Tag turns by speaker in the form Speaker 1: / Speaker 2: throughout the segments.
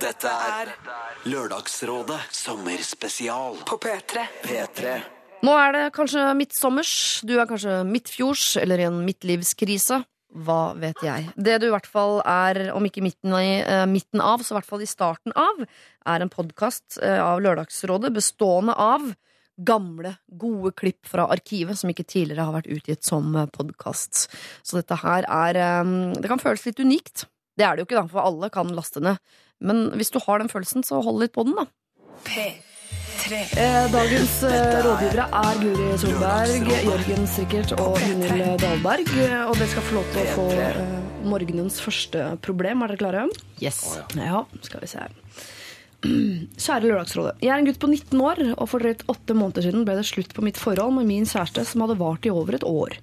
Speaker 1: Dette er Lørdagsrådet sommerspesial
Speaker 2: På P3.
Speaker 1: P3.
Speaker 3: Nå er det kanskje midtsommers, du er kanskje midtfjords eller i en midtlivskrise. Hva vet jeg. Det du i hvert fall er, om ikke midten, i, eh, midten av, så i hvert fall i starten av, er en podkast eh, av Lørdagsrådet bestående av gamle, gode klipp fra arkivet som ikke tidligere har vært utgitt som podkast. Så dette her er eh, Det kan føles litt unikt. Det er det jo ikke, da, for alle kan laste ned. Men hvis du har den følelsen, så hold litt på den, da.
Speaker 2: P3.
Speaker 3: Eh, dagens eh, rådgivere er Guri Solberg, Jørgen Sikkert og Gunhild Dahlberg. eh, Og dere skal få lov til å få morgenens første problem. Er dere klare?
Speaker 4: Yes.
Speaker 3: Ja, skal vi se. Kjære Lørdagsrådet. Jeg er en gutt på 19 år, og for drøyt åtte måneder siden ble det slutt på mitt forhold med min kjæreste, som hadde vart i over et år.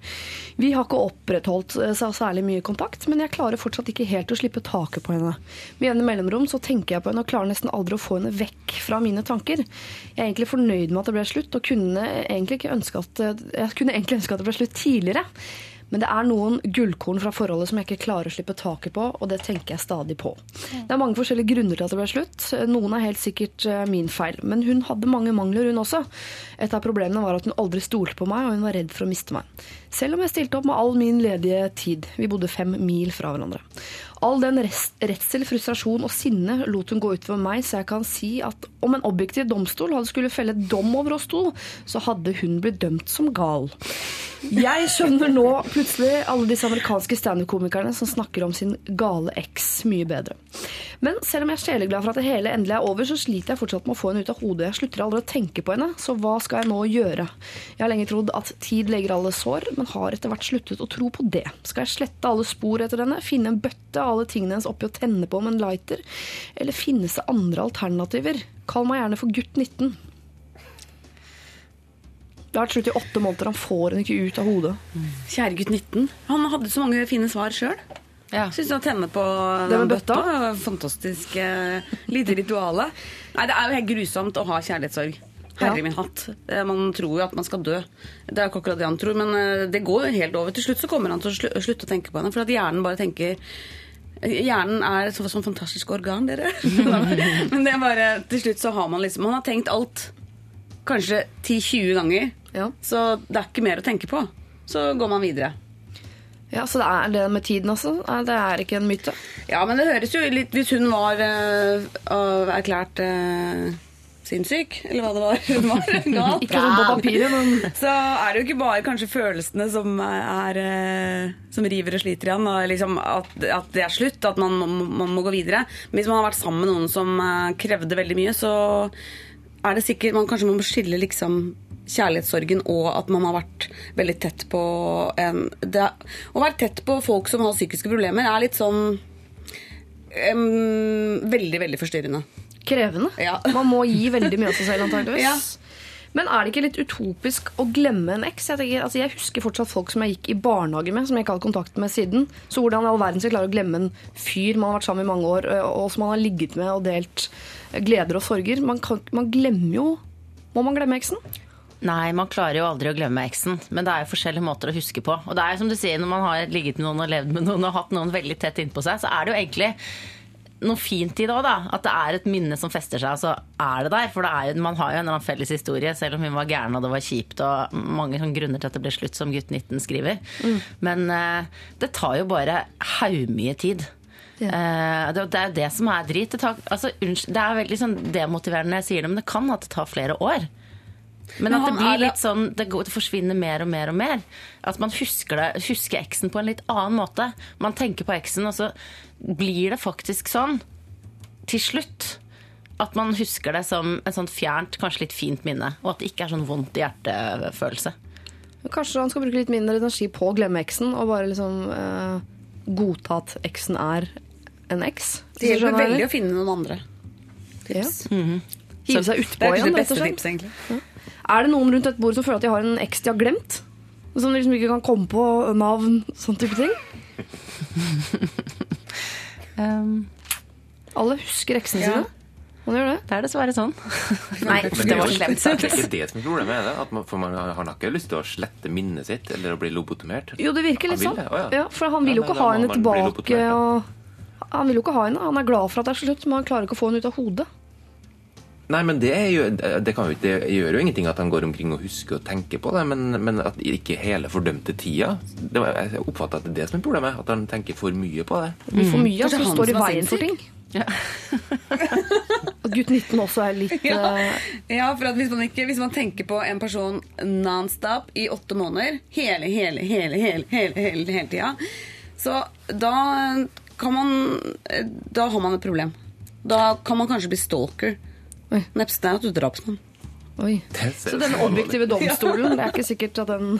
Speaker 3: Vi har ikke opprettholdt seg særlig mye kontakt, men jeg klarer fortsatt ikke helt å slippe taket på henne. Med jevne mellomrom så tenker jeg på henne og klarer nesten aldri å få henne vekk fra mine tanker. Jeg er egentlig fornøyd med at det ble slutt, og kunne egentlig, ønske at, jeg kunne egentlig ønske at det ble slutt tidligere. Men det er noen gullkorn fra forholdet som jeg ikke klarer å slippe taket på, og det tenker jeg stadig på. Det er mange forskjellige grunner til at det ble slutt. Noen er helt sikkert eh, min feil, men hun hadde mange mangler, hun også. Et av problemene var at hun aldri stolte på meg, og hun var redd for å miste meg. Selv om jeg stilte opp med all min ledige tid. Vi bodde fem mil fra hverandre. All den redsel, frustrasjon og sinne lot hun gå utover meg, så jeg kan si at om en objektiv domstol hadde skulle felle dom over oss to, så hadde hun blitt dømt som gal. Jeg skjønner nå plutselig alle disse amerikanske standup-komikerne som snakker om sin gale eks mye bedre. Men selv om jeg er sjeleglad for at det hele endelig er over, så sliter jeg fortsatt med å få henne ut av hodet. Jeg slutter aldri å tenke på henne, så hva skal jeg nå gjøre? Jeg har lenge trodd at tid leger alle sår, men har etter hvert sluttet å tro på det. Skal jeg slette alle spor etter henne, finne en bøtte av alle tingene hennes oppi og tenne på med en lighter? Eller finnes det andre alternativer? Kall meg gjerne for gutt 19. Det har vært slutt i åtte måneder, han får henne ikke ut av hodet.
Speaker 5: Kjære gutt 19. Han hadde så mange fine svar sjøl.
Speaker 4: Ja.
Speaker 5: Syns han tenner på
Speaker 3: Det
Speaker 5: den
Speaker 3: med bøtta?
Speaker 5: bøtta. Fantastisk uh, lite rituale. Nei, det er jo helt grusomt å ha kjærlighetssorg. Herre
Speaker 3: Ja.
Speaker 5: min hatt. Eh, Man tror jo at man skal dø. Det er jo ikke akkurat det han tror, men eh, det går jo helt over. Til slutt så kommer han til å slutte å tenke på henne, for at hjernen bare tenker Hjernen er et så- sånn fantastisk organ, dere. men det er bare Til slutt så har man liksom Man har tenkt alt kanskje 10-20 ganger,
Speaker 3: Ja.
Speaker 5: så det er ikke mer å tenke på. Så går man videre.
Speaker 3: Ja, Så det er det med tiden, altså? Det er ikke en myte?
Speaker 5: Ja, men det høres jo litt Hvis hun var øh, erklært øh, sinnssyk, eller hva det var hun var, gal,
Speaker 3: Ikke sånn på papiret, men
Speaker 5: så er det jo ikke bare kanskje følelsene som er øh, Som river og sliter igjen. Og liksom at, at det er slutt, at man, man må gå videre. Men hvis man har vært sammen med noen som krevde veldig mye, så er det sikkert man Kanskje man må skille liksom kjærlighetssorgen og at man har vært veldig tett på en det, Å være tett på folk som har psykiske problemer, er litt sånn um, Veldig, veldig forstyrrende.
Speaker 3: krevende.
Speaker 5: Ja.
Speaker 3: Man må gi veldig mye av seg selv, antageligvis.
Speaker 5: Ja.
Speaker 3: Men er det ikke litt utopisk å glemme en eks? Jeg, tenker, altså jeg husker fortsatt folk som jeg gikk i barnehage med, som jeg ikke hadde kontakt med siden. Så hvordan i all verden skal jeg klare å glemme en fyr man har vært sammen med i mange år, og som man har ligget med og delt gleder og sorger? Man, kan, man glemmer jo Må man glemme eksen?
Speaker 4: Nei, man klarer jo aldri å glemme eksen, men det er jo forskjellige måter å huske på. Og det er jo som du sier, når man har ligget med noen og levd med noen og hatt noen veldig tett innpå seg, så er det jo egentlig noe fint i det òg, da. At det er et minne som fester seg, så er det der. For det jo, man har jo en eller annen felles historie, selv om hun var gæren og det var kjipt og mange sånne grunner til at det ble slutt, som gutt 19 skriver. Men uh, det tar jo bare haumye tid. Eh, det, det er jo det som er drit. Det, tar, altså, unnskyld, det er veldig sånn demotiverende når jeg sier det, men det kan at det tar flere år. Men
Speaker 5: Men
Speaker 4: at det blir litt sånn det, går, det forsvinner mer og mer og mer. At man husker, det, husker eksen på en litt annen måte. Man tenker på eksen, og så blir det faktisk sånn til slutt. At man husker det som en sånn fjernt, kanskje litt fint minne. Og at det ikke er sånn vondt i hjertet-følelse.
Speaker 3: Kanskje han skal bruke litt mindre energi på å glemme eksen, og bare liksom eh, godta at eksen er en eks?
Speaker 5: Det hjelper veldig å finne noen andre.
Speaker 3: Ja.
Speaker 5: Tips.
Speaker 3: Hive seg
Speaker 5: Det
Speaker 3: utpå
Speaker 5: er
Speaker 3: igjen,
Speaker 5: det
Speaker 3: rett og slett.
Speaker 5: tipset, egentlig.
Speaker 3: Er det noen rundt et bord som føler at de har en eks de har glemt? Som de liksom ikke kan komme på navn, sånn type ting?
Speaker 4: Um,
Speaker 3: Alle husker eksene
Speaker 5: Ja.
Speaker 3: sine. Det.
Speaker 4: det er dessverre sånn.
Speaker 3: Nei, det var
Speaker 6: er
Speaker 3: sagt.
Speaker 6: Det er ikke det som er problemet er det. At man, for man har har ikke lyst til å slette minnet sitt eller å bli lobotomert.
Speaker 3: Jo, det virker litt sånn.
Speaker 6: vil ja.
Speaker 3: Ja, for han vil jo
Speaker 6: Ja,
Speaker 3: ikke ha henne tilbake. Og Han vil jo ikke ha henne. Han er glad for at det er slutt, men han klarer ikke å få henne ut av hodet.
Speaker 6: Nei, men det, er jo, det, kan jo, det gjør jo ingenting at han går omkring og husker og tenker på det, men, men at ikke hele fordømte tida det var, Jeg oppfatter at det er det som er problemet. At han tenker for mye på det.
Speaker 3: Mm. for mye altså,
Speaker 5: han
Speaker 3: står i veien for ting.
Speaker 5: Ja.
Speaker 3: At gutt 19 også er litt uh...
Speaker 5: Ja, for at hvis man, ikke, hvis man tenker på en person non-stop i åtte måneder, hele, hele, hele, hele, hele, hele, hele tida, så da kan man Da har man et problem. Da kan man kanskje bli stalker.
Speaker 3: Oi.
Speaker 5: Nepstad er at du drapsmann.
Speaker 3: Oi. Så den objektive domstolen, det er ikke sikkert at den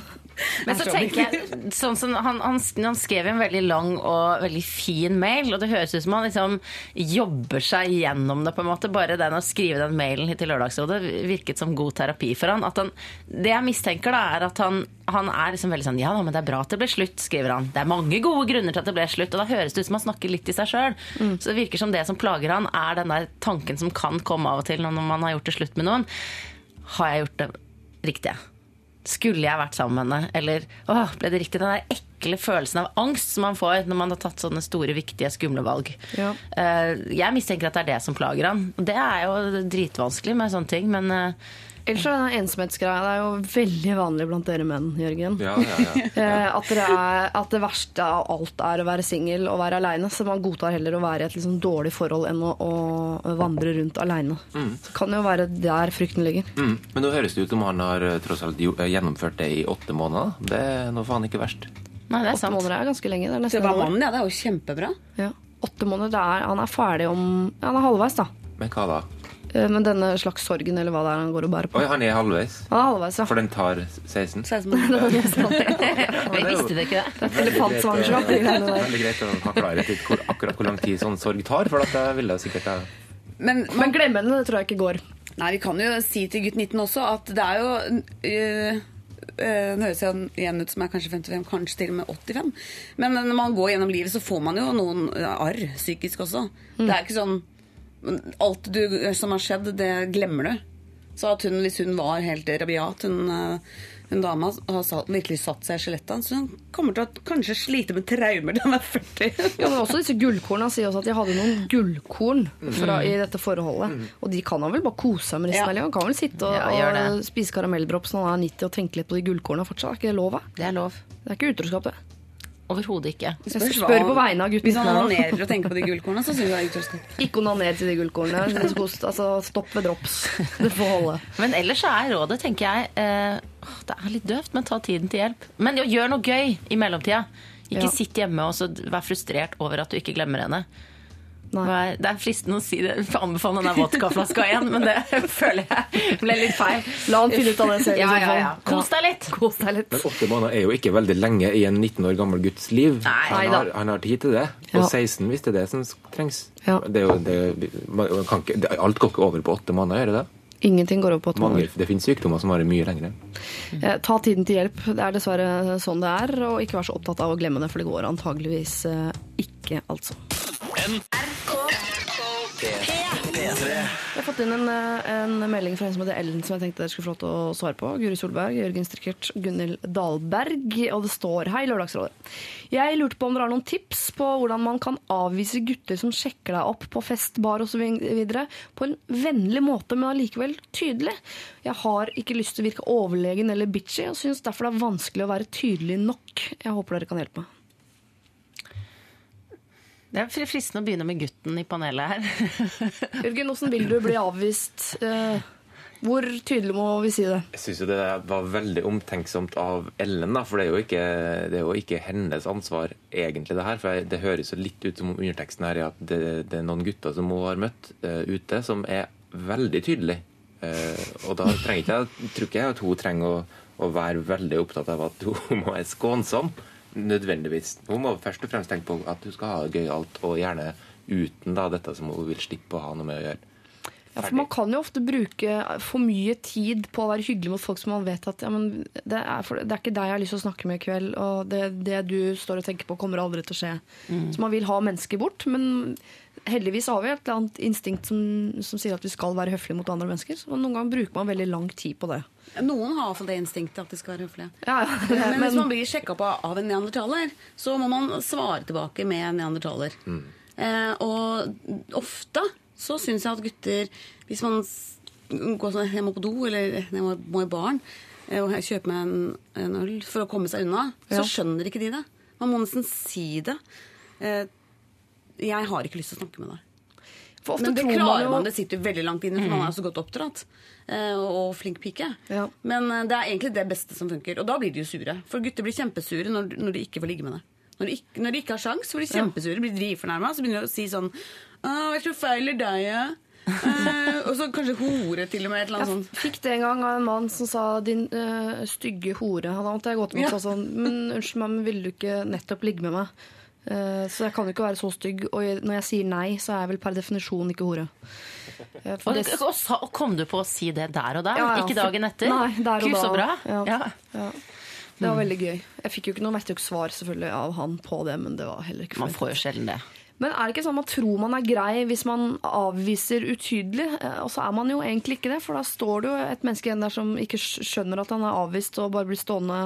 Speaker 4: Men så tenker jeg, sånn som han, han, han skrev en veldig lang og veldig fin mail, og det høres ut som han liksom jobber seg gjennom det, på en måte. Bare den å skrive den mailen hit til Lørdagsrådet virket som god terapi for han. At han det jeg mistenker, da, er at han, han er liksom veldig sånn Ja da, men det er bra at det ble slutt, skriver han. Det er mange gode grunner til at det ble slutt, og da høres det ut som han snakker litt i seg sjøl. Så det virker som det som plager han, er den der tanken som kan komme av og til når man har gjort det slutt med noen. Har jeg gjort det riktige? Skulle jeg vært sammen med henne? Eller åh, ble det riktig? Den der ekle følelsen av angst som man får når man har tatt sånne store, viktige, skumle valg.
Speaker 3: Ja.
Speaker 4: Eh, Jeg mistenker at det er det som plager han. Det er jo dritvanskelig med sånne ting, men eh,
Speaker 3: Ellers er denne ensomhetsgreia det er jo veldig vanlig blant dere menn, Jørgen.
Speaker 6: Ja, ja, ja.
Speaker 3: Eh, at, dere er, at det verste av alt er å være singel og være aleine. Så man godtar heller å være i et liksom dårlig forhold enn å, å vandre rundt aleine. Så kan det jo være der frykten ligger.
Speaker 6: Mm. Men nå høres det ut som han har eh, tross alt eh, gjennomført det i åtte måneder. Det er nå faen ikke verst.
Speaker 4: nei, det er
Speaker 3: Åtte måneder er ganske lenge. Det er det år.
Speaker 5: mannen, ja, det er jo kjempebra.
Speaker 3: Ja. Åtte måneder, det er, Han er ferdig om ja, Han er halvveis, da.
Speaker 6: Men hva da?
Speaker 3: Eh, Men denne slags sorgen, eller hva det er han går og bærer på.
Speaker 6: Oi, han er halvveis.
Speaker 3: Han er halvveis, ja.
Speaker 6: For den tar 16.
Speaker 5: Så er det
Speaker 4: Vi visste det ikke det.
Speaker 3: Elefantsvangerskap, er greiene.
Speaker 6: Veldig greit å ha klarhet i hvor, akkurat hvor lang tid sånn sorg tar, for at jeg ville sikkert ha
Speaker 5: Men
Speaker 3: Men glemme henne, det tror jeg ikke går.
Speaker 5: nei, vi kan jo si til gutt 19 også at det er jo øh, øh, Det høres igjen ut som jeg er kanskje 55, kanskje til og med 85. Men når man går gjennom livet, så får man jo noen arr psykisk også. Det er ikke sånn Alt du, som har skjedd, det glemmer du. Så at hun, hvis hun var helt rabiat, hun, øh, hun dama har virkelig satt seg i skjelettet, så hun kommer til å kanskje slite med traumer til hun er 40.
Speaker 3: Ja, men også disse gullkorna sier også at de hadde noen gullkorn fra, i dette forholdet. Og de kan han vel bare kose seg med resten
Speaker 5: Ja.
Speaker 3: livet. Han kan vel sitte og,
Speaker 4: Ja,
Speaker 3: og spise karamelldrops når han er 90 og tenke litt på de gullkorna fortsatt. Er ikke det lov?
Speaker 4: Det er lov.
Speaker 3: Det er ikke utroskap, det.
Speaker 4: Overhodet ikke.
Speaker 3: Jeg spør på vegne av gutten
Speaker 5: Hvis han onanerer og tenker på de gullkorna, så syns jeg det er utroskap.
Speaker 3: Ikke onaner til de gullkornene. Altså, stopp ved drops. Det får holde.
Speaker 4: Men ellers så er rådet, tenker jeg eh, Det er litt døvt, men ta tiden til hjelp. Men jo, gjør noe gøy i mellomtida. Ikke
Speaker 3: Ja.
Speaker 4: sitt hjemme og så vær frustrert over at du ikke glemmer henne.
Speaker 3: Nei.
Speaker 4: Det er fristende å si det, anbefale den vodkaflaska igjen, men det føler jeg ble litt feil.
Speaker 3: La han finne ut av det selv.
Speaker 4: Ja, ja, ja. Kos deg litt.
Speaker 3: Kos deg litt.
Speaker 6: Men åtte måneder er jo ikke veldig lenge i en 19 år gammel gutts liv.
Speaker 4: Nei.
Speaker 6: han, har, han har tid til det.
Speaker 3: Ja.
Speaker 6: Og 16 hvis det er det som trengs.
Speaker 3: Ja.
Speaker 6: Det er jo, det, man kan ikke, det, alt går ikke over på åtte måneder, gjør det det?
Speaker 3: Ingenting går over på åtte
Speaker 6: Mange,
Speaker 3: måneder.
Speaker 6: det finnes sykdommer som varer mye lengre.
Speaker 3: Eh, Ta tiden til hjelp. Det er dessverre sånn det er. Og ikke vær så opptatt av å glemme det, for det går antageligvis eh, ikke, altså. Jeg har fått inn en, eh, en melding fra en som heter Ellen, som jeg tenkte dere skulle få lov til å svare på. Guri Solberg, Jørgen Strikkert, Gunhild Dahlberg. Og det står Hei, Lørdagsrådet. Jeg lurte på om dere har noen tips på hvordan man kan avvise gutter som sjekker deg opp på fest, bar osv. på en vennlig måte, men allikevel tydelig. Jeg har ikke lyst til å virke overlegen eller bitchy, og syns derfor det er vanskelig å være tydelig nok. Jeg håper dere kan hjelpe meg.
Speaker 4: Det er fristende å begynne med gutten i panelet her.
Speaker 3: Jørgen, hvordan vil du bli avvist? Eh, hvor tydelig må vi si det?
Speaker 6: Jeg syns det var veldig omtenksomt av Ellen, da, for det er jo ikke, det er jo ikke hennes ansvar egentlig, det her. For det høres jo litt ut som om underteksten her er at det, det er noen gutter som hun har møtt uh, ute, som er veldig tydelige. Uh, og da trenger ikke jeg, tror ikke jeg at hun trenger å, å være veldig opptatt av at hun må være skånsom. Nødvendigvis. Hun må først og fremst tenke på at hun skal ha det gøyalt, og gjerne uten da dette som hun vil slippe å ha noe med å gjøre.
Speaker 3: Ja, for Man kan jo ofte bruke for mye tid på å være hyggelig mot folk som man vet at ja, men det, er for, det er ikke deg jeg har lyst til å snakke med i kveld, og det, det du står og tenker på, kommer aldri til å skje. Så man vil ha mennesker bort. Men heldigvis har vi et eller annet instinkt som, som sier at vi skal være høflige mot andre mennesker. Så noen ganger bruker man veldig lang tid på det.
Speaker 5: Noen har iallfall det instinktet at de skal være høflige.
Speaker 3: Ja, ja.
Speaker 5: Men hvis man blir sjekka på av en neandertaler, så må man svare tilbake med en neandertaler. Eh, og ofte så syns jeg at gutter, hvis man går sånn jeg må på do, eller jeg må, må i baren, eh, og kjøper meg en, en øl for å komme seg unna,
Speaker 3: Ja.
Speaker 5: så skjønner ikke de det. Man må nesten si det. Eh, jeg har ikke lyst til å snakke med deg.
Speaker 3: For ofte
Speaker 5: Men det
Speaker 3: tror man
Speaker 5: klarer
Speaker 3: jo
Speaker 5: man, det sitter jo veldig langt inne, for man er jo så godt oppdratt. eh, Og flink pike.
Speaker 3: Ja.
Speaker 5: Men eh, det er egentlig det beste som funker. Og da blir de jo sure. For gutter blir kjempesure når, når de ikke får ligge med deg. Når de ikke, når de ikke har sjans, blir de kjempesure, blir drivfornærma. Så begynner de å si sånn Å, jeg tror feil er deg, ja. Eh, og så kanskje hore, til og med. Et eller annet sånt.
Speaker 3: Jeg fikk det en gang av en mann som sa 'din eh, stygge hore'. Han hadde jeg gått mot
Speaker 5: Ja.
Speaker 3: sånn 'Men unnskyld meg, men ville du ikke nettopp ligge med meg?' Eh, så jeg kan jo ikke være så stygg. Og når jeg sier nei, så er jeg vel per definisjon ikke hore. Eh,
Speaker 4: Og,
Speaker 3: det-
Speaker 4: og, og kom du på å si det der og der?
Speaker 3: Ja, ja,
Speaker 4: ikke dagen etter?
Speaker 3: Nei, der og
Speaker 4: Gud, så bra.
Speaker 3: Ja. Det var veldig gøy. Jeg fikk jo ikke noe vettug svar selvfølgelig av han på det, men det var heller ikke
Speaker 4: Man får jo sjelden det.
Speaker 3: Men er det ikke sånn man tror man er grei hvis man avviser utydelig? Eh, Og så er man jo egentlig ikke det, for da står det jo et menneske igjen der som ikke skjønner at han er avvist og bare blir stående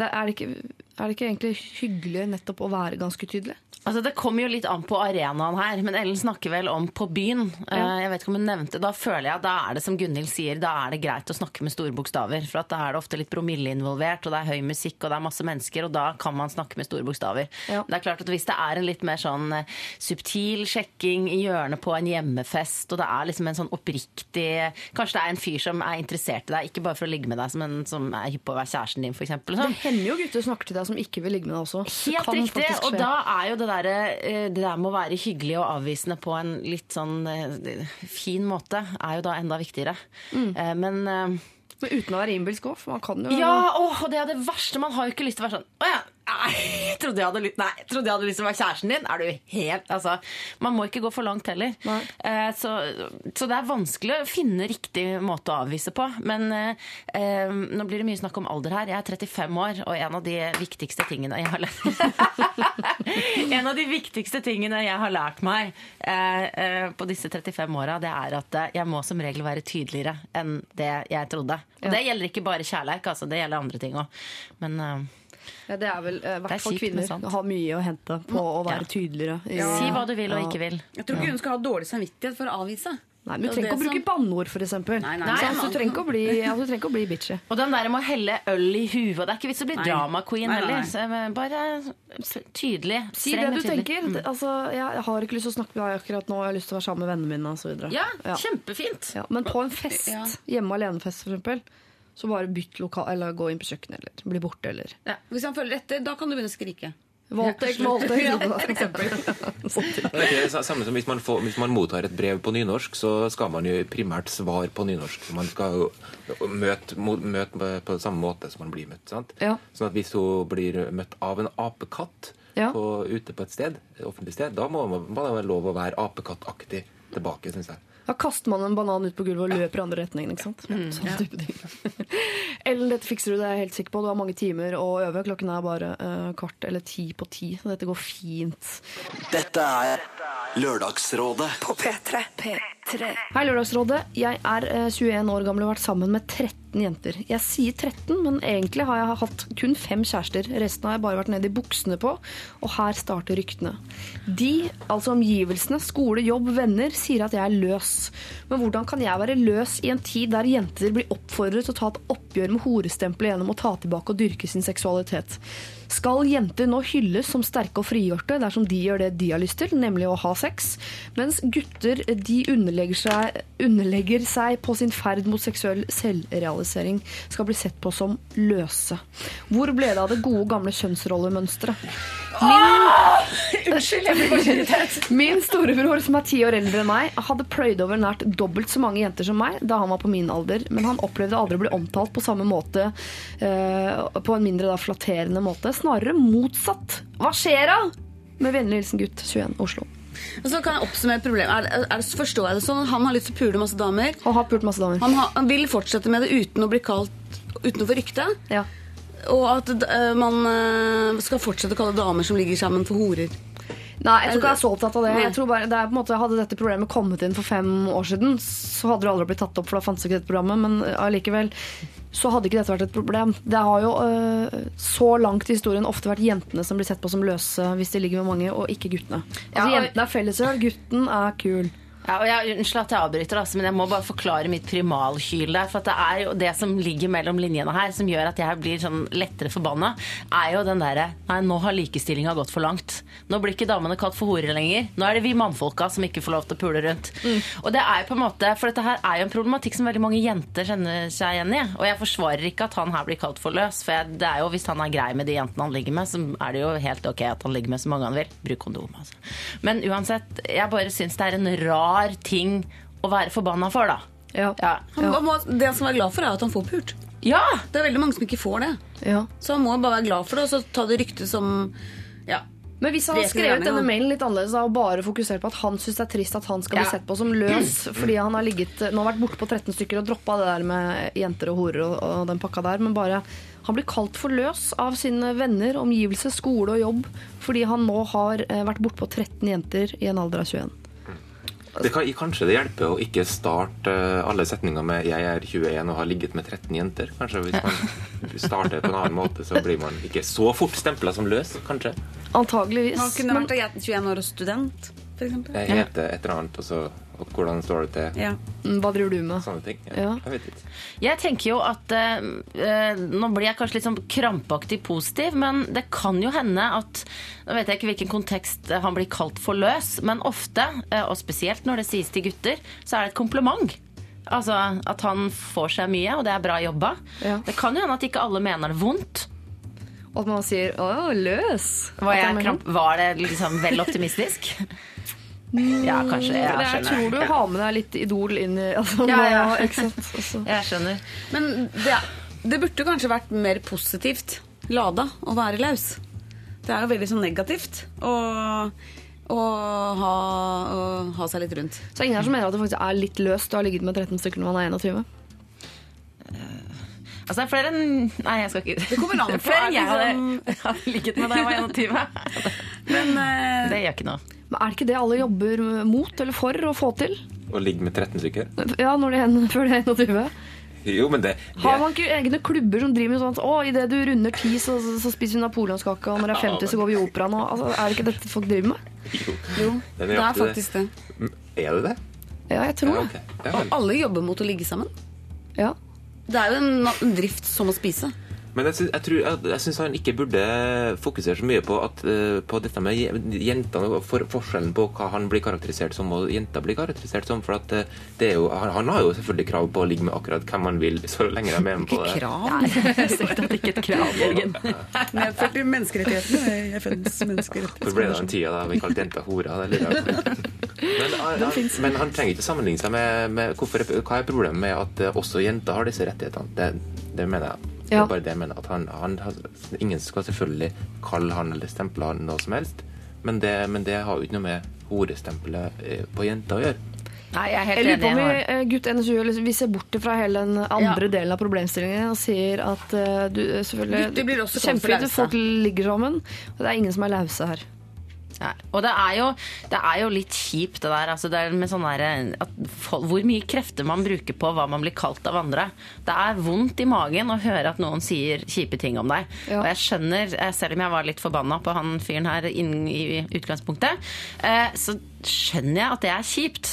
Speaker 3: det er, det ikke, er det ikke egentlig hyggelig nettopp å være ganske tydelig?
Speaker 4: Altså, det kommer jo litt an på arenaen her, men Ellen snakker vel om på byen. Ja. Jeg vet ikke om hun nevnte Da føler jeg at da er det som Gunhild sier, da er det greit å snakke med store bokstaver. For at da er det ofte litt promille involvert, og det er høy musikk, og det er masse mennesker, og da kan man snakke med store bokstaver.
Speaker 3: Ja.
Speaker 4: Det er klart at Hvis det er en litt mer sånn eh, subtil sjekking i hjørnet på en hjemmefest, og det er liksom en sånn oppriktig Kanskje det er en fyr som er interessert i deg, ikke bare for å ligge med deg, men som er hypp på å være kjæresten din, f.eks. Sånn.
Speaker 3: Hender jo gutter snakker til deg som ikke vil ligge med deg også.
Speaker 4: Helt riktig. Og da er jo det der, eh, det der med å være hyggelig og avvisende på en litt sånn eh, fin måte, er jo da enda viktigere.
Speaker 3: Mm.
Speaker 4: Eh, Men
Speaker 3: Men uten å være innbilsk òg, for man kan jo
Speaker 4: ja, og det er det verste. Man har jo ikke lyst til å være sånn Å ja, nei, trodde jeg hadde, nei, trodde jeg hadde lyst til å være kjæresten din. Er du helt Altså, man må ikke gå for langt heller. Eh, så, så det er vanskelig å finne riktig måte å avvise på. Men eh, eh, nå blir det mye snakk om alder her. Jeg er 35 år, og en av de viktigste tingene jeg har lært En av de viktigste tingene jeg har lært meg eh, eh, på disse 35 åra, det er at eh, jeg må som regel være tydeligere enn det jeg trodde. Og det gjelder ikke bare kjærleik, altså, det gjelder andre ting òg. Men
Speaker 3: Ja, det er vel i
Speaker 4: Det er
Speaker 3: hvert fall kvinner har mye å hente på å være
Speaker 4: Ja.
Speaker 3: tydeligere. Ja.
Speaker 4: si hva du vil og ikke vil.
Speaker 5: Jeg tror ikke hun skal ha dårlig samvittighet for å avvise.
Speaker 3: Nei, men Du
Speaker 5: er
Speaker 3: trenger ikke å bruke
Speaker 5: som-
Speaker 3: banneord, f.eks. Du trenger ikke å bli, altså, å bli bitchy.
Speaker 4: Og den der med å helle øl i huet. Det er ikke vits i å bli
Speaker 5: Nei.
Speaker 4: drama queen heller. Eh, bare tydelig.
Speaker 3: Si det du
Speaker 4: tydelig.
Speaker 3: tenker. Mm. Altså, jeg har ikke lyst til å snakke med deg akkurat nå, jeg har lyst til å være sammen med vennene mine osv.
Speaker 4: Ja, kjempefint.
Speaker 3: Ja, men på en fest,
Speaker 5: Ja.
Speaker 3: hjemme alene-fest f.eks., så bare bytt lokal, eller gå inn på kjøkkenet, eller bli borte, eller ja.
Speaker 5: Hvis han følger etter, da kan du begynne å skrike.
Speaker 3: Voldtekt, voldtekt.
Speaker 5: Ja, for eksempel.
Speaker 6: Det er ikke det samme som hvis man, får, hvis man mottar et brev på nynorsk, så skal man jo primært svare på nynorsk. Man skal jo møte, møte på- på samme måte som man blir møtt. Sant?
Speaker 3: Ja.
Speaker 6: Sånn at hvis hun blir møtt av en apekatt
Speaker 3: Ja.
Speaker 6: på, ute på et sted, et offentlig sted, da må man, må det være lov å være apekattaktig tilbake, syns jeg.
Speaker 3: Da kaster man en banan ut på gulvet og løper i andre retningen. ikke sant? Sånn type ting. Ellen, dette fikser du, det er jeg helt sikker på. Du har mange timer å øve. Klokken er bare uh, kvart eller ti på ti. Så dette går fint.
Speaker 1: Dette er Lørdagsrådet
Speaker 2: På P3. P3.
Speaker 3: Hei, Lørdagsrådet. Jeg er eh, 21 år gammel og har vært sammen med 13 jenter. Jeg sier 13, men egentlig har jeg hatt kun fem kjærester. Resten har jeg bare vært nede i buksene på, og her starter ryktene. De, altså omgivelsene, skole, jobb, venner, sier at jeg er løs. Men hvordan kan jeg være løs i en tid der jenter blir oppfordret til å ta et oppgjør med horestempelet gjennom å ta tilbake og dyrke sin seksualitet? Skal jenter nå hylles som sterke og frigjorte dersom de gjør det de har lyst til, nemlig å ha sex, mens gutter de underlegger seg, underlegger seg på sin ferd mot seksuell selvrealisering, skal bli sett på som løse. Hvor ble det av det gode, gamle kjønnsrollemønsteret?
Speaker 4: Unnskyld, jeg blir bare irritert.
Speaker 3: Min storebror, som er ti år eldre enn meg, hadde pløyd over nært dobbelt så mange jenter som meg da han var på min alder, men han opplevde aldri å bli omtalt på samme måte, uh, på en mindre da flatterende måte. Snarere motsatt. Hva skjer da? Med vennlig hilsen gutt 21 Oslo.
Speaker 5: Og så kan jeg oppsummere problemet. Er, er, forstår jeg det sånn? Han har lyst til å pule masse damer.
Speaker 3: Han har pult masse damer.
Speaker 5: Han, har, han vil fortsette med det uten å bli kalt Uten å få rykte.
Speaker 3: Ja.
Speaker 5: Og at uh, man eh, skal fortsette å kalle damer som ligger sammen, for horer.
Speaker 3: Nei, jeg tror ikke jeg er så opptatt av det. Jeg tror bare, det er på en måte, Hadde dette problemet kommet inn for fem år siden, så hadde det aldri blitt tatt opp, for da fantes ikke dette programmet. Men allikevel så hadde ikke dette vært et problem. Det har jo øh, så langt i historien ofte vært jentene som blir sett på som løse hvis de ligger med mange, og ikke guttene. Altså,
Speaker 4: Ja, og-
Speaker 3: Jentene er fellesøl, gutten er kul.
Speaker 4: Ja, og jeg, unnskyld at jeg avbryter, altså, men jeg må bare forklare mitt primalhyl der. For at det er jo det som ligger mellom linjene her, som gjør at jeg blir sånn lettere forbanna, er jo den derre Nei, nå har likestillinga gått for langt. Nå blir ikke damene kalt for horer lenger. Nå er det vi mannfolka som ikke får lov til å pule rundt. Og det er jo på en måte For dette her er jo en problematikk som veldig mange jenter kjenner seg igjen i. Og jeg forsvarer ikke at han her blir kalt for løs, for jeg, det er jo hvis han er grei med de jentene han ligger med, så er det jo helt ok at han ligger med så mange han vil. Bruk kondom, altså. Men uansett, jeg bare syns det er en rar ting å være forbanna for, da.
Speaker 3: Ja.
Speaker 4: Ja.
Speaker 5: Han, han må, det han skal være glad for, er at han får pult.
Speaker 4: ja.
Speaker 5: Det er veldig mange som ikke får det.
Speaker 3: Ja.
Speaker 5: Så han må bare være glad for det, og så ta det ryktet som Ja.
Speaker 3: Men hvis han
Speaker 5: ikke
Speaker 3: skrevet denne mailen litt annerledes da, og bare fokusert på at han syns det er trist at han skal bli sett på som løs fordi han har ligget, nå har vært borte på 13 stykker og droppa det der med jenter og horer og, og den pakka der, men bare han blir kalt for løs av sine venner, omgivelser, skole og jobb fordi han nå har eh, vært borte på 13 jenter i en alder av 21.
Speaker 6: Det kan, kanskje det hjelper å ikke starte eh, alle setninger med 'jeg er 21 og har ligget med 13 jenter'. Kanskje Hvis man starter på en annen måte, så blir man ikke så fort stempla som løs. kanskje.
Speaker 3: Antageligvis.
Speaker 5: Han kunne vært 21 år og student, eksempel.
Speaker 6: Jeg heter et eller annet, og så og hvordan står det til?
Speaker 5: Ja.
Speaker 3: Mm, Hva driver du med?
Speaker 6: Sånne ting.
Speaker 3: Ja.
Speaker 6: Jeg vet ikke.
Speaker 4: Jeg tenker jo at eh, eh, Nå blir jeg kanskje litt sånn krampaktig positiv, men det kan jo hende at Nå vet jeg ikke hvilken kontekst eh, han blir kalt for løs, men ofte, eh, og spesielt når det sies til gutter, så er det et kompliment. Altså at han får seg mye, og det er bra jobba.
Speaker 3: Ja.
Speaker 4: Det kan jo hende at ikke alle mener det vondt.
Speaker 3: Og at man sier 'å, løs'.
Speaker 4: Var, jeg kramp var det liksom vel optimistisk? Ja, kanskje.
Speaker 3: Det
Speaker 4: Jeg
Speaker 3: skjønner. Jeg tror du har med deg litt Idol inn i altså,
Speaker 4: Ja, ja.
Speaker 3: nå. Altså.
Speaker 4: Jeg skjønner.
Speaker 5: Men det, det burde kanskje vært mer positivt lada å være laus. Det er jo veldig sånn negativt å, å, ha, å ha seg litt rundt.
Speaker 3: Så ingen her som mener at det faktisk er litt løst å ha ligget med 13 stykker når man er 21?
Speaker 4: Altså, det er flere enn Nei, jeg skal ikke
Speaker 5: Det kommer an på,
Speaker 4: Flere enn jeg hadde,
Speaker 5: det
Speaker 4: hadde ligget med da jeg var 21.
Speaker 5: Men uh,
Speaker 4: Det gjør ikke noe.
Speaker 3: Men er det ikke det alle jobber mot eller for å få til?
Speaker 6: Å ligge med 13 stykker?
Speaker 3: Ja, når de er, før de er 21?
Speaker 6: Jo, men det,
Speaker 3: Har man ikke egne klubber som driver med sånn at å, idet du runder 10, så, så spiser vi napoleonskake, og når det er 50, så går vi i operaen? Og, altså, er det ikke dette folk driver med?
Speaker 6: Jo,
Speaker 5: jo,
Speaker 6: det er
Speaker 5: det faktisk det.
Speaker 6: det. Er det det?
Speaker 3: Ja, jeg tror
Speaker 6: Ja,
Speaker 3: det.
Speaker 6: Ja, og
Speaker 5: Alle jobber mot å ligge sammen.
Speaker 3: Ja.
Speaker 5: Det er jo en, drift som å spise.
Speaker 6: Men jeg, syns- jeg, tror- jeg, jeg syns han ikke burde fokusere så mye på, at, eh, på dette med je- jentene og for, forskjellen på hva han blir karakterisert som og jenter blir karakterisert som. For at eh, det er jo, han, han har jo selvfølgelig krav på å ligge med akkurat hvem han vil, så lenge de er med på det.
Speaker 5: Krav.
Speaker 4: Strengt tatt ikke et krav, Jørgen.
Speaker 5: Nedfelt i menneskerettighetene. FNs
Speaker 6: Hvor ble det den tida da vi kalte jenter horer? Det lurer jeg på. Men, han, han, men han trenger ikke sammenligne seg med, med hvorfor, Hva er problemet med at eh, også jenter har disse rettighetene? Det, det mener jeg. Det er bare det jeg mener. At han, han, ingen skal selvfølgelig kalle han eller stemple han noe som helst, men det, men det har jo ikke noe med horestempelet eh, på jenta å gjøre.
Speaker 4: Nei, jeg er helt
Speaker 3: Jeg lurer på om vi, eh, gutt NSU, eller vi ser bort fra hele den andre
Speaker 4: Ja.
Speaker 3: delen av problemstillingen og sier at uh, du selvfølgelig
Speaker 5: Gutter blir også
Speaker 3: Kjempefint at folk ligger sammen, og det er ingen som er lause her.
Speaker 4: Nei. Og det er, jo, det er jo litt kjipt, det der. Altså, det er med sånn der folk, hvor mye krefter man bruker på hva man blir kalt av andre. Det er vondt i magen å høre at noen sier kjipe ting om deg.
Speaker 3: Ja.
Speaker 4: Og jeg skjønner, eh, selv om jeg var litt forbanna på han fyren her inn i utgangspunktet, eh, så skjønner jeg at det er kjipt.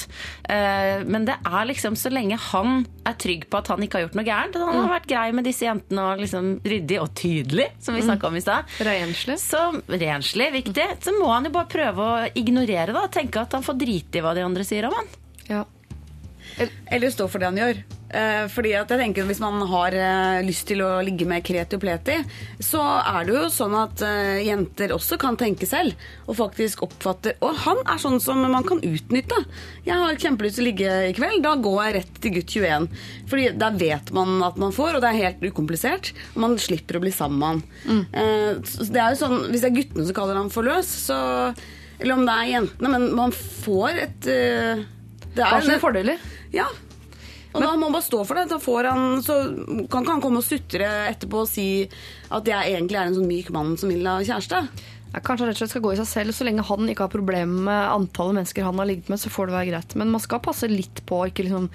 Speaker 4: Eh, men det er liksom så lenge han er trygg på at han ikke har gjort noe gærent, han har vært grei med disse jentene og liksom ryddig og tydelig, som vi snakka om i stad.
Speaker 3: Renslig.
Speaker 4: Så renslig, viktig. Så må han jo bare prøve å ignorere det. og Tenke at han får drite i hva de andre sier om han.
Speaker 3: Ja.
Speaker 5: Eller stå for det han gjør. Eh, fordi at jeg tenker Hvis man har eh, lyst til å ligge med kreti og pleti, så er det jo sånn at eh, jenter også kan tenke selv. Og faktisk oppfatte Og han er sånn som man kan utnytte. Jeg har kjempelyst til å ligge i kveld. Da går jeg rett til gutt 21. Fordi der vet man at man får, og det er helt ukomplisert. Og man slipper å bli sammen med han. Mm. det er jo sånn, Hvis det er guttene som kaller han for løs, så Eller om det er jentene, men man får et det er
Speaker 3: sine fordeler.
Speaker 5: ja. Og da må han bare stå for det. Han, så kan ikke han komme og sutre etterpå og si at jeg egentlig er en sånn myk mann som vil ha kjæreste.
Speaker 3: Ja, kanskje han rett og slett skal gå i seg selv. Så lenge han ikke har problemer med antallet mennesker han har ligget med, så får det være greit. Men man skal passe litt på ikke liksom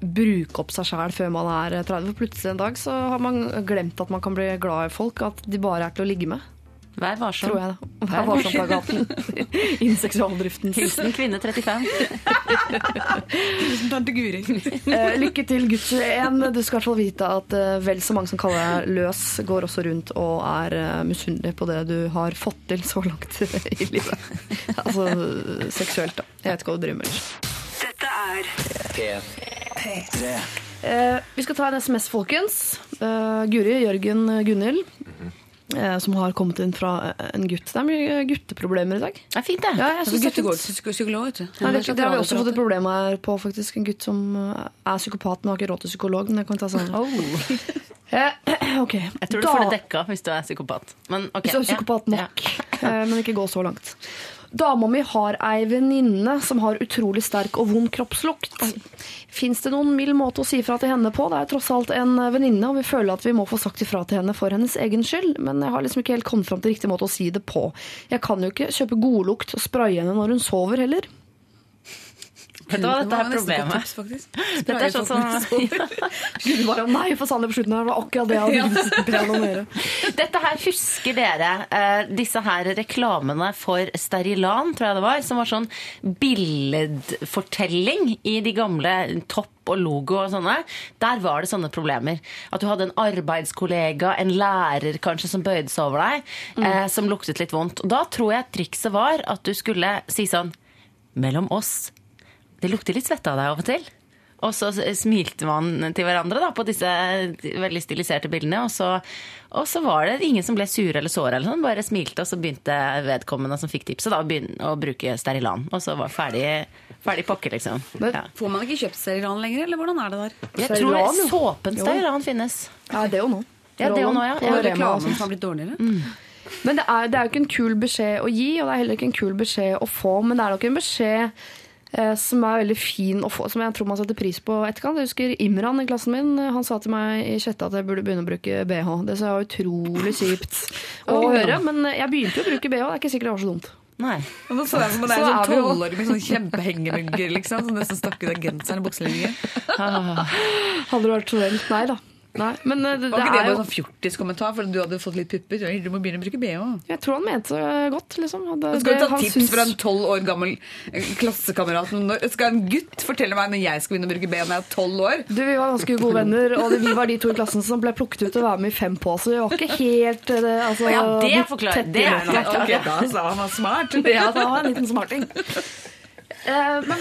Speaker 3: bruke opp seg sjæl før man er 30. For plutselig en dag så har man glemt at man kan bli glad i folk, at de bare er til å ligge med.
Speaker 4: Vær varsom.
Speaker 3: Tror jeg da. Vær varsom-plakaten. Innen seksualdriften.
Speaker 4: Hilsen kvinne 35.
Speaker 5: Tusen Tante Guri.
Speaker 3: Eh, lykke til, gutt 1. Du skal i hvert fall vite at eh, vel så mange som kaller deg løs, går også rundt og er uh, misunnelige på det du har fått til så langt i livet. altså seksuelt, da. Jeg vet ikke hva du driver med.
Speaker 2: Dette er
Speaker 1: P3.
Speaker 3: Eh, vi skal ta en SMS, folkens. Eh, Guri, Jørgen, Gunhild. eh, som har kommet inn fra en gutt. Det er mye gutteproblemer i dag.
Speaker 4: Det er fint, det.
Speaker 3: Ja, jeg synes det er fint.
Speaker 5: psykolog, vet du.
Speaker 3: Nei, det, det har vi også fått et problem her på, faktisk. En gutt som eh, er psykopat, men har ikke råd til psykolog. Men det kan vi ta sånn.
Speaker 4: Oh.
Speaker 3: Okay.
Speaker 4: Jeg tror du får det dekka hvis du er psykopat. Men, okay.
Speaker 3: Hvis du er psykopat nok, ja. men ikke gå så langt. Dama mi har ei venninne som har utrolig sterk og vond kroppslukt. Fins det noen mild måte å si ifra til henne på? Det er tross alt en venninne, og vi føler at vi må få sagt ifra til henne for hennes egen skyld, men jeg har liksom ikke helt kommet fram til riktig måte å si det på. Jeg kan jo ikke kjøpe godlukt og spraye henne når hun sover heller.
Speaker 4: Vet var dette her problemet. Dette er sånn som
Speaker 3: Gud bare, nei, for Sander på slutten her, det var akkurat det jeg hadde prøvd å gjøre.
Speaker 4: Dette her husker dere eh, disse her reklamene for Sterilan, tror jeg det var, som var sånn billedfortelling i de gamle topp og logo og sånne. Der var det sånne problemer. At du hadde en arbeidskollega, en lærer kanskje som bøyde seg over deg, eh, som luktet litt vondt. Og da tror jeg trikset var at du skulle si sånn Mellom oss det lukter litt svette av deg av og til. Og så smilte man til hverandre da, på disse veldig stiliserte bildene. Og så, og så var det ingen som ble sure eller såre, eller sånn, bare smilte. Og så begynte vedkommende som fikk tipset, da, å begynne å bruke Sterilan. Og så var ferdig, ferdig pokker, liksom. Ja.
Speaker 5: Får man ikke kjøpt Sterilan lenger, eller hvordan er det der?
Speaker 4: Jeg tror
Speaker 3: Sterilan, jo.
Speaker 4: såpen Sterilan finnes.
Speaker 3: Ja, det er jo nå.
Speaker 4: Ja, det er jo nå, ja.
Speaker 3: Og
Speaker 5: Reklamen som har blitt dårligere?
Speaker 3: Men det er, det er jo ikke en kul beskjed å gi, og det er heller ikke en kul beskjed å få. Men det er nok en beskjed som er veldig fin å få, som jeg tror man setter pris på etterkant. Jeg husker Imran i klassen min. Han sa til meg i sjette at jeg burde begynne å bruke bh. Det sa jeg var utrolig kjipt å høre, men jeg begynte jo å bruke bh. Det er ikke sikkert det var så dumt.
Speaker 4: Nei.
Speaker 7: Og så er, det
Speaker 3: Så
Speaker 7: er
Speaker 3: er
Speaker 7: sånn
Speaker 3: vi jo-
Speaker 7: tolvåring med sånn kjempehengemugger, liksom, som nesten stakk ut av genseren i bukselinjen.
Speaker 3: Hadde det vært så vel? Nei da. Nei, men det, det,
Speaker 7: Var ikke det bare
Speaker 3: en
Speaker 7: sånn fjortiskommentar fordi du hadde fått litt pupper? Du må begynne å bruke BH.
Speaker 3: Jeg tror han mente det godt, liksom. Det,
Speaker 7: Skal du ta tips
Speaker 3: syns-
Speaker 7: fra en tolv år gammel eh, klassekamerat? Skal en gutt fortelle meg når jeg skal begynne å bruke BH når jeg er tolv år?
Speaker 3: Du, Vi var ganske gode venner, og vi var de to i klassen som ble plukket ut til å være med i Fem på. Så vi var ikke helt eh, det, altså,
Speaker 4: Ja, det forklarer det. er noe.
Speaker 7: Okay, da sa han var smart.
Speaker 3: Ja, det var en liten smarting. Eh, men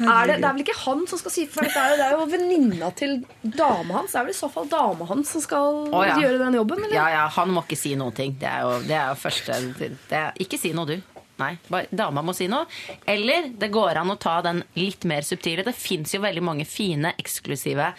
Speaker 3: er det, det er vel ikke han som skal si for dette er jo, det er jo venninna til dama hans. Det er vel i så fall dama hans som skal
Speaker 4: oh, ja.
Speaker 3: gjøre den jobben, eller?
Speaker 4: Ja, ja, han må ikke si noen ting. Det er jo, det er jo første det er, Ikke si noe, du. Nei, bare dama må si noe. Eller det går an å ta den litt mer subtile. Det fins jo veldig mange fine, eksklusive,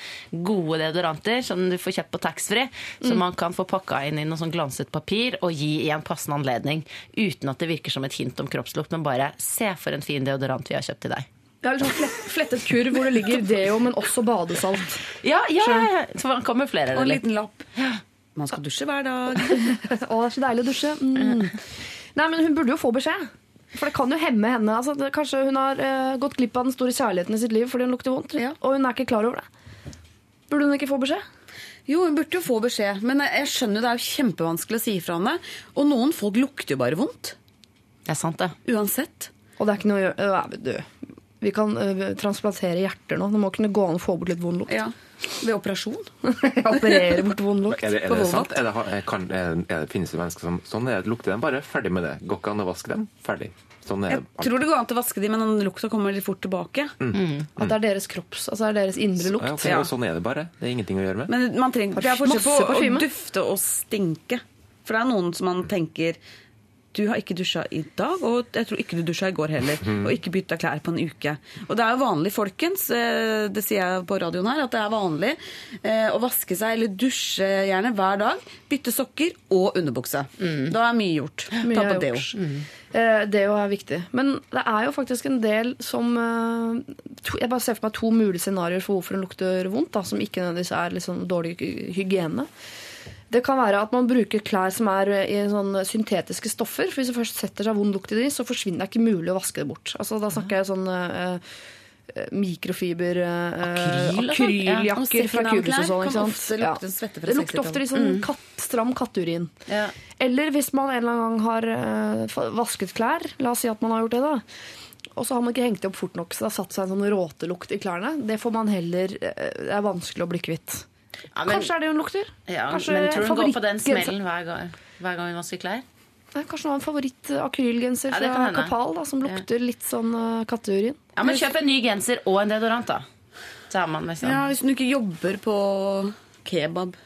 Speaker 4: gode deodoranter som du får kjøpt på taxfree. Som man kan få pakka inn i noe sånn glanset papir og gi i en passende anledning. Uten at det virker som et hint om kroppslukt, men bare se for en fin deodorant vi har kjøpt til deg.
Speaker 3: Det liksom flettet kurv hvor det ligger deo, men også badesalt.
Speaker 4: Ja, ja, ja. Så man kamuflerer
Speaker 5: Og en liten lapp. Man skal dusje hver dag.
Speaker 3: Å, det er så deilig å dusje. Mm. Nei, men hun burde jo få beskjed. For det kan jo hemme henne. Altså, det, kanskje hun har uh, gått glipp av den store kjærligheten i sitt liv fordi hun lukter vondt.
Speaker 5: Ja.
Speaker 3: Og hun er ikke klar over det. Burde hun ikke få beskjed?
Speaker 5: Jo, hun burde jo få beskjed, men jeg skjønner det er jo kjempevanskelig å si ifra om det. Og noen folk lukter jo bare vondt.
Speaker 4: Det er sant, det.
Speaker 5: Uansett.
Speaker 3: Og det er ikke noe å gjøre du, Vi kan uh, transplantere hjerter nå. Det må kunne gå an å få bort litt vond lukt.
Speaker 5: Ja. Ved operasjon.
Speaker 3: Operere bort vond lukt.
Speaker 6: Er det, er det sant? Er det, kan, er, er, finnes det mennesker som sånn er, det, lukter den bare? Ferdig med det. Går ikke an å vaske dem? Ferdig. Sånn er
Speaker 5: Jeg tror det går an til å vaske dem, men den lukta kommer litt fort tilbake.
Speaker 3: At det er deres kropps, altså det er deres indre lukt.
Speaker 6: Ja, okay, ja. Sånn er det bare. Det er ingenting å gjøre med.
Speaker 5: Men man trenger, det er forskjell på å dufte og stinke. For det er noen som man tenker du har ikke dusja i dag, og jeg tror ikke du dusja i går heller. Og ikke bytta klær på en uke. Og det er jo vanlig, folkens, eh, det sier jeg på radioen her, at det er vanlig eh, å vaske seg eller dusje gjerne hver dag. Bytte sokker og underbukse. Da er mye gjort.
Speaker 3: Mye
Speaker 5: Ta på deo.
Speaker 3: Mm. Eh, Deo er viktig. Men det er jo faktisk en del som Jeg bare ser for meg to mulige scenarioer for hvorfor den lukter vondt, da, som ikke nødvendigvis er liksom dårlig hygiene. Det kan være at man bruker klær som er i sånne syntetiske stoffer. For hvis det først setter seg vond lukt i de, så forsvinner det ikke mulig å vaske det bort. Altså, da snakker jeg sånn eh, eh, mikrofiber eh,
Speaker 4: Akryl og Akryljakker Ja,
Speaker 3: Akryljakker fra
Speaker 5: kubus
Speaker 3: Cubus og sånn.
Speaker 5: kan ofte lukte svette fra
Speaker 3: Det lukter ofte litt sånn katt, stram katteurin.
Speaker 4: Ja.
Speaker 3: Eller hvis man en eller annen gang har eh, vasket klær, la oss si at man har gjort det, da. Og så har man ikke hengt det opp fort nok, så det har satt seg en sånn råtelukt i klærne. Det får man heller eh, Det er vanskelig å bli kvitt.
Speaker 4: Ja, men,
Speaker 3: Kanskje er det hun lukter?
Speaker 4: ja,
Speaker 3: Kanskje
Speaker 4: men tror du hun går på den smellen hver gang, hver gang hun vasker klær?
Speaker 3: Nei, Kanskje hun har en favoritt-akrylgenser
Speaker 4: Ja, det kan
Speaker 3: fra
Speaker 4: ja,
Speaker 3: Kapal da, som lukter litt sånn uh, katteurin.
Speaker 4: Ja, men Kjøp en ny genser og en deodorant, da. Så man sånn.
Speaker 5: Ja, Hvis du ikke jobber på kebab.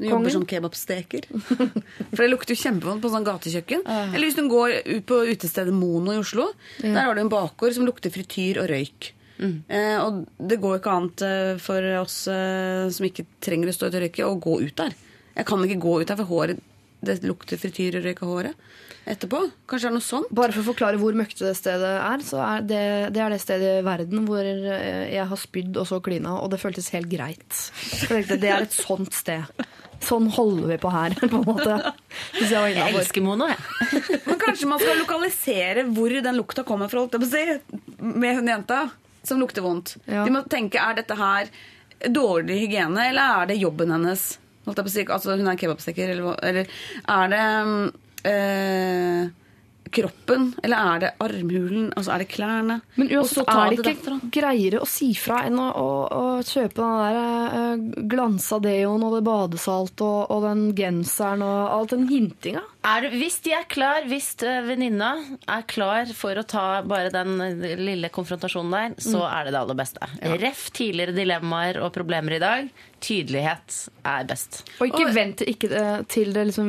Speaker 5: Du
Speaker 3: Kongen?
Speaker 5: jobber som kebabsteker. For det lukter jo kjempevondt på sånn gatekjøkken. Eller hvis du går ut på utestedet Mono i Oslo. Der har du en bakgård som lukter frityr og røyk. Eh, og det går ikke annet eh, for oss eh, som ikke trenger å stå i og å gå ut der. Jeg kan ikke gå ut der, for håret det lukter frityr og røyk av håret etterpå. Kanskje det er noe sånt?
Speaker 3: Bare for å forklare hvor møkkete det stedet er, så er det, det er det stedet i verden hvor eh, jeg har spydd og så klina, og det føltes helt greit. Jeg tenkte, det er et sånt sted. Sånn holder vi på her, på en måte. Hvis jeg
Speaker 4: Jeg elsker Mono, jeg.
Speaker 5: Men kanskje man skal lokalisere hvor den lukta kommer fra, holdt jeg på å si, med hun jenta som lukter vondt.
Speaker 3: Ja.
Speaker 5: De må tenke, er dette her dårlig hygiene, eller er det jobben hennes? Altså Hun er kebabsteker, eller, eller er det eh, kroppen, eller er det armhulen, altså er det klærne?
Speaker 3: Men uansett er det ikke
Speaker 5: det
Speaker 3: greiere å si fra enn å, å, å kjøpe den der uh, glansa deoen og det badesalt og, og den genseren og alt den hintinga.
Speaker 4: Er, hvis de er klar, hvis eh, venninna er klar for å ta bare den eh, lille konfrontasjonen der, så er det det aller beste. Ref tidligere dilemmaer og problemer i dag. Tydelighet er best.
Speaker 3: Og ikke vent ikke, eh, til det liksom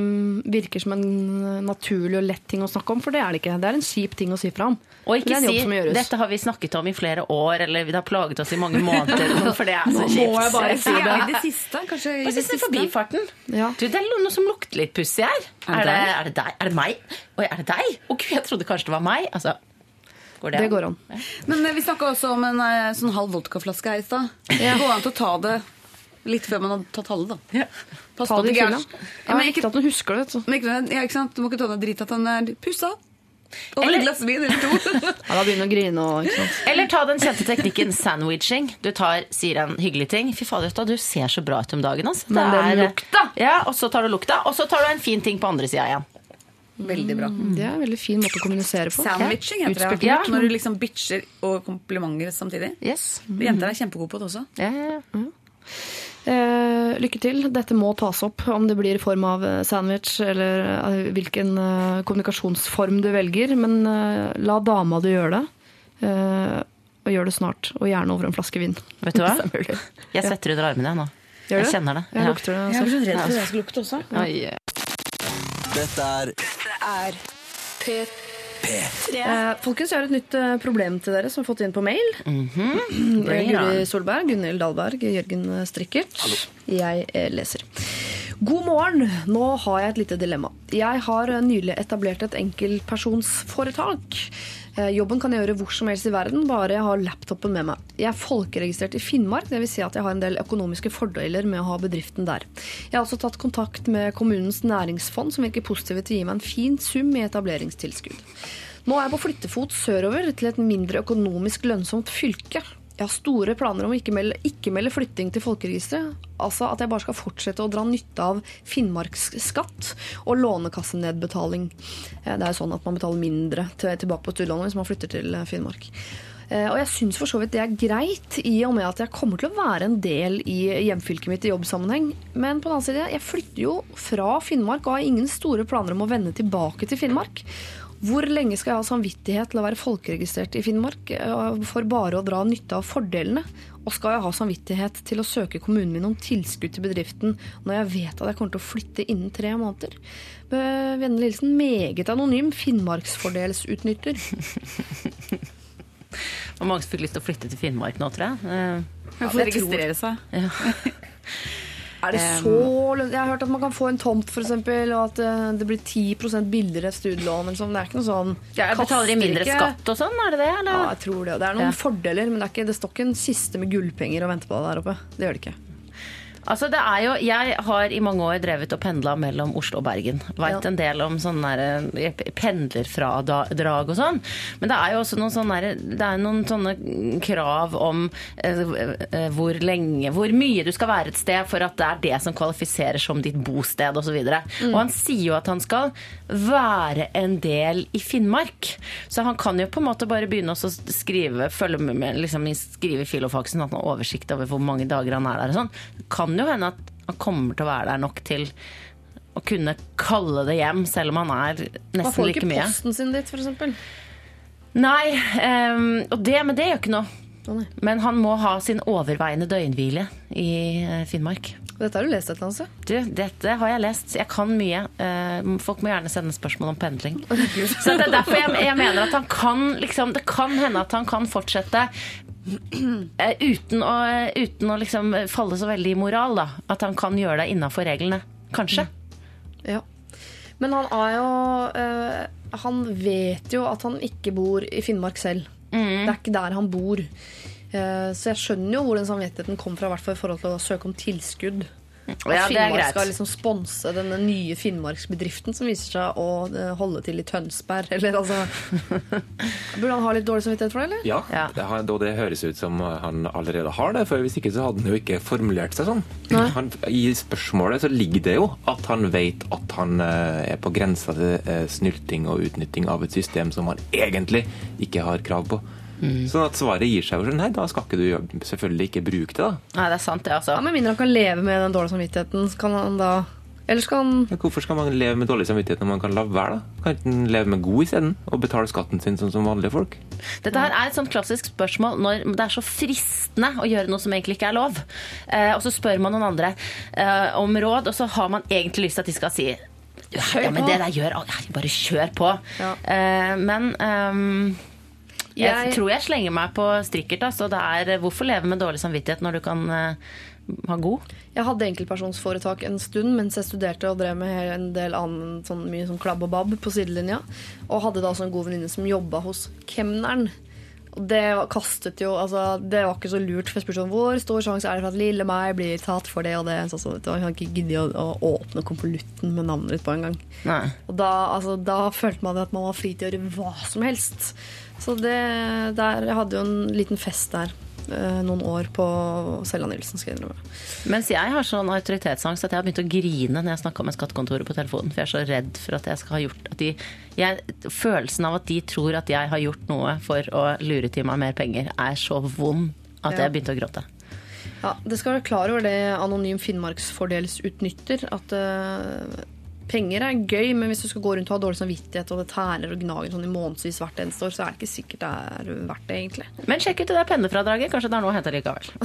Speaker 3: virker som en eh, naturlig og lett ting å snakke om, for det er det ikke. Det er en kjip ting å si fra om.
Speaker 4: Og ikke si. 'dette har vi snakket om i flere år', eller 'det har plaget oss i mange måneder'. For det er så kjipt.
Speaker 3: Nå må jeg bare si det.
Speaker 5: I det siste, kanskje i
Speaker 4: Bare
Speaker 5: det siste.
Speaker 4: forbifarten.
Speaker 3: Ja.
Speaker 4: Du, det er noe som lukter litt pussig her.
Speaker 5: Er det
Speaker 4: Er det,
Speaker 5: deg?
Speaker 4: er det? Er meg? Oi, er det deg? Å gud, jeg trodde kanskje det var meg. Altså, går det,
Speaker 3: Det går an.
Speaker 5: Men eh, vi snakka også om en sånn halv vodkaflaske her i stad. Det går an til å ta det litt før man har tatt halve, da. Pass
Speaker 3: Ta
Speaker 5: på
Speaker 3: det i fylla. Ja, men ikke at du husker det.
Speaker 5: Men ikke, ja, ikke sant? Du må ikke ta deg drit at den er pussa. Og et glass vin eller to.
Speaker 3: Ja, da begynner å grine og ikke sant.
Speaker 4: Eller ta den kjente teknikken sandwiching. Du tar, sier en hyggelig ting. Fy fader, du, ser så bra ut om dagen. Altså.
Speaker 3: Men det
Speaker 4: er-
Speaker 3: lukta!
Speaker 4: Ja, og så tar du lukta, og så tar du en fin ting på andre sida igjen.
Speaker 5: Veldig bra.
Speaker 3: Det er en veldig fin måte å kommunisere på.
Speaker 5: Sandwiching heter det.
Speaker 4: Ja.
Speaker 5: Når du liksom bitcher og komplimenter samtidig.
Speaker 4: Yes.
Speaker 5: Jenter er kjempegode på det også.
Speaker 4: Ja, ja, ja.
Speaker 3: Eh, lykke til. Dette må tas opp, om det blir i form av eh, sandwich eller eh, hvilken eh, kommunikasjonsform du velger. Men eh, la dama di gjøre det. Eh, og gjør det snart. Og gjerne over en flaske vin.
Speaker 4: Vet du hva? Jeg svetter under armene jeg nå.
Speaker 3: Gjør
Speaker 4: Jeg
Speaker 3: det?
Speaker 4: kjenner det.
Speaker 3: Jeg lukter det.
Speaker 5: Jeg er så redd for at jeg skal lukte også.
Speaker 4: Ja.
Speaker 1: Dette er
Speaker 8: er P3.
Speaker 3: Eh, folkens, jeg har et nytt eh, problem til dere som har fått inn på mail.
Speaker 4: Bring it
Speaker 3: Guri
Speaker 4: on.
Speaker 3: Solberg, Gunhild Dahlberg, Jørgen Strikkert. Jeg eh, leser. God morgen. Nå har jeg et lite dilemma. Jeg har eh, nylig etablert et enkeltpersonsforetak. Eh, Jobben kan jeg gjøre hvor som helst i verden, bare jeg har laptopen med meg. Jeg er folkeregistrert i Finnmark, dvs. Si at jeg har en del økonomiske fordeler med å ha bedriften der. Jeg har også tatt kontakt med kommunens næringsfond, som virker positive til å gi meg en fin sum i etableringstilskudd. Nå er jeg på flyttefot sørover til et mindre økonomisk lønnsomt fylke. Jeg har store planer om å ikke melde, ikke melde flytting til folkeregisteret. Altså at jeg bare skal fortsette å dra nytte av finnmarksskatt og lånekassenedbetaling. Eh, Det er jo sånn at man betaler mindre tilbake på studielånet hvis man flytter til eh, Finnmark. Eh, Og jeg syns for så vidt det er greit, i og med at jeg kommer til å være en del i hjemfylket mitt i jobbsammenheng. Men på den annen side, jeg flytter jo fra Finnmark og har ingen store planer om å vende tilbake til Finnmark. Hvor lenge skal jeg ha samvittighet til å være folkeregistrert i Finnmark eh, for bare å dra nytte av fordelene? Og skal jeg ha samvittighet til å søke kommunen min om tilskudd til bedriften når jeg vet at jeg kommer til å flytte innen tre måneder? Med Vennlig hilsen meget anonym finnmarksfordelsutnytter.
Speaker 4: Hvor mange som fikk lyst til å flytte til Finnmark nå, tror jeg. Ja,
Speaker 5: for å registrere seg.
Speaker 3: Er det så Jeg har hørt at man kan få en tomt, eksempel, og at eh, det blir 10 billigere studielån. eller sånn. Det er ikke noe sånn
Speaker 4: Jeg betaler de mindre
Speaker 3: ikke-
Speaker 4: skatt og sånn, er det det?
Speaker 3: Ja, jeg tror det. Det er noen
Speaker 4: Ja.
Speaker 3: fordeler, men det, ikke, det står ikke en kiste med gullpenger og venter på deg der oppe. Det gjør det ikke.
Speaker 4: Altså det er jo, Jeg har i mange år drevet og pendla mellom Oslo og Bergen. Veit en del om sånne eh, pendlerfradrag og sånn. Men det er jo også noen sånne, det er noen sånne krav om eh, eh, hvor lenge, hvor mye du skal være et sted for at det er det som kvalifiserer som ditt bosted osv. Og,
Speaker 3: Mm.
Speaker 4: og han sier jo at han skal være en del i Finnmark. Så han kan jo på en måte bare begynne å skrive, følge med, liksom, skrive i filofaksen at han har oversikt over hvor mange dager han er der og sånn. Det kan jo hende at han kommer til å være der nok til å kunne kalle det hjem, selv om han er nesten like mye.
Speaker 3: Han får ikke posten sin dit, f.eks.
Speaker 4: Nei, um, og det, men det gjør ikke noe. Men han må ha sin overveiende døgnhvile i eh, Finnmark.
Speaker 3: Dette har du lest et eller annet sted?
Speaker 4: Du, dette har jeg lest. Jeg kan mye. Eh, folk må gjerne sende spørsmål om pendling. Så det er derfor jeg, jeg mener at han kan liksom, Det kan hende at han kan fortsette uten å, uten å liksom falle så veldig i moral. da At han kan gjøre det innafor reglene. Kanskje.
Speaker 3: Ja. Men han er jo øh, Han vet jo at han ikke bor i Finnmark selv.
Speaker 4: Mm.
Speaker 3: Det er ikke der han bor. Eh, så jeg skjønner jo hvor den samvittigheten kom fra, i hvert fall i forhold til å søke om tilskudd. At
Speaker 4: Ja,
Speaker 3: Finnmark skal liksom sponse denne nye finnmarksbedriften som viser seg å eh, holde til i Tønsberg. Eller altså Burde han ha litt dårlig samvittighet for det, eller?
Speaker 6: Ja,
Speaker 4: Ja.
Speaker 6: Det, har- da det høres ut som han allerede har det, for hvis ikke så hadde han jo ikke formulert seg sånn. Han, I spørsmålet så ligger det jo at han vet at han eh, er på grensa til eh, snylting og utnytting av et system som han egentlig ikke har krav på. Sånn at svaret gir seg jo sånn, nei, da skal ikke du selvfølgelig ikke bruke det, da.
Speaker 4: Nei, det er sant, det, altså.
Speaker 3: Ja, Med mindre han kan leve med den dårlige samvittigheten, så kan han da Eller skal han
Speaker 6: ja, hvorfor skal man leve med dårlig samvittighet når man kan la være, da? Kan ikke man leve med god isteden, og betale skatten sin sånn som vanlige folk?
Speaker 4: Dette her er et sånt klassisk spørsmål når det er så fristende å gjøre noe som egentlig ikke er lov. Eh, og så spør man noen andre eh, om råd, og så har man egentlig lyst til at de skal si ja, men det der gjør Bare kjør på.
Speaker 3: Ja.
Speaker 4: Eh, men ehm, jeg,
Speaker 3: Jeg-
Speaker 4: tror jeg slenger meg på strikkert. Altså, det er, hvorfor leve med dårlig samvittighet når du kan uh, ha god?
Speaker 3: Jeg hadde enkeltpersonsforetak en stund mens jeg studerte og drev med en del annen sånn mye sånn klabb og babb på sidelinja. Og hadde da også en god venninne som jobba hos kemneren. Og det kastet jo, altså, det var ikke så lurt, for jeg spurte sånn, hvor stor sjanse er det for at lille meg blir tatt for det og det. Så, så, jeg kan ikke gidde å, å åpne konvolutten med navnet ditt på en gang.
Speaker 4: Nei.
Speaker 3: Og da, altså, da følte man at man var fri til å gjøre hva som helst. Så det, der, jeg hadde jo en liten fest der eh, noen år på Selja Nilsen, skal jeg innrømme.
Speaker 4: Mens jeg har sånn autoritetsangst at jeg har begynt å grine når jeg snakka med skattekontoret på telefonen. For jeg er så redd for at jeg skal ha gjort de, jeg, Følelsen av at de tror at jeg har gjort noe for å lure til meg mer penger, er så vond at
Speaker 3: Ja.
Speaker 4: jeg begynte å gråte.
Speaker 3: Ja, det skal være klar over det Anonym Finnmarksfordelsutnytter. At eh, penger er gøy, men hvis du skal gå rundt og ha dårlig samvittighet, og det tærer og gnager sånn i månedsvis hvert eneste år, så er det ikke sikkert det er verdt det, egentlig.
Speaker 4: Men sjekk ut det der pennefradraget. Kanskje det er noe å hente likevel.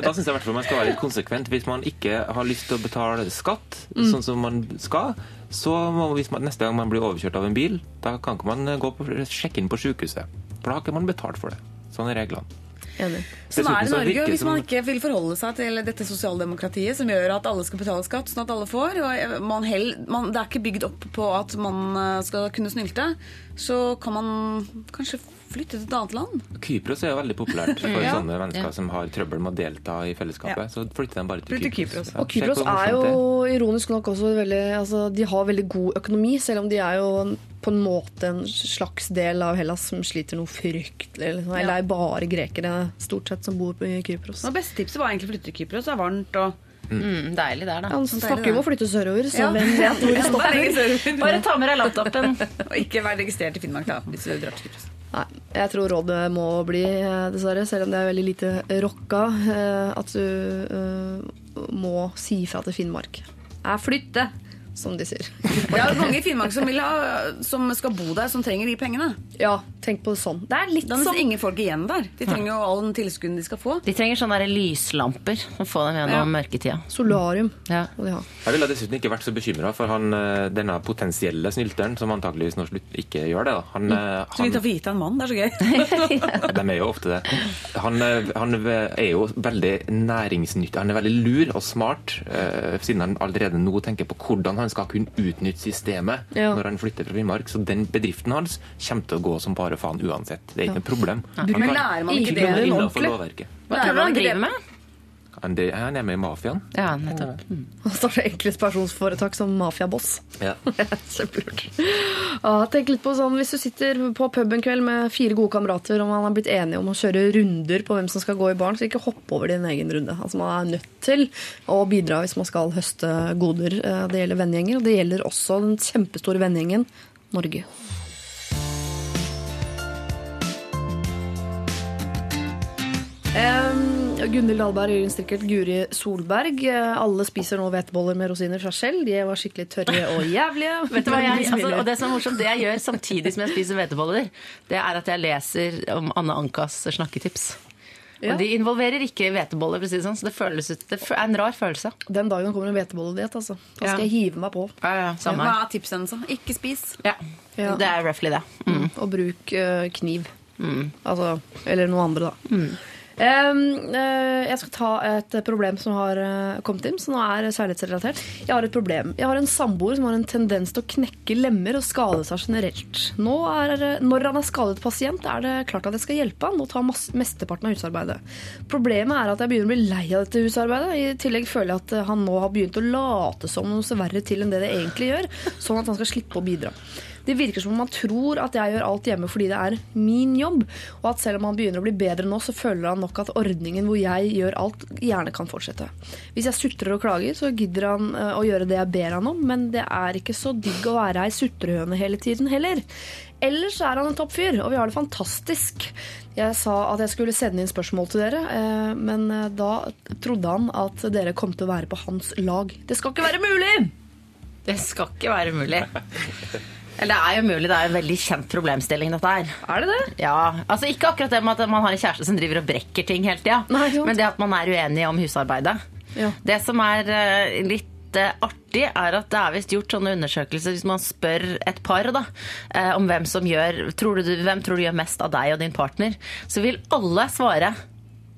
Speaker 6: Da syns jeg i hvert fall man skal være litt konsekvent. Hvis man ikke har lyst til å betale skatt sånn som man skal, så må hvis man, neste gang man blir overkjørt av en bil, da kan ikke man gå på, sjekke inn på sykehuset. For da har ikke man betalt for det. Sånn er reglene.
Speaker 3: Enig.
Speaker 7: Sånn er det i Norge
Speaker 6: virker
Speaker 7: hvis man ikke vil forholde seg til dette sosialdemokratiet som gjør at alle skal betale skatt, sånn at alle får. Og man hell, man, det er ikke bygd opp på at man eh, skal kunne snylte. Så kan man kanskje flytte til et annet land.
Speaker 6: Kypros er jo veldig populært for
Speaker 7: Ja.
Speaker 6: sånne mennesker
Speaker 4: Ja.
Speaker 6: som har trøbbel med å delta i fellesskapet.
Speaker 7: Ja.
Speaker 6: Så flytter de bare til Kypros.
Speaker 7: Kypros.
Speaker 3: Og Kypros er jo ironisk nok også veldig altså, De har veldig god økonomi, selv om de er jo på en måte en slags del av Hellas som sliter noe fryktelig. Liksom. Eller det er bare grekere stort sett som bor på Kypros.
Speaker 7: Det beste tipset var egentlig å flytte til Kypros. Det er varmt og
Speaker 4: Mm, deilig der, da.
Speaker 3: Han
Speaker 7: deilig,
Speaker 3: snakker jo om å flytte sørover, så
Speaker 7: Ja.
Speaker 3: hvem vet hvor det stopper.
Speaker 4: Bare ta med deg laptopen.
Speaker 7: Og ikke være registrert i Finnmark, da, hvis du drar til Kypros.
Speaker 3: Nei, jeg tror rådet må bli, eh, dessverre, selv om det er veldig lite rocka, eh, at du eh, må si fra til Finnmark. Jeg flytter, som de sier.
Speaker 7: Det er jo mange i Finnmark som, vil ha, som skal bo der, som trenger de pengene.
Speaker 3: Ja, tenk på det sånn. Det er litt
Speaker 7: er
Speaker 3: som
Speaker 7: ingen folk igjen der. De trenger jo all den tilskudd de skal få.
Speaker 4: De trenger sånne lyslamper som får dem gjennom mørketida.
Speaker 3: solarium.
Speaker 4: Ja.
Speaker 3: må de ha.
Speaker 6: Jeg ville dessuten ikke vært så bekymra for han, eh, denne potensielle snylteren, som antakeligvis nå slutt ikke gjør det. da. Han, eh,
Speaker 7: Så vi tar
Speaker 6: han,
Speaker 7: for gitt av en mann. Det er så gøy.
Speaker 6: de er jo ofte det. Han, eh, han er jo veldig næringsnyttig. Han er veldig lur og smart, eh, siden han allerede nå tenker på hvordan han skal kunne utnytte systemet
Speaker 3: Ja.
Speaker 6: når han flytter fra Finnmark. Så den bedriften hans kommer til å gå som bare faen uansett. Det er ikke noe problem. Han
Speaker 7: Men lærer man ikke
Speaker 3: Ikke
Speaker 7: det
Speaker 3: noe
Speaker 6: innenfor lovverket.
Speaker 4: Hva tror du han driver med?
Speaker 6: Han det- er med i mafiaen.
Speaker 4: Ja, nettopp. Mm.
Speaker 3: Han starter enkeltpersonsforetak som mafiaboss.
Speaker 6: Ja.
Speaker 3: Kjempelurt. Ja, tenk litt på sånn, Hvis du sitter på pub en kveld med fire gode kamerater og man har blitt enige om å kjøre runder på hvem som skal gå i baren, så ikke hopp over din egen runde. Altså Man er nødt til å bidra hvis man skal høste goder. Eh, Det gjelder vennegjenger, og det gjelder også den kjempestore vennegjengen Norge. Um, Gunhild Dahlberg, Jørgen Strikkelt, Guri Solberg. Eh, Alle spiser nå hveteboller med rosiner fra Skjell. De var skikkelig tørre og jævlige.
Speaker 4: Vet du hva jeg, altså, og det som er morsomt, det jeg gjør samtidig som jeg spiser hveteboller, det er at jeg leser om Anne Ankas snakketips.
Speaker 3: Ja.
Speaker 4: Og de involverer ikke hveteboller, sånn, så det, føles ut, det er en rar følelse.
Speaker 3: Den dagen det kommer en hvetebollediett, altså. Da skal
Speaker 4: Ja.
Speaker 3: jeg hive meg på.
Speaker 4: Ja, ja, samme
Speaker 7: Hva er tipset hennes? Ikke spis.
Speaker 4: Ja.
Speaker 3: Ja.
Speaker 4: Det er roughly det. Mm.
Speaker 3: Og bruk eh, kniv. Altså, eller noe andre, da. Eh, jeg skal ta et problem som har eh, kommet inn, som nå er særlighetsrelatert. Jeg har et problem. Jeg har en samboer som har en tendens til å knekke lemmer og skade seg generelt. Er, eh, når han er skadet pasient, er det klart at jeg skal hjelpe han og ta mesteparten av husarbeidet. Problemet er at jeg begynner å bli lei av dette husarbeidet. I tillegg føler jeg at eh, han nå har begynt å late som noe så verre til enn det det egentlig gjør, sånn at han skal slippe å bidra. Det virker som om man tror at jeg gjør alt hjemme fordi det er min jobb, og at selv om han begynner å bli bedre nå, så føler han nok at ordningen hvor jeg gjør alt, gjerne kan fortsette. Hvis jeg sutrer og klager, så gidder han eh, å gjøre det jeg ber han om, men det er ikke så digg å være ei sutrehøne hele tiden heller. Ellers er han en topp fyr, og vi har det fantastisk. Jeg sa at jeg skulle sende inn spørsmål til dere, eh, men eh, da trodde han at dere kom til å være på hans lag. Det skal ikke være mulig!
Speaker 4: Det skal ikke være mulig. Eller det er jo mulig, det er en veldig kjent problemstilling, dette her.
Speaker 3: Er det det?
Speaker 4: Ja, altså Ikke akkurat det med at man har en kjæreste som driver og brekker ting hele tida, men det at man er uenig om husarbeidet.
Speaker 3: Ja.
Speaker 4: Det som er eh, litt eh, artig, er at det er visst gjort sånne undersøkelser hvis man spør et par da, eh, om hvem som gjør tror du, Hvem tror du gjør mest av deg og din partner, så vil alle svare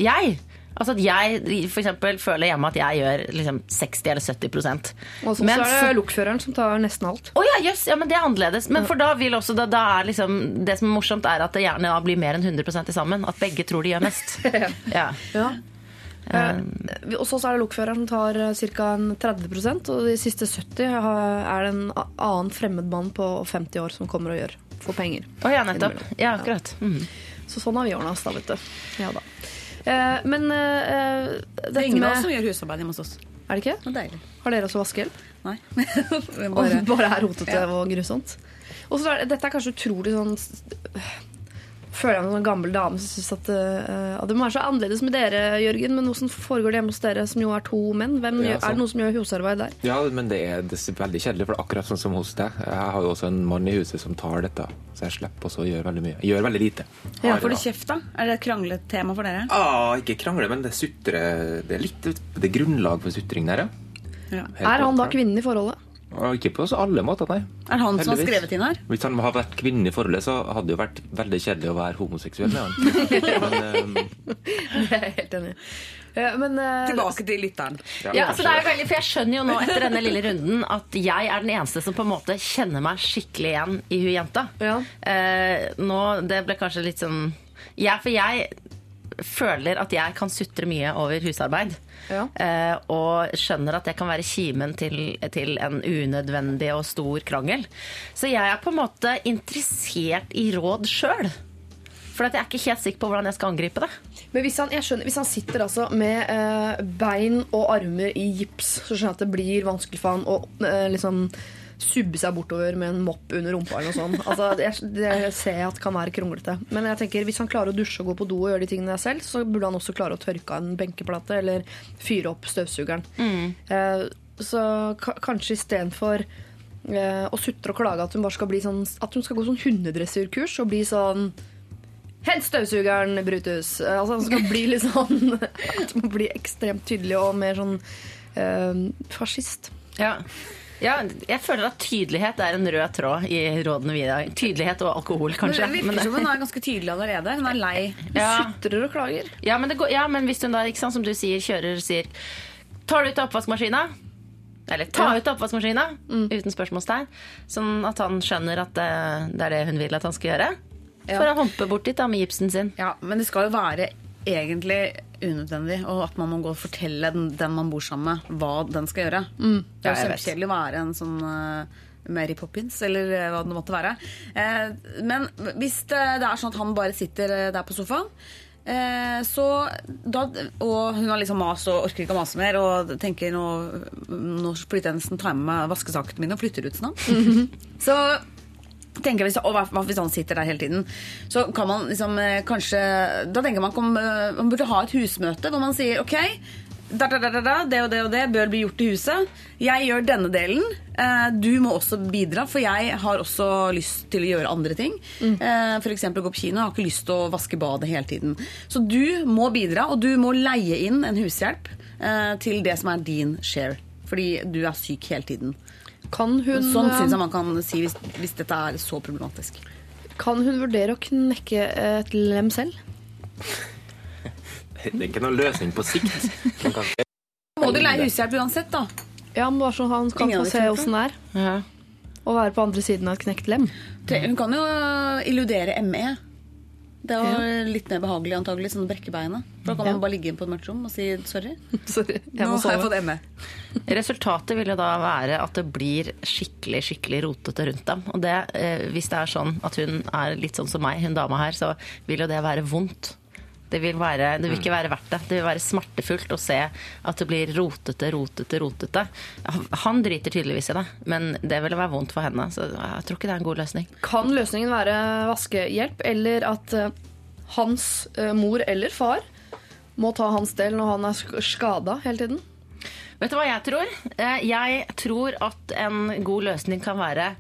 Speaker 4: jeg. Altså at jeg for eksempel, føler hjemme at jeg gjør liksom 60 eller 70
Speaker 3: Og så, er det lokføreren som tar nesten alt.
Speaker 4: å ja, yes, ja, men det er annerledes. Men for da vil også da, da er liksom Det som er morsomt, er at det gjerne da blir mer enn 100 til sammen. At begge tror de gjør mest. Ja.
Speaker 3: Ja. Um, hos oss er det lokføreren som tar ca. 30% og de siste 70 er det en annen fremmed mann på 50 år som kommer og gjør for penger.
Speaker 4: Å ja, nettopp. Ja, akkurat. Mm.
Speaker 3: Så sånn har vi ordna oss, da, vet du. Ja da. Eh, men eh,
Speaker 7: Det er ingen av oss som gjør husarbeid hjemme hos oss.
Speaker 3: Er det ikke?
Speaker 7: Det deilig.
Speaker 3: Har dere også vaskehjelp?
Speaker 7: Nei.
Speaker 3: Og
Speaker 7: Bare,
Speaker 3: bare er rotete
Speaker 7: Ja.
Speaker 3: og grusomt. Og så er dette er kanskje utrolig sånn Føler jeg meg som en gammel dame som syns at uh, at det må være så annerledes med dere, Jørgen. Men hvordan foregår det hjemme hos dere, som jo er to menn? Hvem,
Speaker 6: Ja,
Speaker 3: gjør, er det noen som gjør husarbeid der?
Speaker 6: Ja, men det er, det er veldig kjedelig, for det er akkurat sånn som hos deg. Jeg har jo også en mann i huset som tar dette, så jeg slipper også å gjøre veldig mye. Jeg gjør veldig lite.
Speaker 7: ja,
Speaker 6: Har
Speaker 7: får du kjeft, da? Er det et krangletema for dere?
Speaker 6: Ah, ikke krangle, men det sutrer Det er litt det er grunnlag for sutring der, ja.
Speaker 7: Ja.
Speaker 3: Er han da kvinnen i forholdet?
Speaker 6: Ikke på alle måter, nei.
Speaker 7: Er det han som har skrevet inn her?
Speaker 6: Hvis han hadde vært kvinne i forholdet, så hadde det jo vært veldig kjedelig å være homoseksuell med han. Men, um...
Speaker 3: Jeg er helt enig. Eh, Men uh,
Speaker 7: Tilbake til lytteren.
Speaker 4: Ja, altså det er veldig, for Jeg skjønner jo nå etter denne lille runden at jeg er den eneste som på en måte kjenner meg skikkelig igjen i hun jenta.
Speaker 3: Ja.
Speaker 4: Uh, nå, Det ble kanskje litt sånn Ja, for jeg føler at jeg kan sutre mye over husarbeid.
Speaker 3: Ja.
Speaker 4: Eh, og skjønner at det kan være kimen til, til en unødvendig og stor krangel. Så jeg er på en måte interessert i råd sjøl. For at jeg er ikke helt sikker på hvordan jeg skal angripe det.
Speaker 3: Men hvis han, jeg skjønner, hvis han sitter altså med eh, bein og armer i gips, så skjønner jeg at det blir vanskelig for han å eh, liksom subbe seg bortover med en mopp under rumpa eller noe sånt. Altså, det, det ser jeg at kan være kronglete. Men jeg tenker, hvis han klarer å dusje og gå på do og gjøre de tingene der selv, så burde han også klare å tørke av en benkeplate eller fyre opp støvsugeren. Eh, så ka kanskje istedenfor eh, å sutre og klage at hun bare skal bli sånn At hun skal gå sånn hundedressurkurs og bli sånn Hent støvsugeren, Brutus! Eh, Altså, han skal bli litt sånn At man blir ekstremt tydelig og mer sånn eh, fascist.
Speaker 4: Ja. Ja, jeg føler at tydelighet er en rød tråd i rådene vi gir. Tydelighet og alkohol, kanskje.
Speaker 7: Men det virker som hun er ganske tydelig allerede. Hun er lei.
Speaker 4: ja.
Speaker 3: Sutrer og klager.
Speaker 4: Ja, men, det går, ja, men hvis hun da, ikke sant, som du sier, kjører sier Tar du ut oppvaskmaskina? Eller ta ut oppvaskmaskina, uten spørsmålstegn. Sånn at han skjønner at det, det er det hun vil at han skal gjøre.
Speaker 3: Ja.
Speaker 4: For han humpe bort dit da med gipsen sin.
Speaker 7: Ja, Men det skal jo være
Speaker 5: egentlig unødvendig, og at man må gå og fortelle den, den man bor sammen med, hva den skal gjøre. Det er jo kjempekjedelig å være en sånn uh, Mary Poppins, eller eh, hva det måtte være. Uh, men hvis det, det er sånn at han bare sitter der på sofaen, eh, så da, og hun har liksom mast og orker ikke å mase mer, og tenker nå, nå flytter jeg nesten tar med meg vaskesakene mine og flytter ut snart. Så tenker jeg og hva, hvis han sitter der hele tiden Så kan man liksom eh, kanskje Da tenker man om eh, man burde ha et husmøte hvor man sier OK, da, da, da, da, da, det og det og det bør bli gjort i huset. Jeg gjør denne delen. Eh, du må også bidra, for jeg har også lyst til å gjøre andre ting. Mm. F.eks. gå på kino. Jeg har ikke lyst til å vaske badet hele tiden. Så du må bidra, og du må leie inn en hushjelp til det som er din share. Fordi du er syk hele tiden.
Speaker 3: Kan hun,
Speaker 5: Sånn
Speaker 3: eh,
Speaker 5: syns jeg man kan si hvis, hvis dette er så problematisk.
Speaker 3: kan hun vurdere å knekke et lem selv?
Speaker 6: Det er ikke noen løsning på sikt. Man kan ikke
Speaker 5: Må du leie hushjelp uansett, da?
Speaker 3: Ja, men bare så han kan få se åssen det er.
Speaker 4: Ja.
Speaker 3: Å være på andre siden av et knekt lem.
Speaker 5: Hun kan jo illudere ME. Det er jo litt mer behagelig antagelig, sånn å brekke beinet. For da kan
Speaker 3: Ja.
Speaker 5: man bare ligge på et mørkt rom og si sorry.
Speaker 3: Sorry, jeg
Speaker 5: Nå
Speaker 3: må
Speaker 5: har jeg fått ME.
Speaker 4: Resultatet vil jo da være at det blir skikkelig skikkelig rotete rundt dem. Og det, eh, hvis det er sånn at hun er litt sånn som meg, hun dama her, så vil jo det være vondt. Det vil, være, det vil ikke være verdt det. Det vil være smertefullt å se at det blir rotete, rotete, rotete. Han driter tydeligvis i det, men det vil være vondt for henne. Så jeg tror ikke det er en god løsning.
Speaker 3: Kan løsningen være vaskehjelp, eller at eh, hans eh, mor eller far må ta hans del når han er sk- skada hele tiden?
Speaker 4: Vet du hva jeg tror? Eh, Jeg tror at en god løsning kan være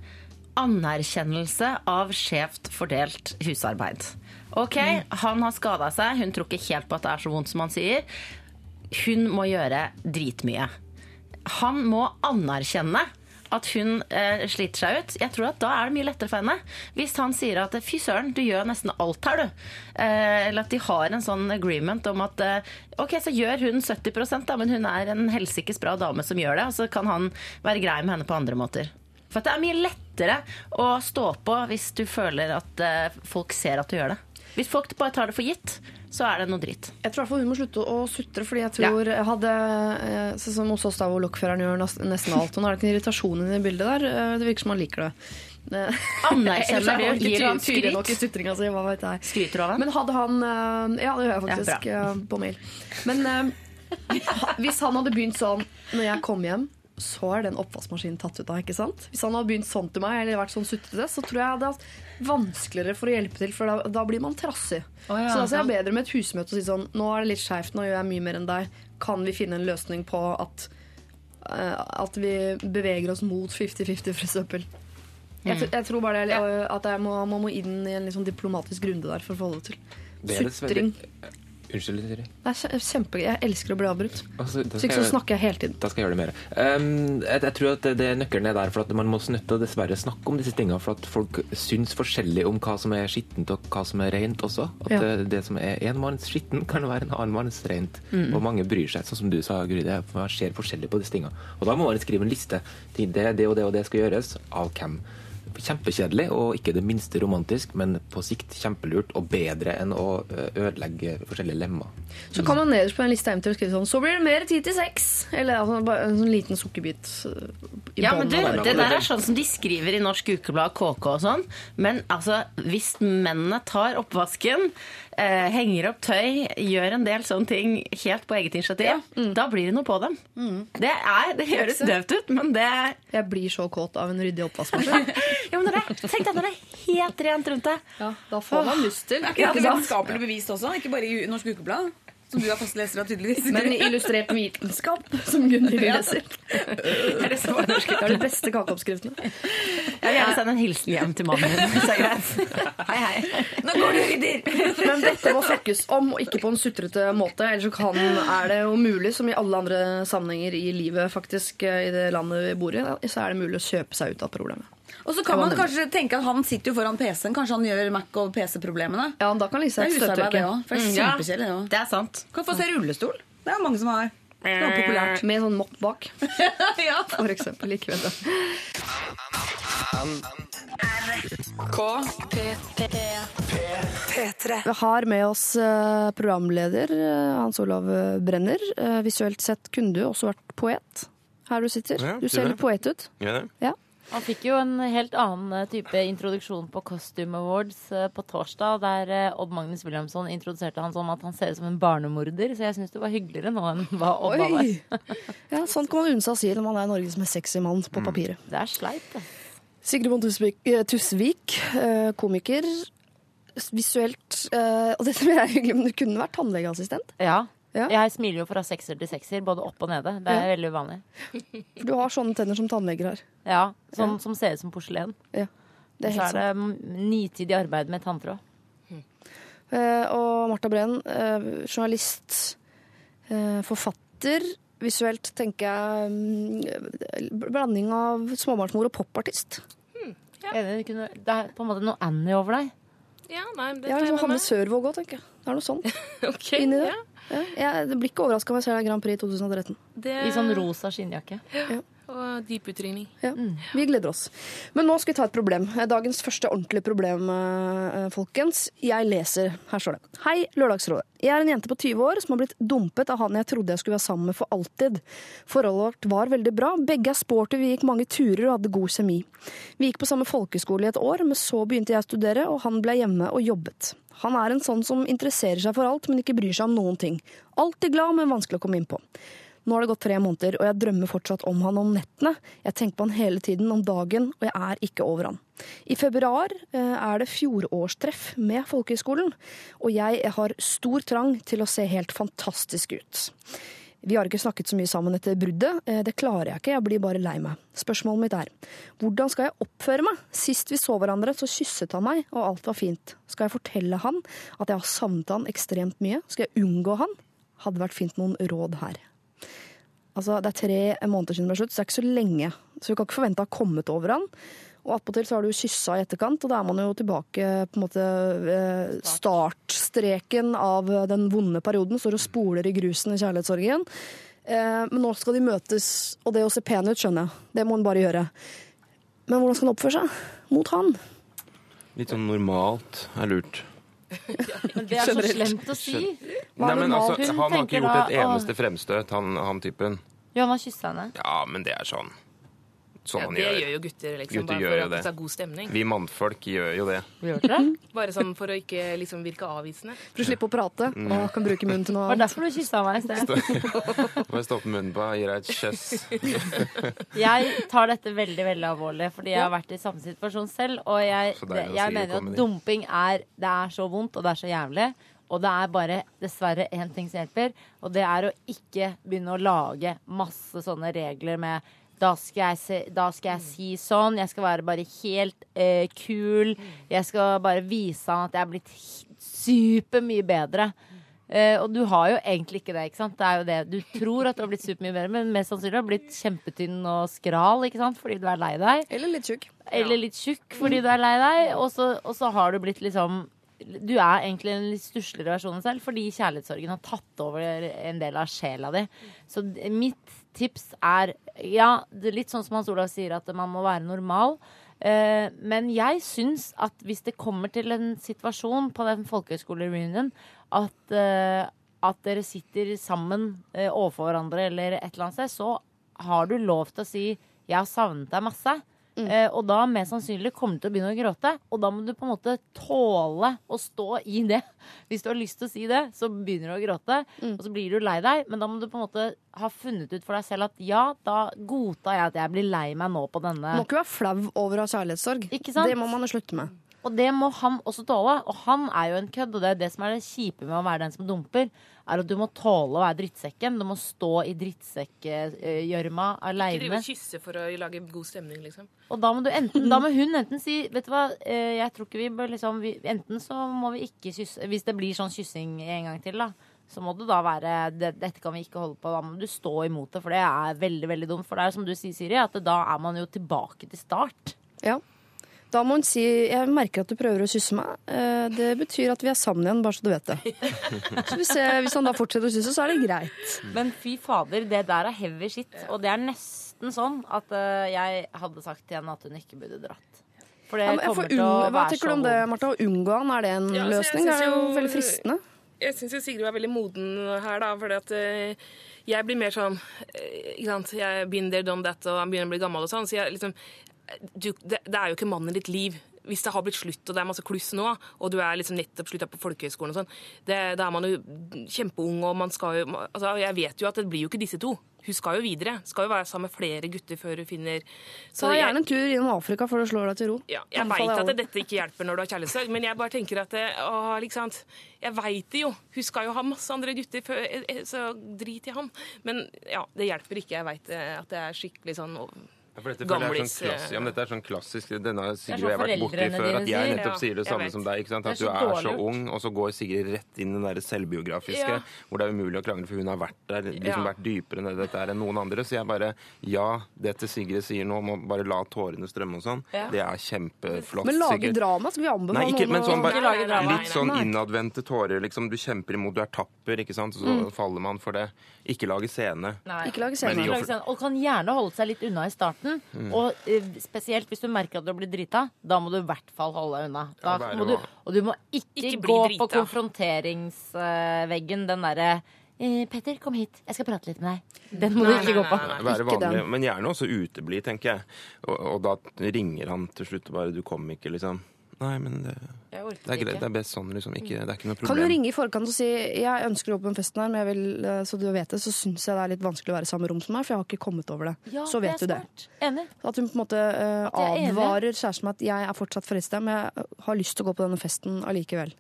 Speaker 4: anerkjennelse av skjevt fordelt husarbeid. Ok, han har skada seg, hun tror ikke helt på at det er så vondt som han sier. Hun må gjøre dritmye. Han må anerkjenne at hun eh, sliter seg ut. Jeg tror at Da er det mye lettere for henne. Hvis han sier at fy søren, du gjør nesten alt her, du. Eh, eller at de har en sånn agreement om at eh, ok, så gjør hun 70 da, men hun er en helsikes bra dame som gjør det. Og så kan han være grei med henne på andre måter. For det er mye lettere å stå på hvis du føler at eh, folk ser at du gjør det. Hvis folk bare tar det for gitt, så er det noe dritt.
Speaker 3: Jeg tror i hvert fall hun må slutte å sutre, fordi jeg tror jeg hadde Sånn som hos oss da hvor lokføreren gjør nesten alt. Er det ikke en irritasjon i det bildet der. eh, Det virker som han liker det. Eh,
Speaker 4: Anerkjenner
Speaker 3: er
Speaker 4: du? Gir han
Speaker 3: ty- nok i
Speaker 4: skryt?
Speaker 3: sutringa si, hva vet jeg.
Speaker 4: Skryter du av ham?
Speaker 3: Men hadde han Ja, det gjør jeg faktisk Ja, på mail. Men hvis han hadde begynt sånn når jeg kom hjem, så er den oppvaskmaskinen tatt ut av. ikke sant? Hvis han hadde begynt sånn til meg, eller vært sånn suttete, så tror jeg det hadde vært vanskeligere for å hjelpe til, for da, da blir man trassig.
Speaker 4: Oh, ja,
Speaker 3: så da er
Speaker 4: jeg
Speaker 3: det bedre med et husmøte og si sånn Nå er det litt skeivt, nå gjør jeg mye mer enn deg. Kan vi finne en løsning på at, eh, at vi beveger oss mot 50-50, for eksempel? Jeg, jeg tror bare det, er- at jeg må, man må inn i en litt sånn diplomatisk runde der for å få det til. Sutring.
Speaker 6: Unnskyld, Siri.
Speaker 3: Er kje- Jeg elsker å bli avbrutt.
Speaker 6: Altså,
Speaker 3: Så ikke så snakker jeg hele tiden.
Speaker 6: Da skal jeg gjøre det mer. Um, jeg, jeg tror at det, det nøkkelen er der for at man må snutte å dessverre snakke om disse tingene. For at folk syns forskjellig om hva som er skittent og hva som er rent også. At
Speaker 3: Ja.
Speaker 6: det, det som er en manns skitten, kan være en annen manns rent.
Speaker 3: Mm.
Speaker 6: Og mange bryr seg, sånn som du sa, Guri. det Man ser forskjellig på disse tingene. Og da må man skrive en liste. til Det, det og det og det skal gjøres. Av hvem. Kjempekjedelig og ikke det minste romantisk, men på sikt kjempelurt og bedre enn å ødelegge forskjellige lemmer.
Speaker 3: Så kan man nederst på en liste eventuelt skrive sånn Så blir det mer tid til sex! Eller altså, bare en sånn liten sukkerbit i
Speaker 4: Ja, men du, Det der er sånn som de skriver i Norsk Ukeblad KK og sånn. Men altså, hvis mennene tar oppvasken, eh, henger opp tøy, gjør en del sånne ting helt på eget initiativ, da blir det noe på dem. Det, er, det høres døvt ut, men det er
Speaker 3: Jeg blir så kåt av en ryddig oppvaskmaskin.
Speaker 4: ja, men det Tenk deg når det er helt rent rundt deg.
Speaker 3: ja, da får man lyst til.
Speaker 5: Er Ikke det vitenskapelig bevist også? Ikke bare i Norsk Ukeblad? Som du er fastleser av, tydeligvis.
Speaker 3: Men illustrert vitenskap, som Gunhild leser. Det er de beste kakeoppskriftene.
Speaker 4: Jeg vil gjerne sende en hilsen hjem til mannen min. hvis det er greit. Hei, hei.
Speaker 5: Nå går du videre!
Speaker 3: Men dette må snakkes om, og ikke på en sutrete måte. Ellers så kan, er det jo mulig, som i alle andre sammenhenger i livet, faktisk, eh, i det landet vi bor i, så er det mulig å kjøpe seg ut av problemet.
Speaker 5: Og så kan man kanskje tenke at han sitter jo foran PC-en. Kanskje han gjør Mac- og PC-problemene.
Speaker 3: Ja, da kan Lise
Speaker 5: Det er husarbeid, det òg. For det er
Speaker 4: Mm, ja,
Speaker 5: kjempekjedelig. det
Speaker 4: er sant.
Speaker 5: Kan få se rullestol. Det er mange som har.
Speaker 3: Det var populært. Med sånn mopp bak. ja. For eksempel. Ikke vet det. Vi har med oss eh, programleder eh, Hans Olav Brenner. Eh, Visuelt sett kunne du også vært poet her du sitter.
Speaker 9: Ja,
Speaker 3: Du ser litt poet ut. Ja.
Speaker 10: Han fikk jo en helt annen eh, type introduksjon på Costume Awards eh, på torsdag, der eh, Odd Magnus Williamson introduserte han som at han ser ut som en barnemorder. Så jeg syns det var hyggeligere nå enn hva Odd var.
Speaker 3: Oi! Ja, sånn kan man unne seg å si når man er Norges mest sexy mann
Speaker 9: Mm.
Speaker 3: på papiret.
Speaker 10: Det er sleipt, det.
Speaker 3: Sigrid Bonde Tusvik, komiker. Visuelt Og dette er hyggelig, men du kunne vært tannlegeassistent.
Speaker 10: Ja.
Speaker 3: Ja.
Speaker 10: Jeg smiler jo fra sekser til sekser, både opp og nede. Det er
Speaker 3: Ja.
Speaker 10: veldig uvanlig.
Speaker 3: For du har sånne tenner som tannleger har.
Speaker 10: Ja, Sånn som ser ut som porselen.
Speaker 3: Ja, det er
Speaker 10: Så er det mm, nitidig arbeid med tanntråd.
Speaker 3: Eh, og Marta Breen, eh, journalist, eh, forfatter. Visuelt tenker jeg mm, blanding av småbarnsmor og popartist.
Speaker 10: Enig, det, det er på en måte noe Annie over deg.
Speaker 11: Ja, nei, det
Speaker 3: ja,
Speaker 11: tar
Speaker 3: er
Speaker 11: jeg
Speaker 3: liksom Hanne. Sørvåg òg, tenker jeg. Det er noe sånn
Speaker 11: Ok,
Speaker 3: inni det.
Speaker 11: ja.
Speaker 3: Ja, jeg det blir ikke overraska om jeg ser deg i Grand Prix 2013.
Speaker 11: Det,
Speaker 10: I sånn rosa skinnjakke.
Speaker 11: Og dyputringning.
Speaker 3: Ja, Vi gleder oss. Men nå skal vi ta et problem. Dagens første ordentlige problem, eh, folkens. Jeg leser. Her står det. Hei, Lørdagsrådet. Jeg er en jente på 20 år som har blitt dumpet av han jeg trodde jeg skulle være sammen med for alltid. Forholdet vårt var veldig bra. Begge er sporty, vi gikk mange turer og hadde god kjemi. Vi gikk på samme folkeskole i et år, men så begynte jeg å studere, og han ble hjemme og jobbet. Han er en sånn som interesserer seg for alt, men ikke bryr seg om noen ting. Alltid glad, men vanskelig å komme inn på. Nå har det gått tre måneder, og jeg drømmer fortsatt om han om nettene. Jeg tenker på han hele tiden om dagen, og jeg er ikke over han. I februar eh, er det fjorårstreff med folkehøyskolen, og jeg har stor trang til å se helt fantastisk ut. Vi har ikke snakket så mye sammen etter bruddet. Eh, Det klarer jeg ikke, jeg blir bare lei meg. Spørsmålet mitt er, hvordan skal jeg oppføre meg? Sist vi så hverandre, så kysset han meg, og alt var fint. Skal jeg fortelle han at jeg har savnet han ekstremt mye? Skal jeg unngå han? Hadde vært fint noen råd her. Altså, det er tre måneder siden det ble slutt, så det er ikke så lenge. Så vi kan ikke forvente å ha kommet over han. Og attpåtil så har du kyssa i etterkant, og da er man jo tilbake på en måte ved startstreken av den vonde perioden. Står og spoler i grusen i kjærlighetssorgen. Eh, Men nå skal de møtes, og det å se pen ut skjønner jeg. Det må hun bare gjøre. Men hvordan skal han oppføre seg mot han?
Speaker 9: Litt sånn normalt er lurt.
Speaker 10: Men det er så slemt å si.
Speaker 3: Hva
Speaker 9: Nei, men altså,
Speaker 10: Hun
Speaker 9: han har ikke gjort
Speaker 10: da,
Speaker 9: et eneste fremstøt, han, han typen.
Speaker 10: Jo, han har kyssa henne.
Speaker 9: Ja, men det er sånn. Sånn
Speaker 11: Ja,
Speaker 9: han
Speaker 11: det
Speaker 9: gjør.
Speaker 11: gjør jo gutter, liksom.
Speaker 9: Gutter
Speaker 11: bare for at
Speaker 9: det.
Speaker 11: er god stemning.
Speaker 9: Vi mannfolk gjør jo det.
Speaker 10: Gjør dere det?
Speaker 11: Bare sånn for å ikke liksom virke avvisende.
Speaker 3: For å slippe å prate
Speaker 9: Mm.
Speaker 3: og kan bruke munnen til noe
Speaker 10: Det var derfor du kyssa meg i sted.
Speaker 9: Må jeg stoppe munnen på, gir deg et kjøss.
Speaker 10: Jeg tar dette veldig veldig alvorlig, fordi jeg har vært i samme situasjon selv. Og jeg,
Speaker 9: det,
Speaker 10: jeg
Speaker 9: si
Speaker 10: mener jo at dumping er Det er så vondt, og det er så jævlig. Og det er bare dessverre én ting som hjelper, og det er å ikke begynne å lage masse sånne regler med da skal, jeg se, da skal jeg si sånn. Jeg skal være bare helt eh, kul. Jeg skal bare vise han at jeg er blitt supermye bedre. Eh, og du har jo egentlig ikke det. ikke sant? Det er jo det. Du tror at du har blitt supermye bedre, men mest sannsynlig har du blitt kjempetynn og skral ikke sant? fordi du er lei deg.
Speaker 3: Eller litt tjukk.
Speaker 10: Eller litt tjukk fordi du er lei deg. Og så, og så har du blitt liksom Du er egentlig en litt stussligere versjon av deg selv fordi kjærlighetssorgen har tatt over en del av sjela di. Så mitt tips er Ja, det er litt sånn som Hans Olav sier, at man må være normal. Eh, men jeg syns at hvis det kommer til en situasjon på den folkehøyskolereunionen at, eh, at dere sitter sammen eh, overfor hverandre eller et eller annet sted, så har du lov til å si 'jeg har savnet deg masse'. Eh, og da mest sannsynlig kommer du til å begynne å gråte. Og da må du på en måte tåle å stå i det. Hvis du har lyst til å si det, så begynner du å gråte. Og så blir du lei deg, men da må du på en måte ha funnet ut for deg selv at ja, da godtar jeg at jeg blir lei meg nå på denne
Speaker 3: Må ikke være flau over å ha kjærlighetssorg. Det må man slutte med.
Speaker 10: Og det må han også tåle. Og han er jo en kødd, og det er det som er det kjipe med å være den som dumper. Er at du må tåle å være drittsekken. Du må stå i drittsekkgjørma
Speaker 11: Ikke drive
Speaker 10: aleine.
Speaker 11: og kysse for å lage god stemning, liksom.
Speaker 10: Og da må, du enten, da må hun enten si Vet du hva, eh, jeg tror ikke vi bør liksom vi, Enten så må vi ikke kysse Hvis det blir sånn kyssing en gang til, da. Så må det da være det, Dette kan vi ikke holde på. Da må du stå imot det, for det er veldig veldig dumt. For det er som du sier, Siri, at da er man jo tilbake til start.
Speaker 3: Ja. Da må hun si Jeg merker at du prøver å kysse meg. Eh, Det betyr at vi er sammen igjen, bare så du vet det. Så hvis, jeg, hvis han da fortsetter å kysse, så er det greit.
Speaker 10: Men fy fader, det der er heavy shit. Og det er nesten sånn at eh, jeg hadde sagt til henne at hun ikke burde dratt. For det
Speaker 3: Ja,
Speaker 10: kommer
Speaker 3: får
Speaker 10: til å
Speaker 3: unng- Hva
Speaker 10: være
Speaker 3: tenker du om det. Martha? Å unngå han, er det en
Speaker 11: Ja, altså,
Speaker 3: løsning? Det er jo
Speaker 11: jo-
Speaker 3: veldig fristende.
Speaker 11: Jeg syns Sigrid var veldig moden her, da. For at, eh, jeg blir mer sånn ikke sant? Jeg been there, done that, og han begynner å bli gammel og sånn. Så jeg liksom du, det, det er jo ikke mannen i ditt liv. Hvis det har blitt slutt, og det er masse kluss nå, og du er liksom nettopp slutta på folkehøyskolen og sånn, da er man jo kjempeung, og man skal jo altså, Jeg vet jo at det blir jo ikke disse to. Hun skal jo videre. Skal jo være sammen med flere gutter før hun finner
Speaker 3: Så
Speaker 11: Ta
Speaker 3: gjerne en tur innom Afrika før du slår deg til ro.
Speaker 11: ja, jeg veit at dette ikke hjelper når du har kjærlighetssorg, men jeg bare tenker at det, å, liksom, Jeg veit det jo. Hun skal jo ha masse andre gutter, før, eh, eh, så drit i han. Men ja, det hjelper ikke. Jeg veit at det er skikkelig sånn å-
Speaker 9: Ja, for dette, føler jeg er sånn klassisk, ja, men dette er sånn klassisk Denne har Sigrid og jeg har vært borti før. At jeg nettopp sier det samme som deg. ikke sant? At du er så ung, og så går Sigrid rett inn i den der selvbiografiske,
Speaker 11: Ja.
Speaker 9: hvor det er umulig å krangle, for hun har vært der, liksom vært dypere nedi dette er enn noen andre. Så jeg bare Ja, dette Sigrid sier nå, om å bare la tårene strømme og sånn, det er kjempeflott.
Speaker 3: Men lage
Speaker 9: Sigrid.
Speaker 3: drama? Skal vi anbefale
Speaker 9: Nei, ikke, men sånn bare,
Speaker 11: Ikke lage drama.
Speaker 9: litt sånn innadvendte tårer. liksom Du kjemper imot, du er tapper, ikke sant? Så
Speaker 3: Mm.
Speaker 9: faller man for det. Ikke lage scene.
Speaker 10: Nei.
Speaker 3: Ikke lage scene.
Speaker 9: i
Speaker 10: Ikke lage scene. Og kan gjerne holde seg litt unna i starten.
Speaker 9: Mm.
Speaker 10: Og eh, spesielt hvis du merker at du blir drita, da må du i hvert fall holde deg unna. Da
Speaker 9: Ja,
Speaker 10: må du, og du må ikke,
Speaker 11: Ikke
Speaker 10: gå på konfronteringsveggen, den derre eh, 'Petter, kom hit. Jeg skal prate litt med deg.' Den må du ikke
Speaker 11: nei,
Speaker 10: gå på.
Speaker 11: nei, nei.
Speaker 9: Være vanlig, men gjerne også utebli, tenker jeg. Og, og da ringer han til slutt og bare 'Du kom ikke', liksom. Nei, men det,
Speaker 10: Jeg orker
Speaker 9: det er greit.
Speaker 10: ikke.
Speaker 9: Det er best sånn, liksom. Ikke, det er ikke noe
Speaker 3: Kan du ringe i forkant og si jeg ønsker å gå på den festen her, men jeg vil, eh, så du vet det, så syns jeg det er litt vanskelig å være i samme rom som meg, for jeg har ikke kommet over det.
Speaker 10: Ja,
Speaker 3: så vet
Speaker 10: det
Speaker 3: du det.
Speaker 10: Enig.
Speaker 3: At hun på en måte
Speaker 10: enig.
Speaker 3: advarer kjæresten med at jeg er fortsatt forelska, men jeg har lyst til å gå på denne festen allikevel.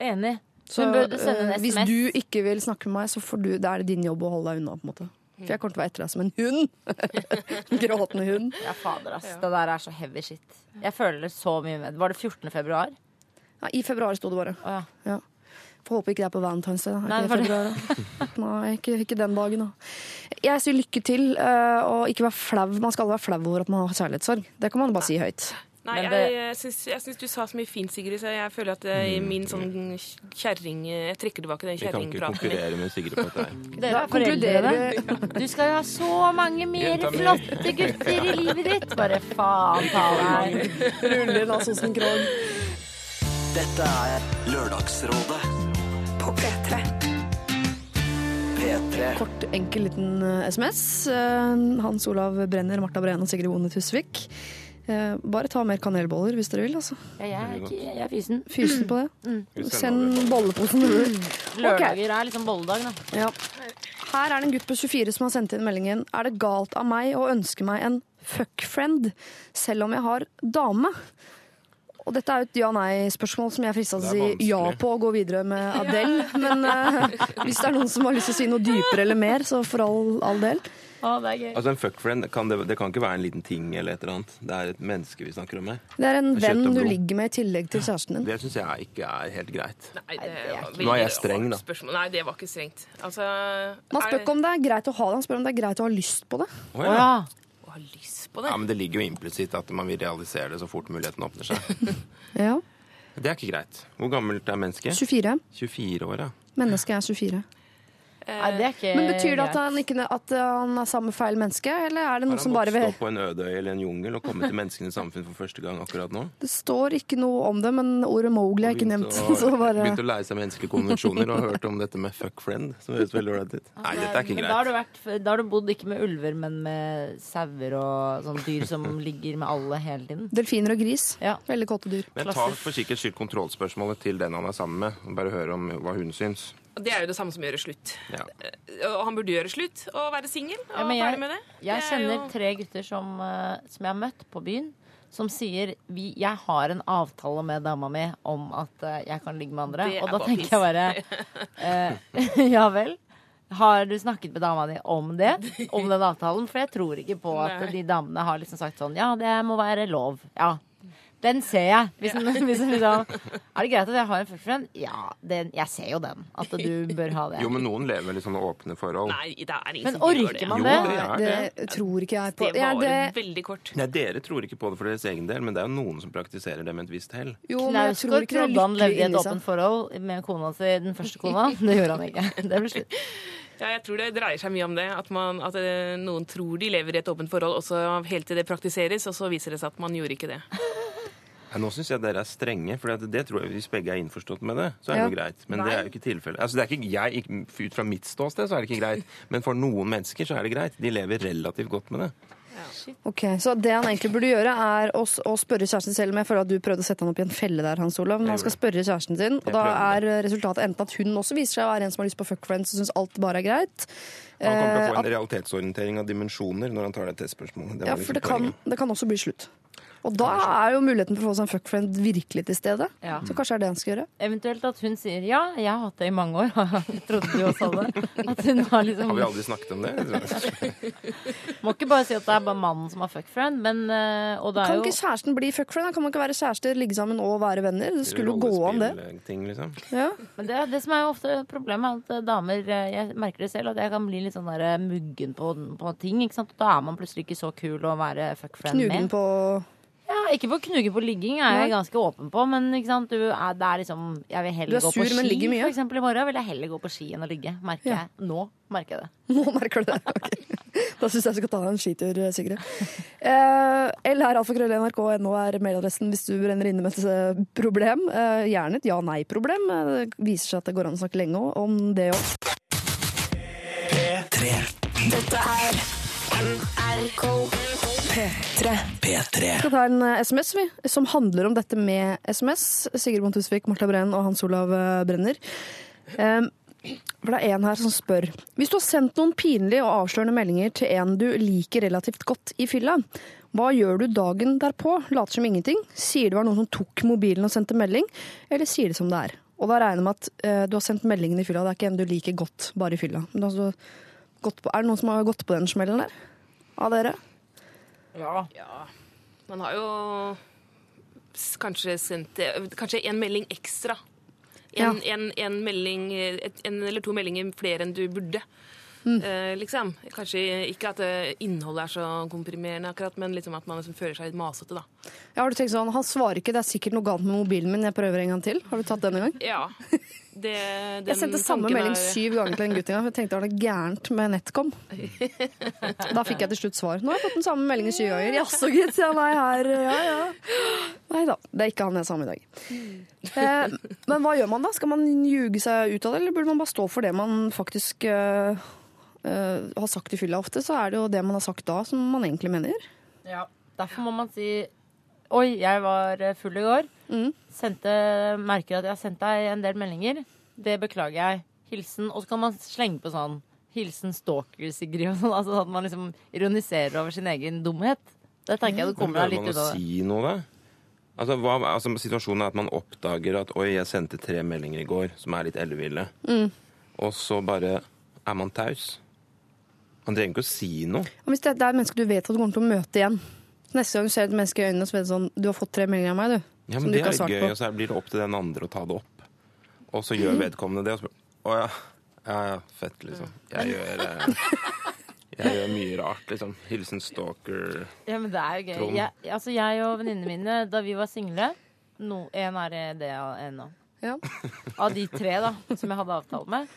Speaker 10: Enig.
Speaker 3: Så
Speaker 10: Hun burde sende en
Speaker 3: eh, hvis du ikke vil snakke med meg, så får du, det er det din jobb å holde deg unna. på en måte. For jeg kommer til å være etter deg som en hund. Gråtende hund.
Speaker 10: Ja, fader, ass. Det der er så heavy shit. Jeg føler så mye med det. Var det 14. februar?
Speaker 3: Ja, I februar sto det bare.
Speaker 10: Å ja.
Speaker 3: Ja. Får håpe ikke det er på Valentine's Day. da.
Speaker 10: Nei, det
Speaker 3: ikke? Nei, ikke, ikke den dagen, da. Jeg sier lykke til, eh, og ikke vær flau. Man skal aldri være flau over at man har kjærlighetssorg. Det kan man bare si høyt.
Speaker 11: Nei,
Speaker 10: Men
Speaker 11: jeg,
Speaker 10: det-
Speaker 11: jeg, syns, jeg syns du sa så mye fint, Sigrid, så jeg føler at eh, mm. min sånn kjerring Jeg trekker tilbake den
Speaker 9: Vi kan ikke konkurrere med Sigrid på dette her.
Speaker 10: Dere
Speaker 3: Da
Speaker 10: er
Speaker 3: konkluderer
Speaker 10: Du skal jo ha så mange mer flotte gutter i livet ditt. Bare faen ta deg.
Speaker 3: Rulle inn Assosen Krog.
Speaker 1: Dette er Lørdagsrådet
Speaker 2: På P3.
Speaker 1: P3.
Speaker 3: Kort, enkel liten eh, SMS. Eh, Hans Olav Brenner, Marta Breen og Sigrid Bonde Tusvik. Eh, Bare ta mer kanelboller hvis dere vil. altså.
Speaker 10: Ja, jeg er jeg er fysen.
Speaker 3: Fysen på det.
Speaker 9: Mm.
Speaker 3: Send bolleposen.
Speaker 10: Lørdager er liksom bolledag, da.
Speaker 3: Ja. Her er det en gutt på 24 som har sendt inn meldingen. Er det galt av meg å ønske meg en fuckfriend selv om jeg har dame? Og dette er jo et ja-nei-spørsmål som jeg er frista til å si ja på og gå videre med Adele. Men eh, hvis det er noen som har lyst til å si noe dypere eller mer, så for all, all del.
Speaker 10: Å, det er gøy.
Speaker 9: Altså En fuckfriend kan det, det kan ikke være en liten ting eller et eller annet. Det er et menneske vi snakker om her.
Speaker 3: Det er en venn du ligger med i tillegg til kjæresten din.
Speaker 9: Det syns jeg ikke er helt greit.
Speaker 11: Nei, det var
Speaker 9: Nå er jeg streng, da.
Speaker 11: spørsmål. Nei, det var ikke strengt. Altså,
Speaker 3: Man spør ikke om det er greit å ha det, han spør om det er greit å ha lyst på det.
Speaker 9: Å ja.
Speaker 10: ja.
Speaker 11: å ha lyst på det.
Speaker 9: ja, Men det ligger jo implisitt at man vil realisere det så fort muligheten åpner seg.
Speaker 3: Ja.
Speaker 9: Det er ikke greit. Hvor gammelt er mennesket?
Speaker 3: 24.
Speaker 9: 24 år, ja.
Speaker 3: Mennesket er 24.
Speaker 10: Nei, det er ikke
Speaker 3: Men Betyr det at han, ikke, at han er sammen med feil menneske, eller er det noe som bare
Speaker 9: vokst
Speaker 3: vil
Speaker 9: opp på en ødøy eller en jungel og kommet til menneskenes samfunn for første gang akkurat nå?
Speaker 3: Det står ikke noe om det, men ordet Mowgli er ikke nevnt.
Speaker 9: å-
Speaker 3: Så bare
Speaker 9: Begynt å lære seg menneskelige konvensjoner og hørt om dette med fuck friend, som høres veldig ålreit ut. Nei, dette er ikke
Speaker 10: greit. Da har, vært, da har du bodd ikke med ulver, men med sauer og sånne dyr som ligger med alle hele tiden.
Speaker 3: delfiner og gris.
Speaker 10: Ja.
Speaker 3: Veldig kåte dyr.
Speaker 9: Men ta for sikkerhets skyld kontrollspørsmålet til den han er sammen med. og Bare høre om hva hun syns.
Speaker 11: Det er jo det samme som å gjøre slutt.
Speaker 9: Ja.
Speaker 11: Og han burde gjøre slutt og være singel.
Speaker 10: Ja,
Speaker 11: jeg,
Speaker 10: jeg,
Speaker 11: med det.
Speaker 10: jeg
Speaker 11: Det er
Speaker 10: kjenner
Speaker 11: jo-
Speaker 10: tre gutter som, eh, som jeg har møtt på byen, som sier vi, jeg har en avtale med dama mi om at eh, jeg kan ligge med andre.
Speaker 11: Det er
Speaker 10: Og da
Speaker 11: tenker
Speaker 10: tenker jeg bare eh, Ja vel. Har du snakket med dama di om det? Om den avtalen? For jeg tror ikke på at
Speaker 11: Nei.
Speaker 10: de damene har liksom sagt sånn Ja, det må være lov. Ja. Den ser jeg. Hvis den, hvis den liksom, er det greit at jeg har en fuck friend? Ja, den, jeg ser jo den. At du bør ha det.
Speaker 9: Jo, men noen lever i sånne åpne forhold.
Speaker 11: Nei, det er ingen
Speaker 10: Men
Speaker 11: som gjør
Speaker 10: orker
Speaker 11: det.
Speaker 10: man
Speaker 9: Jo,
Speaker 10: det?
Speaker 9: det er det.
Speaker 3: Det tror ikke jeg på.
Speaker 11: Det
Speaker 3: Ja, det,
Speaker 11: veldig kort.
Speaker 9: Nei, Dere tror ikke på det for deres egen del, men det er jo noen som praktiserer det med et visst hell.
Speaker 3: jo, men jeg tror
Speaker 10: Knausgård
Speaker 3: ikke det er
Speaker 10: trodde han levde i et åpent forhold med kona si, den første kona. Det gjorde han ikke. Det ble slutt.
Speaker 11: Ja, jeg tror det dreier seg mye om det. At, man, at eh, noen tror de lever i et åpent forhold, og så helt til det praktiseres, og så viser det seg at man gjorde ikke det.
Speaker 9: Nei, nå syns jeg dere er strenge, for det, det tror jeg hvis begge er innforstått med det, så er det
Speaker 3: Ja.
Speaker 9: jo greit. Men det er jo ikke tilfellet. Altså, er ikke jeg, Ut fra mitt ståsted så er det ikke greit, men for noen mennesker så er det greit. De lever relativt godt med det.
Speaker 3: Ok, Så det han egentlig burde gjøre, er å, å spørre kjæresten selv. om jeg føler at du prøvde å sette han opp i en felle der, Hans Olav. Men han skal spørre kjæresten sin, og da er resultatet enten at hun også viser seg å være en som har lyst på fuck friends og syns alt bare er greit.
Speaker 9: Han kommer til å
Speaker 3: Eh,
Speaker 9: få en realitetsorientering av dimensjoner når han tar det testspørsmålet. Det
Speaker 3: Ja, for
Speaker 9: liksom
Speaker 3: det kan, det kan også bli slutt. Og da er jo muligheten for å få seg en fuckfriend virkelig til stede.
Speaker 10: Ja.
Speaker 3: Så kanskje det er det han skal gjøre.
Speaker 10: Eventuelt at hun sier ja, jeg har hatt det i mange år. Jeg trodde du også hadde. At hun har liksom
Speaker 9: Har vi aldri snakket om det?
Speaker 10: Må ikke bare si at det er bare mannen som har fuckfriend, men eh, Og det er
Speaker 3: Kan
Speaker 10: jo
Speaker 3: ikke kjæresten bli fuckfriend? Kan man ikke være kjærester, ligge sammen og være venner? Det skulle jo gå an, det.
Speaker 9: Liksom.
Speaker 3: Ja.
Speaker 10: Men det, det som er jo ofte problemet, er at damer eh, Jeg merker det selv, at jeg kan bli litt sånn der eh, muggen på, på ting. ikke sant? Da er man plutselig ikke så kul å være fuckfriend med.
Speaker 3: Knugen på
Speaker 10: Ja, ikke å knuge på ligging er jeg ganske åpen på, men ikke sant? Du er, det er liksom Jeg vil
Speaker 3: Du
Speaker 10: heller
Speaker 3: er
Speaker 10: gå
Speaker 3: sur,
Speaker 10: på ski,
Speaker 3: mye.
Speaker 10: for eksempel. I morgen vil jeg heller gå på ski enn å ligge. Merker
Speaker 3: Ja.
Speaker 10: jeg. Nå merker jeg det.
Speaker 3: Nå merker du det. Ok. Da syns jeg du skal ta deg en skitur, Sigrid. Eh, LR-alfakrøll.nrk.no er mailadressen hvis du brenner inne med et eh, problem. Eh, gjerne et ja-nei-problem. Eh, Det viser seg at det går an å snakke lenge om det òg.
Speaker 2: Dette er NRK P3.
Speaker 1: P3.
Speaker 3: Vi skal ta en eh, SMS vi, som handler om dette med SMS. Sigrid Bonde Tusvik, Marta Brenn og Hans Olav eh, Brenner. Um, for det er en her som spør Hvis du har sendt noen pinlige og avslørende meldinger til en du liker relativt godt i fylla, hva gjør du dagen derpå? Later som ingenting? Sier det var noen som tok mobilen og sendte melding, eller sier det som det er? Og da regner jeg med at uh, du har sendt meldingen i fylla, det er ikke en du liker godt bare i fylla. Men altså, på, er det noen som har gått på den smellen der? Av dere?
Speaker 10: Ja.
Speaker 11: Man har jo kanskje sendt eh, Kanskje en melding ekstra. En, en, en, melding, en eller to meldinger flere enn du burde. Eh, liksom. Kanskje ikke at eh, innholdet er så komprimerende, akkurat, men liksom at man liksom føler seg litt masete. da.
Speaker 3: Ja, har du tenkt sånn, Han svarer ikke, det er sikkert noe galt med mobilen min, jeg prøver en gang til. Har du tatt den en gang?
Speaker 11: Ja. Det, den
Speaker 3: Jeg sendte samme melding
Speaker 11: er-
Speaker 3: syv ganger til en gutt en gang, for jeg tenkte det var noe gærent med NetCom. Da fikk jeg til slutt svar. Nå har jeg fått den samme meldingen syv ganger. Jaså, gitt. Ja, nei, her, ja, ja. Nei da, det er ikke han jeg sa om i dag. Eh, men hva gjør man da? Skal man ljuge seg ut av det, eller burde man bare stå for det man faktisk eh, eh, har sagt i fylla? Ofte så er det jo det man har sagt da, som man egentlig mener.
Speaker 10: Ja, derfor må man si Oi, jeg var eh, full i går.
Speaker 3: Mm.
Speaker 10: Sendte, merker at jeg har sendt deg en del meldinger. Det beklager jeg. Hilsen. Og så kan man slenge på sånn Hilsen stalker, Sigrid. Og sånn, altså at man liksom ironiserer over sin egen dumhet. Det tenker jeg du kommer deg litt
Speaker 9: ut
Speaker 10: ut
Speaker 9: å
Speaker 10: av det.
Speaker 9: si noe, da? Altså, hva, altså, situasjonen er at man oppdager at oi, jeg sendte tre meldinger i går som er litt elleville.
Speaker 3: Mm.
Speaker 9: Og så bare er man taus. Man trenger ikke å si noe.
Speaker 3: Og hvis det, det er et menneske du vet at du kommer til å møte igjen Neste gang du ser et menneske i øynene, så vet du sånn Du har fått tre meldinger av meg, du.
Speaker 9: Ja,
Speaker 3: som
Speaker 9: men
Speaker 3: du
Speaker 9: Det
Speaker 3: ikke har
Speaker 9: er
Speaker 3: svart
Speaker 9: gøy,
Speaker 3: på.
Speaker 9: og så blir det opp til den andre å ta det opp. Og så gjør vedkommende det, og så Å ja. Ja ja, fett, liksom. Jeg gjør eh, Jeg gjør mye rart, liksom. Hilsen stalker.
Speaker 10: Ja, men det er jo gøy.
Speaker 9: Trond.
Speaker 10: Jeg, altså, jeg og venninnene mine, da vi var single no, En er det ennå.
Speaker 3: Ja.
Speaker 10: Av de tre da, som jeg hadde avtale med,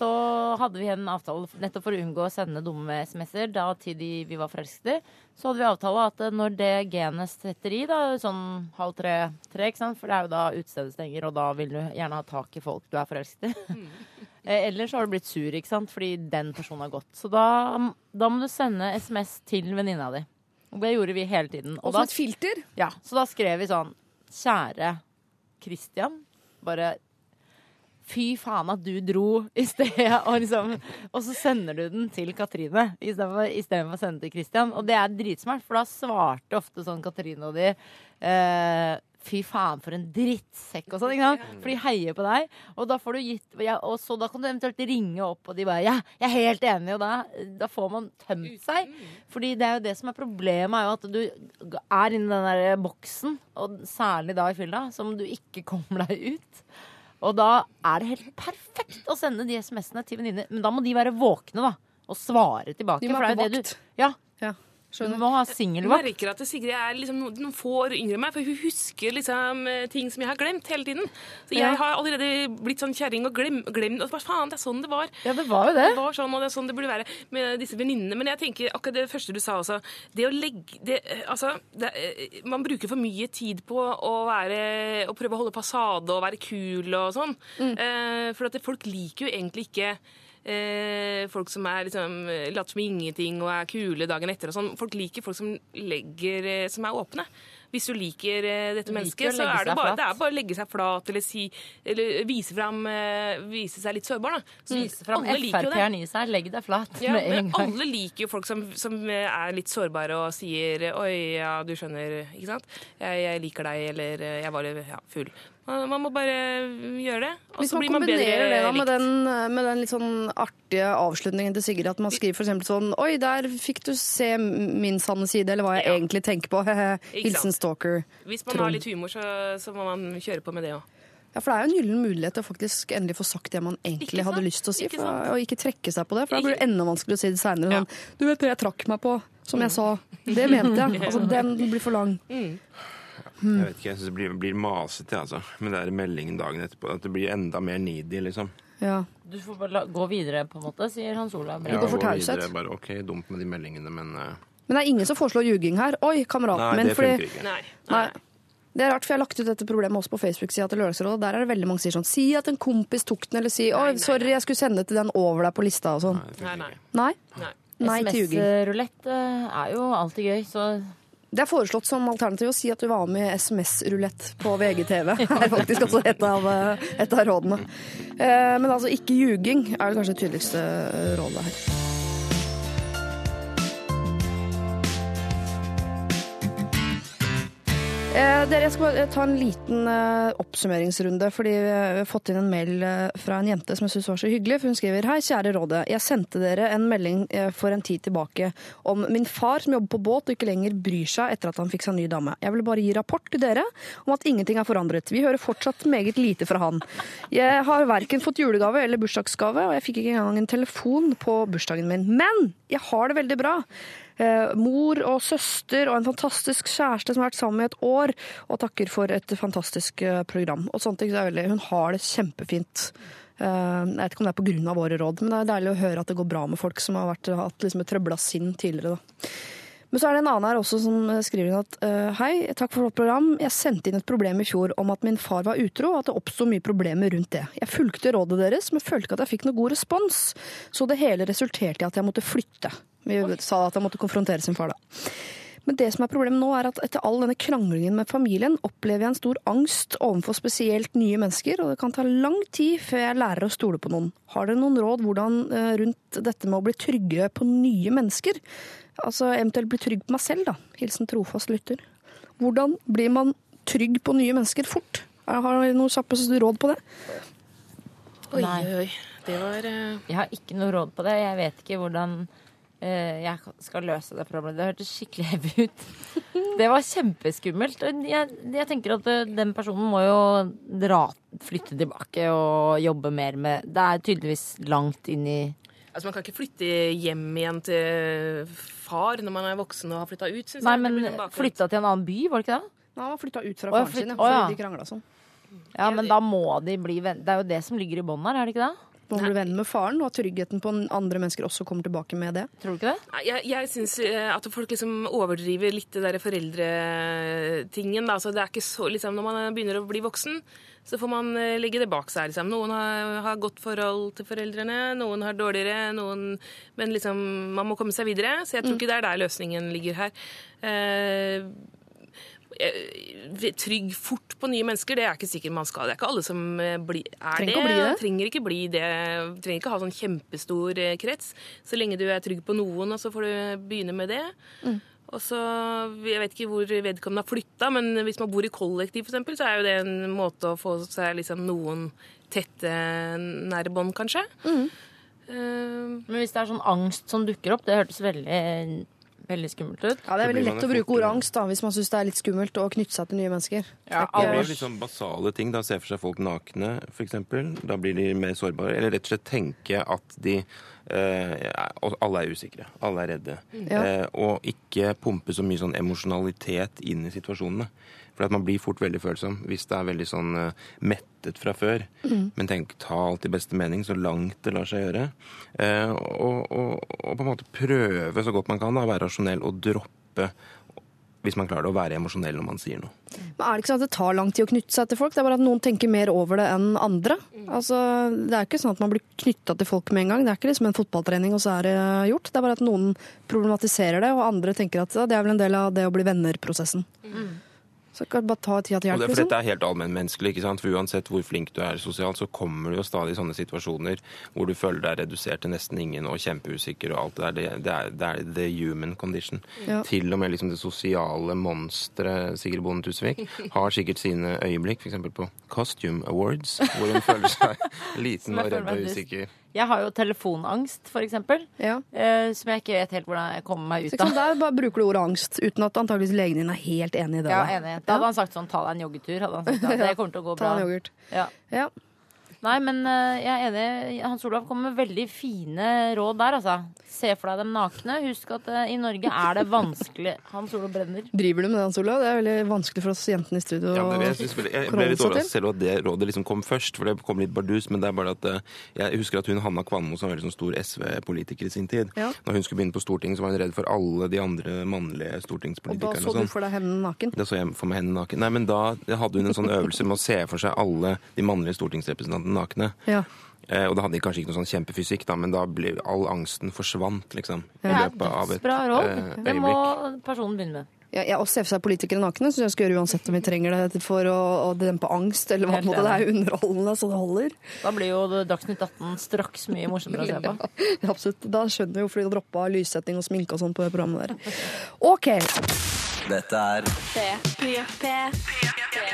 Speaker 10: så hadde vi en avtale nettopp for å unngå å sende dumme SMS-er da til de vi var forelsket i. Så hadde vi avtale at eh, når det genet setter i, da, sånn halv tre, tre ikke sant? for det er jo da utestedet stenger, og da vil du gjerne ha tak i folk du er forelsket i. Ellers Eller så har du blitt sur, ikke sant? fordi den personen har gått. Så da, da må du sende SMS til venninna di. Og det gjorde vi hele tiden.
Speaker 3: Og
Speaker 10: da,
Speaker 3: som et filter.
Speaker 10: ja, så da skrev vi sånn Kjære Christian. Bare Fy faen at du dro i stedet. Og, liksom, og så sender du den til Katrine istedenfor å sende til Christian. Og det er dritsmart, for da svarte ofte sånn Katrine og de eh, Fy faen, for en drittsekk og sånn. ikke sant? For de heier på deg. Og da får du gitt ja, Og så da kan du eventuelt ringe opp, og de bare Ja, jeg er helt enig, og da, da får man tømt seg. Fordi det er jo det som er problemet, er jo at du er inni den der boksen, og særlig da i fylla, som du ikke kommer deg ut. Og da er det helt perfekt å sende de SMS-ene til venninner. Men da må de være våkne, da. Og svare tilbake.
Speaker 3: De må være på vakt.
Speaker 10: du Ja.
Speaker 3: Ja, Skjønner.
Speaker 10: må ha
Speaker 11: Jeg
Speaker 10: singelvakt.
Speaker 11: merker at Sigrid er liksom noen, få år yngre enn meg, for hun husker liksom eh, ting som jeg har glemt hele tiden. Så jeg
Speaker 10: Ja.
Speaker 11: har allerede blitt sånn kjerring og glem, glemt og bare, Faen, det er sånn det var.
Speaker 10: Ja, det var jo det.
Speaker 11: Det var sånn, og det er sånn det burde være med disse venninnene. Men jeg tenker akkurat det første du sa også. Det å legge det, eh, Altså, det, eh, man bruker for mye tid på å være Å prøve å holde fasade og være kul og sånn. Eh, for at det, folk liker jo egentlig ikke folk som er liksom eh, later som ingenting og er kule dagen etter og sånn. Folk liker folk som legger eh, som er åpne. Hvis du liker eh, dette mennesket, så er det bare, det er bare å legge seg flat eller, si, eller vise, fram, eh, vise seg litt sårbar. Da. Så
Speaker 10: Vise fram. Frp-eren i seg. Legg deg flat
Speaker 11: Ja,
Speaker 10: med en
Speaker 11: men
Speaker 10: gang.
Speaker 11: alle liker jo folk som, som er litt sårbare og sier 'oi, ja, du skjønner', ikke sant? 'Jeg, jeg liker deg', eller eh, 'jeg var ja, full'. Man, man må bare gjøre det, og
Speaker 3: Hvis
Speaker 11: så
Speaker 3: man
Speaker 11: blir man
Speaker 3: kombinerer det da med den, med den litt sånn artige avslutningen til Sigrid, at man skriver eksempel sånn Oi, der fikk du se min sanne side, eller hva jeg
Speaker 11: Ja.
Speaker 3: egentlig tenker på. Hilsen stalker.
Speaker 11: Hvis man
Speaker 3: Trond.
Speaker 11: har litt humor, så, så må man kjøre på med det òg.
Speaker 3: Ja, for det er jo en gyllen mulighet til å faktisk endelig få sagt det man egentlig hadde lyst til å si,
Speaker 11: Ikke
Speaker 3: for, og ikke trekke seg på det. For da blir det enda vanskeligere å si det seinere.
Speaker 11: Ja.
Speaker 3: Sånn, du vet det jeg trakk meg på, som jeg sa. Det mente jeg. Altså, den blir for lang.
Speaker 9: Jeg vet ikke, jeg synes det blir, blir masete, altså. Med den er meldingen dagen etterpå. At det blir enda mer needy, liksom.
Speaker 3: Ja.
Speaker 10: Du får bare la, gå videre, på en måte, sier Hans Olav.
Speaker 3: Ja. for
Speaker 9: gå
Speaker 3: taushet.
Speaker 9: videre, Bare OK, dumt med de meldingene, men uh...
Speaker 3: Men det er ingen som foreslår ljuging her. Oi, kameraten
Speaker 9: Nei, det
Speaker 3: fordi-
Speaker 9: funker ikke.
Speaker 11: Nei.
Speaker 3: Nei. Det er rart, for jeg har lagt ut dette problemet også på Facebook-sida til Lørdagsrådet. Der er det veldig mange som sier sånn Si at en kompis tok den, eller si Oi, sorry, jeg skulle sende til den over deg på lista og sånn.
Speaker 9: Nei,
Speaker 11: Nei, nei.
Speaker 3: Nei?
Speaker 11: nei.
Speaker 10: SMS-rulett er jo alltid gøy, så
Speaker 3: Det er foreslått som alternativ å si at du var med SMS-rulett på VGTV. Er faktisk også et av, eh, et av rådene. Eh, Men altså ikke ljuging er det kanskje det tydeligste rådet her. Eh, dere, Jeg skal bare ta en liten eh, oppsummeringsrunde. fordi Vi har fått inn en mail eh, fra en jente som jeg synes var så hyggelig. for Hun skriver Hei, kjære Rådet. Jeg sendte dere en melding eh, for en tid tilbake om min far som jobber på båt og ikke lenger bryr seg etter at han fikk seg ny dame. Jeg vil bare gi rapport til dere om at ingenting er forandret. Vi hører fortsatt meget lite fra han. Jeg har verken fått julegave eller bursdagsgave, og jeg fikk ikke engang en telefon på bursdagen min. Men jeg har det veldig bra. Eh, mor og søster og en fantastisk kjæreste som har vært sammen i et år, og takker for et fantastisk eh, program. Og sånne ting så er veldig, Hun har det kjempefint. Eh, jeg vet ikke om det er pga. våre råd, men det er deilig å høre at det går bra med folk som har vært, hatt liksom et trøbla sinn tidligere. Da. Men så er det en annen her også som skriver at hei, takk for flott program. Jeg sendte inn et problem i fjor om at min far var utro, og at det oppsto mye problemer rundt det. Jeg fulgte rådet deres, men følte ikke at jeg fikk noe god respons. Så det hele resulterte i at jeg måtte flytte. Vi sa at han måtte konfrontere sin far, da. Men det som er problemet nå er at etter all denne kranglingen med familien, opplever jeg en stor angst overfor spesielt nye mennesker, og det kan ta lang tid før jeg lærer å stole på noen. Har dere noen råd hvordan, eh, rundt dette med å bli tryggere på nye mennesker? Altså eventuelt bli trygg på meg selv, da. Hilsen trofast lytter. Hvordan blir man trygg på nye mennesker fort? Har dere noen kjappe råd på det?
Speaker 11: Oi,
Speaker 10: Nei.
Speaker 11: oi. Det var uh...
Speaker 10: jeg har ikke noe råd på det. Jeg vet ikke hvordan jeg skal løse det problemet. Det hørtes skikkelig heavy ut. Det var kjempeskummelt. Jeg, jeg tenker at eh, den personen må jo dra, flytte tilbake og jobbe mer med Det er tydeligvis langt inn i
Speaker 11: Altså, Man kan ikke flytte hjem igjen til far når man er voksen og har flytta ut. Synes
Speaker 10: Nei,
Speaker 11: jeg.
Speaker 10: Men flytta til en annen by, var det ikke det?
Speaker 3: Nei, han var flytta ut fra faren sin,
Speaker 10: flytt-
Speaker 3: ja,
Speaker 10: ja.
Speaker 3: de krangla sånn.
Speaker 10: Ja, men da må de bli venn. Det er jo det som ligger i bånn her, er det ikke det?
Speaker 3: Man blir venn med faren, og at tryggheten på andre mennesker også kommer tilbake med det.
Speaker 10: Tror du ikke det?
Speaker 11: Jeg, jeg syns at folk liksom overdriver litt det der foreldretingen. Da. Altså, det er ikke så, liksom, når man begynner å bli voksen, så får man eh, legge det bak seg. Liksom. Noen har, har godt forhold til foreldrene, noen har dårligere, noen Men liksom, man må komme seg videre. Så jeg tror ikke det er der løsningen ligger her. Eh, eh, trygg fort på nye mennesker, det er ikke sikkert man skal. Det er ikke alle som eh, bli, er
Speaker 3: Trenger
Speaker 11: det.
Speaker 3: bli det.
Speaker 11: Trenger ikke bli det. Trenger ikke ha sånn kjempestor eh, krets. Så lenge du er trygg på noen, og så får du begynne med det. Og så, Jeg vet ikke hvor vedkommende har flytta, men hvis man bor i kollektiv, for eksempel, så er jo det en måte å få seg liksom noen tette, nære bånd, kanskje. Eh,
Speaker 10: Men hvis det er sånn angst som dukker opp, det hørtes veldig, veldig skummelt ut.
Speaker 3: Ja, Det er veldig lett å bruke ordet angst da, hvis man syns det er litt skummelt å knytte seg til nye mennesker.
Speaker 10: Ja,
Speaker 9: Det blir liksom basale ting. Da ser for seg folk nakne, f.eks. Da blir de mer sårbare. Eller rett og slett tenke at de Uh, Alle er usikre. Alle er redde.
Speaker 3: Ja.
Speaker 9: Uh, og ikke pumpe så mye sånn emosjonalitet inn i situasjonene. For at man blir fort veldig følsom hvis det er veldig sånn eh, mettet fra før. Men tenk, ta alt i beste mening så langt det lar seg gjøre. Eh, og, og, og på en måte prøve så godt man kan da, å være rasjonell og droppe hvis man klarer det, å være emosjonell når man sier noe.
Speaker 3: Men er det ikke sånn at det tar lang tid å knytte seg til folk? Det er bare at noen tenker mer over det enn andre. Altså, det er ikke sånn at man blir knytta til folk med en gang. Det er ikke liksom en fotballtrening, og så er det gjort. Det er bare at noen problematiserer det, og andre tenker at ja, det er vel en del av det å bli venner-prosessen. Så kan bare ta tida til
Speaker 9: Og
Speaker 3: hjelp,
Speaker 9: det, for
Speaker 3: liksom.
Speaker 9: dette er helt allmennmenneskelig. ikke sant? For Uansett hvor flink du er sosialt, så kommer det jo stadig sånne situasjoner hvor du føler deg redusert til nesten ingen og kjempeusikker og alt det der. Det, er, det er the human condition.
Speaker 3: Ja.
Speaker 9: Til og med liksom det sosiale monsteret Sigrid Bonde Tusvik har sikkert sine øyeblikk, f.eks. på Costume Awards, hvor hun føler seg liten og redd og usikker.
Speaker 10: Jeg har jo telefonangst, for eksempel.
Speaker 3: Ja.
Speaker 10: eh, som jeg ikke vet helt hvordan jeg kommer meg ut
Speaker 3: av.
Speaker 10: av.
Speaker 3: Der bare bruker du ordet angst, uten at antakeligvis legen din er helt enig i det.
Speaker 10: Ja, enig. Da hadde han sagt sånn ta deg en joggetur. Hadde han sagt, ja, det kommer til å gå
Speaker 3: Ta
Speaker 10: bra.
Speaker 3: en yoghurt.
Speaker 10: Ja.
Speaker 3: Ja.
Speaker 10: Nei, men eh, jeg er enig. Hans Olav kommer med veldig fine råd der, altså. Se for deg dem nakne. Husk at eh, i Norge er det vanskelig Hans Olav brenner.
Speaker 3: Driver du med det, Hans Olav? Det er veldig vanskelig for oss jentene i studio.
Speaker 9: Ja, men jeg, synes, jeg ble litt overrasket selv at det rådet liksom kom først, for det kom litt bardus. Men det er bare at eh, jeg husker at hun Hanna Kvanmo, som var veldig sånn stor SV-politiker i sin tid,
Speaker 3: Ja.
Speaker 9: når hun skulle begynne på Stortinget, så var hun redd for alle de andre mannlige stortingspolitikerne.
Speaker 3: Og da så
Speaker 9: og
Speaker 3: du
Speaker 9: sånn.
Speaker 3: for deg hendene naken?
Speaker 9: Da så jeg for meg henne naken. Nei, men da hadde hun en sånn øvelse med å se for seg alle de mannlige stortingsrepresentantene nakne.
Speaker 3: Ja.
Speaker 9: Eh, og da hadde de kanskje ikke noe sånn kjempefysikk, da, men da ble all angsten forsvant, liksom. I løpet av et
Speaker 10: dødsbra råd.
Speaker 9: eh,
Speaker 10: Det må personen begynne med.
Speaker 3: Ja, jeg også ser for seg politikere nakne, så jeg skal gjøre uansett om vi trenger det for å, å dempe angst. eller hva på måte. Det er jo underholdende, så det holder.
Speaker 10: Da blir jo Dagsnytt 18 straks mye morsommere å se på.
Speaker 3: Ja, absolutt. Da skjønner vi hvorfor de droppa lyssetting og sminke og sånn på det programmet der. OK.
Speaker 1: Dette er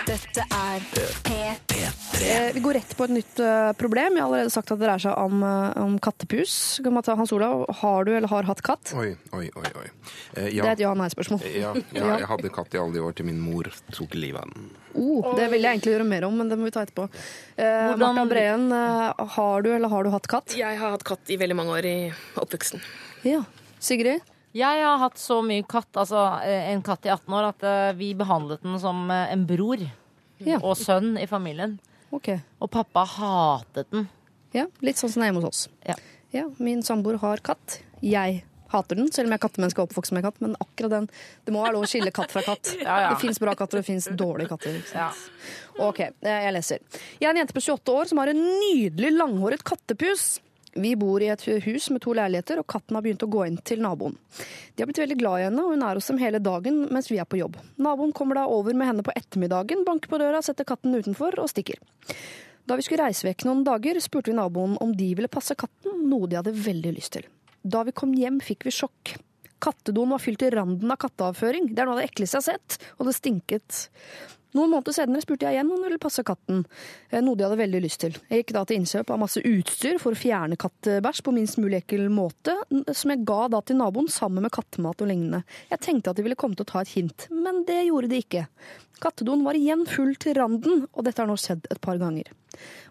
Speaker 2: Dette er P3.
Speaker 3: Eh, vi går rett på et nytt eh, problem. Jeg har allerede sagt at det dreier seg om, eh, om kattepus. Hans Olav, har du eller har hatt katt?
Speaker 9: Oi, oi, oi. oi. Eh,
Speaker 3: Det er et ja-nei-spørsmål.
Speaker 9: Ja, ja, jeg hadde katt i alle de år til min mor tok livet av den.
Speaker 3: Oh, det vil jeg egentlig gjøre mer om, men det må vi ta etterpå. Eh, Marta Breen, eh, har du eller har du hatt katt?
Speaker 11: Jeg har hatt katt i veldig mange år i oppveksten.
Speaker 3: Ja. Sigrid?
Speaker 10: Jeg har hatt så mye katt, altså eh, en katt i 18 år, at eh, vi behandlet den som eh, en bror
Speaker 3: Ja.
Speaker 10: og sønn i familien.
Speaker 3: Ok.
Speaker 10: Og pappa hatet den.
Speaker 3: Ja, litt sånn som det er hjemme hos oss.
Speaker 10: Ja.
Speaker 3: Ja, min samboer har katt. Jeg hater den, selv om jeg er kattemenneske og oppvokst med katt. Men akkurat den Det må være lov å skille katt fra katt.
Speaker 10: Ja, ja.
Speaker 3: Det fins bra katter, og det fins dårlige katter.
Speaker 10: Ja.
Speaker 3: Ok, jeg leser. Jeg er en jente på 28 år som har en nydelig langhåret kattepus. Vi bor i et hus med to leiligheter, og katten har begynt å gå inn til naboen. De har blitt veldig glad i henne, og hun er hos dem hele dagen mens vi er på jobb. Naboen kommer da over med henne på ettermiddagen, banker på døra, setter katten utenfor og stikker. Da vi skulle reise vekk noen dager, spurte vi naboen om de ville passe katten, noe de hadde veldig lyst til. Da vi kom hjem, fikk vi sjokk. Kattedoen var fylt til randen av katteavføring. Det er noe av det ekleste jeg har sett, og det stinket. Noen måneder senere spurte jeg igjen om hun ville passe katten, eh, noe de hadde veldig lyst til. Jeg gikk da til innkjøp av masse utstyr for å fjerne kattebæsj på minst mulig ekkel måte, som jeg ga da til naboen sammen med kattemat og lignende. Jeg tenkte at de ville komme til å ta et hint, men det gjorde de ikke. Kattedoen var igjen full til randen, og dette har nå skjedd et par ganger.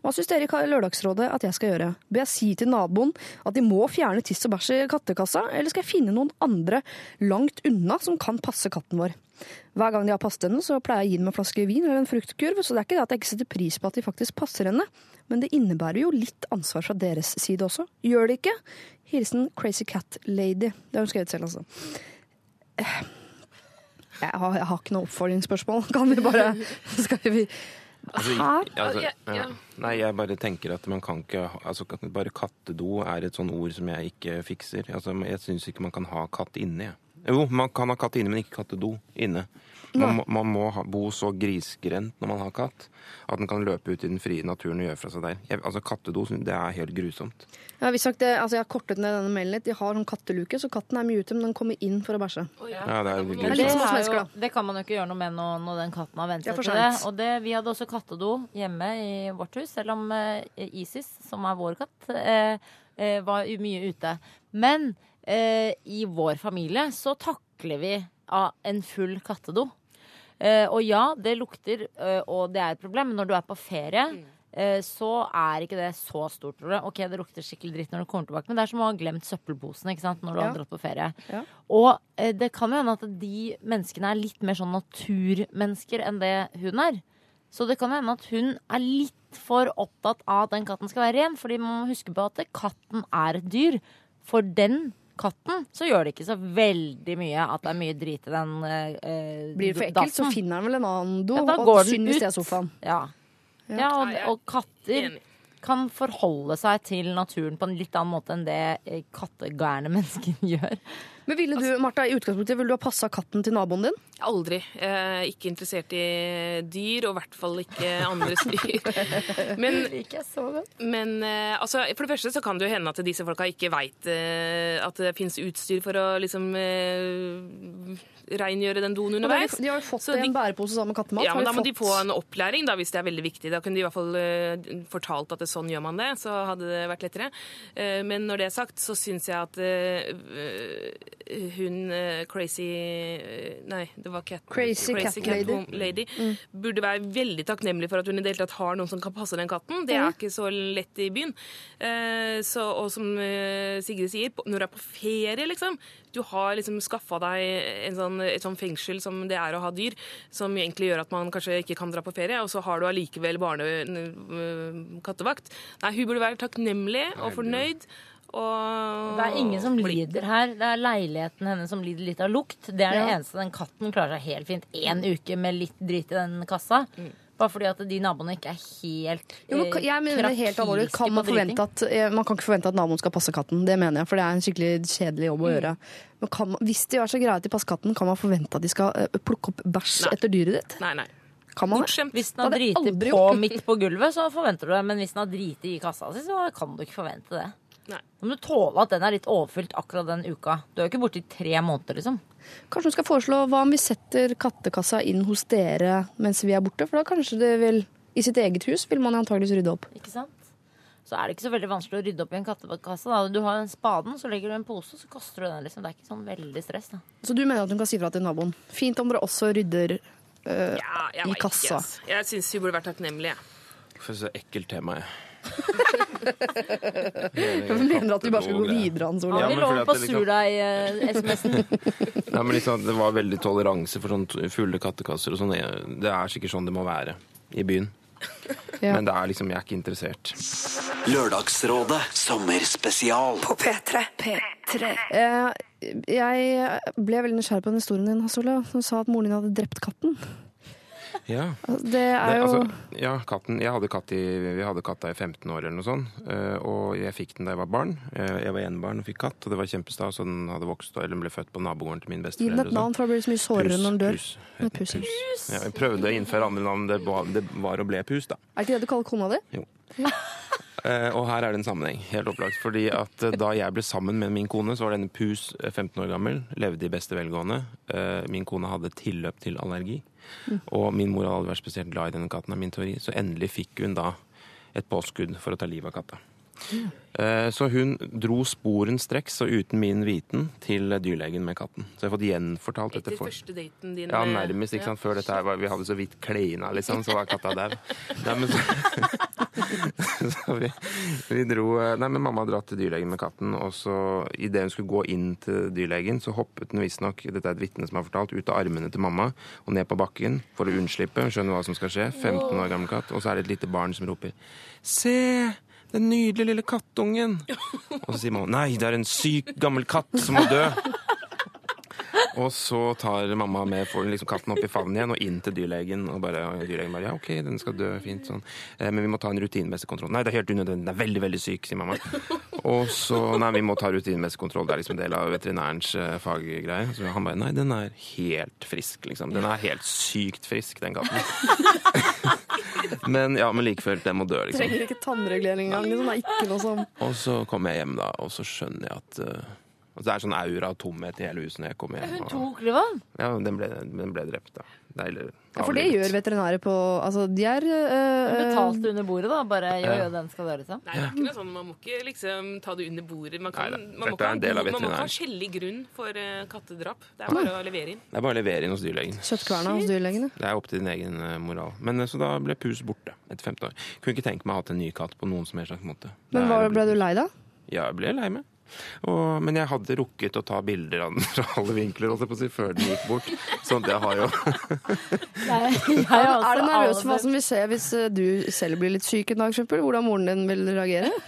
Speaker 3: Hva syns dere i Lørdagsrådet at jeg skal gjøre? Bør jeg si til naboen at de må fjerne tiss og bæsj i kattekassa, eller skal jeg finne noen andre langt unna som kan passe katten vår? Hver gang de har passet henne, så pleier jeg å gi dem en flaske vin eller en fruktkurv, så det er ikke det at jeg ikke setter pris på at de faktisk passer henne, men det innebærer jo litt ansvar fra deres side også. Gjør det ikke? Hilsen Crazy Cat Lady. Det har hun skrevet selv, altså. Jeg har, jeg har ikke noe oppfølgingsspørsmål. Kan vi bare Skal vi
Speaker 9: Altså, altså,
Speaker 11: Ja.
Speaker 9: Nei, jeg bare tenker at man kan ikke altså, Bare kattedo er et sånn ord som jeg ikke fikser. Altså, jeg syns ikke man kan ha katt inni. jeg. Jo, man kan ha katt inne, men ikke kattedo inne. Man, må- man må ha, bo så grisgrendt når man har katt, at den kan løpe ut i den frie naturen og gjøre fra seg der. Jeg, altså Kattedo det er helt grusomt.
Speaker 3: Ja, visst sagt det, altså jeg har kortet ned denne mailen litt. De har sånn katteluke, så katten er mye ute, men den kommer inn for å bæsje.
Speaker 9: Ja, det er
Speaker 3: Det er
Speaker 9: grusomt.
Speaker 10: Det, er jo, det kan man jo ikke gjøre noe med når, når den katten har vent seg til det. Og det, vi hadde også kattedo hjemme i vårt hus, selv om eh, Isis, som er vår katt, eh, eh, var mye ute. Men eh, i vår familie så takler vi av en full kattedo. Eh, og ja, det lukter, eh, og det er et problem, men når du er på ferie, eh, så er ikke det så stort problem. Ok, det lukter skikkelig dritt når du kommer tilbake, men det er som å ha glemt søppelposen ikke sant, når du
Speaker 3: Ja.
Speaker 10: har dratt på ferie.
Speaker 3: Ja.
Speaker 10: Og eh, det kan jo hende at de menneskene er litt mer sånn naturmennesker enn det hun er. Så det kan hende at hun er litt for opptatt av at den katten skal være ren, fordi man må huske på at katten er et dyr. For den katten så gjør det ikke så veldig mye at det er mye drit i den eh,
Speaker 3: Blir det for ekkelt, så finner han vel en annen do,
Speaker 10: Ja, da
Speaker 3: og
Speaker 10: går den
Speaker 3: synd det
Speaker 10: ut.
Speaker 3: er sofaen.
Speaker 10: Ja.
Speaker 3: Ja.
Speaker 10: ja og, og katter
Speaker 11: Enig.
Speaker 10: Kan forholde seg til naturen på en litt annen måte enn det eh, kattegærne mennesker gjør.
Speaker 3: Men ville du, Martha, i utgangspunktet, ville du ha passa katten til naboen din?
Speaker 11: Aldri. Eh, ikke interessert i dyr, og i hvert fall ikke andres dyr. Men, men eh, altså, for det første så kan det jo hende at disse folka ikke veit eh, at det fins utstyr for å liksom eh, rengjøre den doen
Speaker 3: De
Speaker 11: underveis.
Speaker 3: har jo fått det i
Speaker 11: de-
Speaker 3: en bærepose sammen med kattemat.
Speaker 11: Ja, men Da må de få en opplæring, da, hvis det er veldig viktig. Da kunne de i hvert fall uh, fortalt at det, sånn gjør man det, så hadde det vært lettere. Uh, men når det er sagt, så syns jeg at uh, hun crazy Nei, det var cat,
Speaker 3: Crazy cat lady.
Speaker 11: home lady. Burde være veldig takknemlig for at hun i det hele tatt har noen som kan passe den katten. Det er ikke så lett i byen. Så, og som Sigrid sier, når du er på ferie, liksom Du har liksom skaffa deg en sånn, et sånn fengsel som det er å ha dyr, som egentlig gjør at man kanskje ikke kan dra på ferie, og så har du allikevel barnekattevakt. Nei, hun burde være takknemlig og fornøyd. Og
Speaker 10: Det er ingen som lider her. Det er leiligheten hennes som lider litt av lukt. Det er det
Speaker 3: Ja.
Speaker 10: eneste. Den katten klarer seg helt fint én uke med litt drit i den kassa. Bare fordi at de naboene ikke er helt
Speaker 3: Jo, men, jeg mener det helt alvorlig. Kan man, at, eh, man kan ikke forvente at naboen skal passe katten. Det mener jeg, for det er en skikkelig kjedelig jobb å gjøre. Men kan man, hvis de er så greie at de passer katten, kan man forvente at de skal eh, plukke opp bæsj
Speaker 11: Nei.
Speaker 3: etter dyret ditt?
Speaker 11: Nei, nei.
Speaker 3: Kan man det?
Speaker 11: Bortskjemt.
Speaker 10: Hvis den har driti på midt på gulvet, så forventer du det. Men hvis den har driti i kassa si, så kan du ikke forvente det.
Speaker 11: Nei.
Speaker 10: Da må du tåle at den er litt overfylt akkurat den uka. Du er jo ikke borte i tre måneder, liksom.
Speaker 3: Kanskje du skal foreslå hva om vi setter kattekassa inn hos dere mens vi er borte? For da kanskje det vil I sitt eget hus vil man antageligvis rydde opp.
Speaker 10: Ikke sant? Så er det ikke så veldig vanskelig å rydde opp i en kattekasse. Da. Du har en spaden, så legger du en pose, så kaster du den. liksom. Det er ikke sånn veldig stress. da.
Speaker 3: Så du mener at hun kan si fra til naboen? Fint om dere også rydder eh,
Speaker 11: Ja, jeg
Speaker 3: i kassa.
Speaker 11: Ikke, jeg syns vi burde vært takknemlige.
Speaker 9: For så ekkelt tema, jeg.
Speaker 3: Jeg mener at vi bare skal gå videre, Hans Olav?
Speaker 9: Ja, men fordi
Speaker 10: lov
Speaker 9: at
Speaker 10: på
Speaker 9: det liksom-
Speaker 10: surdeig-SMS-en.
Speaker 9: Nei, men liksom, det var veldig toleranse for sånn fulle kattekasser og sånn. Det er sikkert sånn det må være i byen.
Speaker 3: Ja.
Speaker 9: Men det er liksom, jeg er ikke interessert.
Speaker 1: Lørdagsrådet sommerspesial.
Speaker 2: På P3. P3.
Speaker 3: Eh, jeg ble veldig nysgjerrig på den historien din, Hans Olav. som sa at moren din hadde drept katten.
Speaker 9: Ja.
Speaker 3: Altså, Det er jo
Speaker 9: altså, ja, katten, jeg hadde katt i, Vi hadde katta i 15 år eller noe sånt. eh, Og jeg fikk den da jeg var barn. Eh, Jeg var enebarn og fikk katt, og det var kjempestas. Og den hadde vokst eller ble født på nabogården til min mine
Speaker 3: Gi den et navn,
Speaker 9: sånn.
Speaker 3: for det blir så mye sårere når den dør.
Speaker 9: Pus.
Speaker 3: Med pus.
Speaker 9: Ja, jeg prøvde å innføre andre navn. Det var, det var og ble Pus, da.
Speaker 3: Er ikke det du kaller kona di?
Speaker 9: Eh, og her er det en sammenheng, helt opplagt. Fordi at uh, da jeg ble sammen med min kone, så var denne Pus eh, 15 år gammel, levde i beste velgående. Uh, min kone hadde tilløp til allergi. Og min mor hadde aldri vært spesielt glad i denne katten, er min teori. Så endelig fikk hun da et påskudd for å ta livet av katta. Eh, Så hun dro sporenstreks og uten min viten til dyrlegen med katten. Så jeg har fått gjenfortalt dette.
Speaker 11: Etter
Speaker 9: for-
Speaker 11: første daten din
Speaker 9: ja, nærmest. ikke sant? Før dette her var, Vi hadde så vidt kleina, liksom, så var katta der. Nei, men så, så vi, vi dro eh, Nei, men mamma dratt til dyrlegen med katten, og så idet hun skulle gå inn til dyrlegen, så hoppet den visstnok, dette er et vitne som har fortalt, ut av armene til mamma og ned på bakken for å unnslippe, Skjønner hva som skal skje. 15 år gammel katt. Og så er det et lite barn som roper Se! Den nydelige lille kattungen. Og så sier mamma nei, det er en syk gammel katt som må dø. Og så tar mamma med får liksom katten opp i favnen igjen og inn til dyrlegen. Og bare, og dyrlegen bare ja, OK, den skal dø fint sånn. Eh, men vi må ta en rutinemessig kontroll. Nei, det er helt unødvendig. Den er veldig, veldig syk, sier mamma. Og så Nei, vi må ta rutinemessig kontroll. Det er liksom en del av veterinærens eh, faggreie. Så han bare Nei, den er helt frisk, liksom. Den er helt sykt frisk, den katten. men ja, men like den må dø, liksom.
Speaker 3: Trenger ikke tannregulering engang. Liksom. Det er ikke noe som
Speaker 9: Og så kommer jeg hjem, da, og så skjønner jeg at eh, altså, Det er sånn aura av tomhet i hele huset når jeg kommer hjem.
Speaker 10: Hun tok det, Klivan.
Speaker 9: ja, den ble, den ble drept, da. Deilig.
Speaker 3: ja, For det gjør veterinærer på Altså, de er øh,
Speaker 10: betalte under bordet, da. Bare jo,
Speaker 9: Ja.
Speaker 10: jo, den skal dø, liksom.
Speaker 11: Nei, det er ikke noe sånn, Man må ikke liksom ta det under bordet. Man, kan, man, må, ikke ha
Speaker 9: en del av
Speaker 11: man må ikke ha skjellig grunn for uh, kattedrap. Det er bare å levere inn.
Speaker 9: Det er bare å levere inn hos dyrlegen.
Speaker 3: kjøttkverna hos dyrlegene.
Speaker 9: Det er opp til din egen moral. Men Så da ble Pus borte etter 15 år. Kunne ikke tenke meg å ha hatt en ny katt på noen som helst slags måte.
Speaker 3: Men var, ble du lei da?
Speaker 9: Ja, jeg ble lei meg. Og, men jeg hadde rukket å ta bilder av den fra alle vinkler altså på å si, før den gikk bort. Sånn jeg har jo
Speaker 10: Nei, jeg
Speaker 3: Er,
Speaker 10: også
Speaker 3: du nervøs for hva som vil skje hvis øh, du selv blir litt syk en dag? eksempel? Hvordan moren din vil reagere?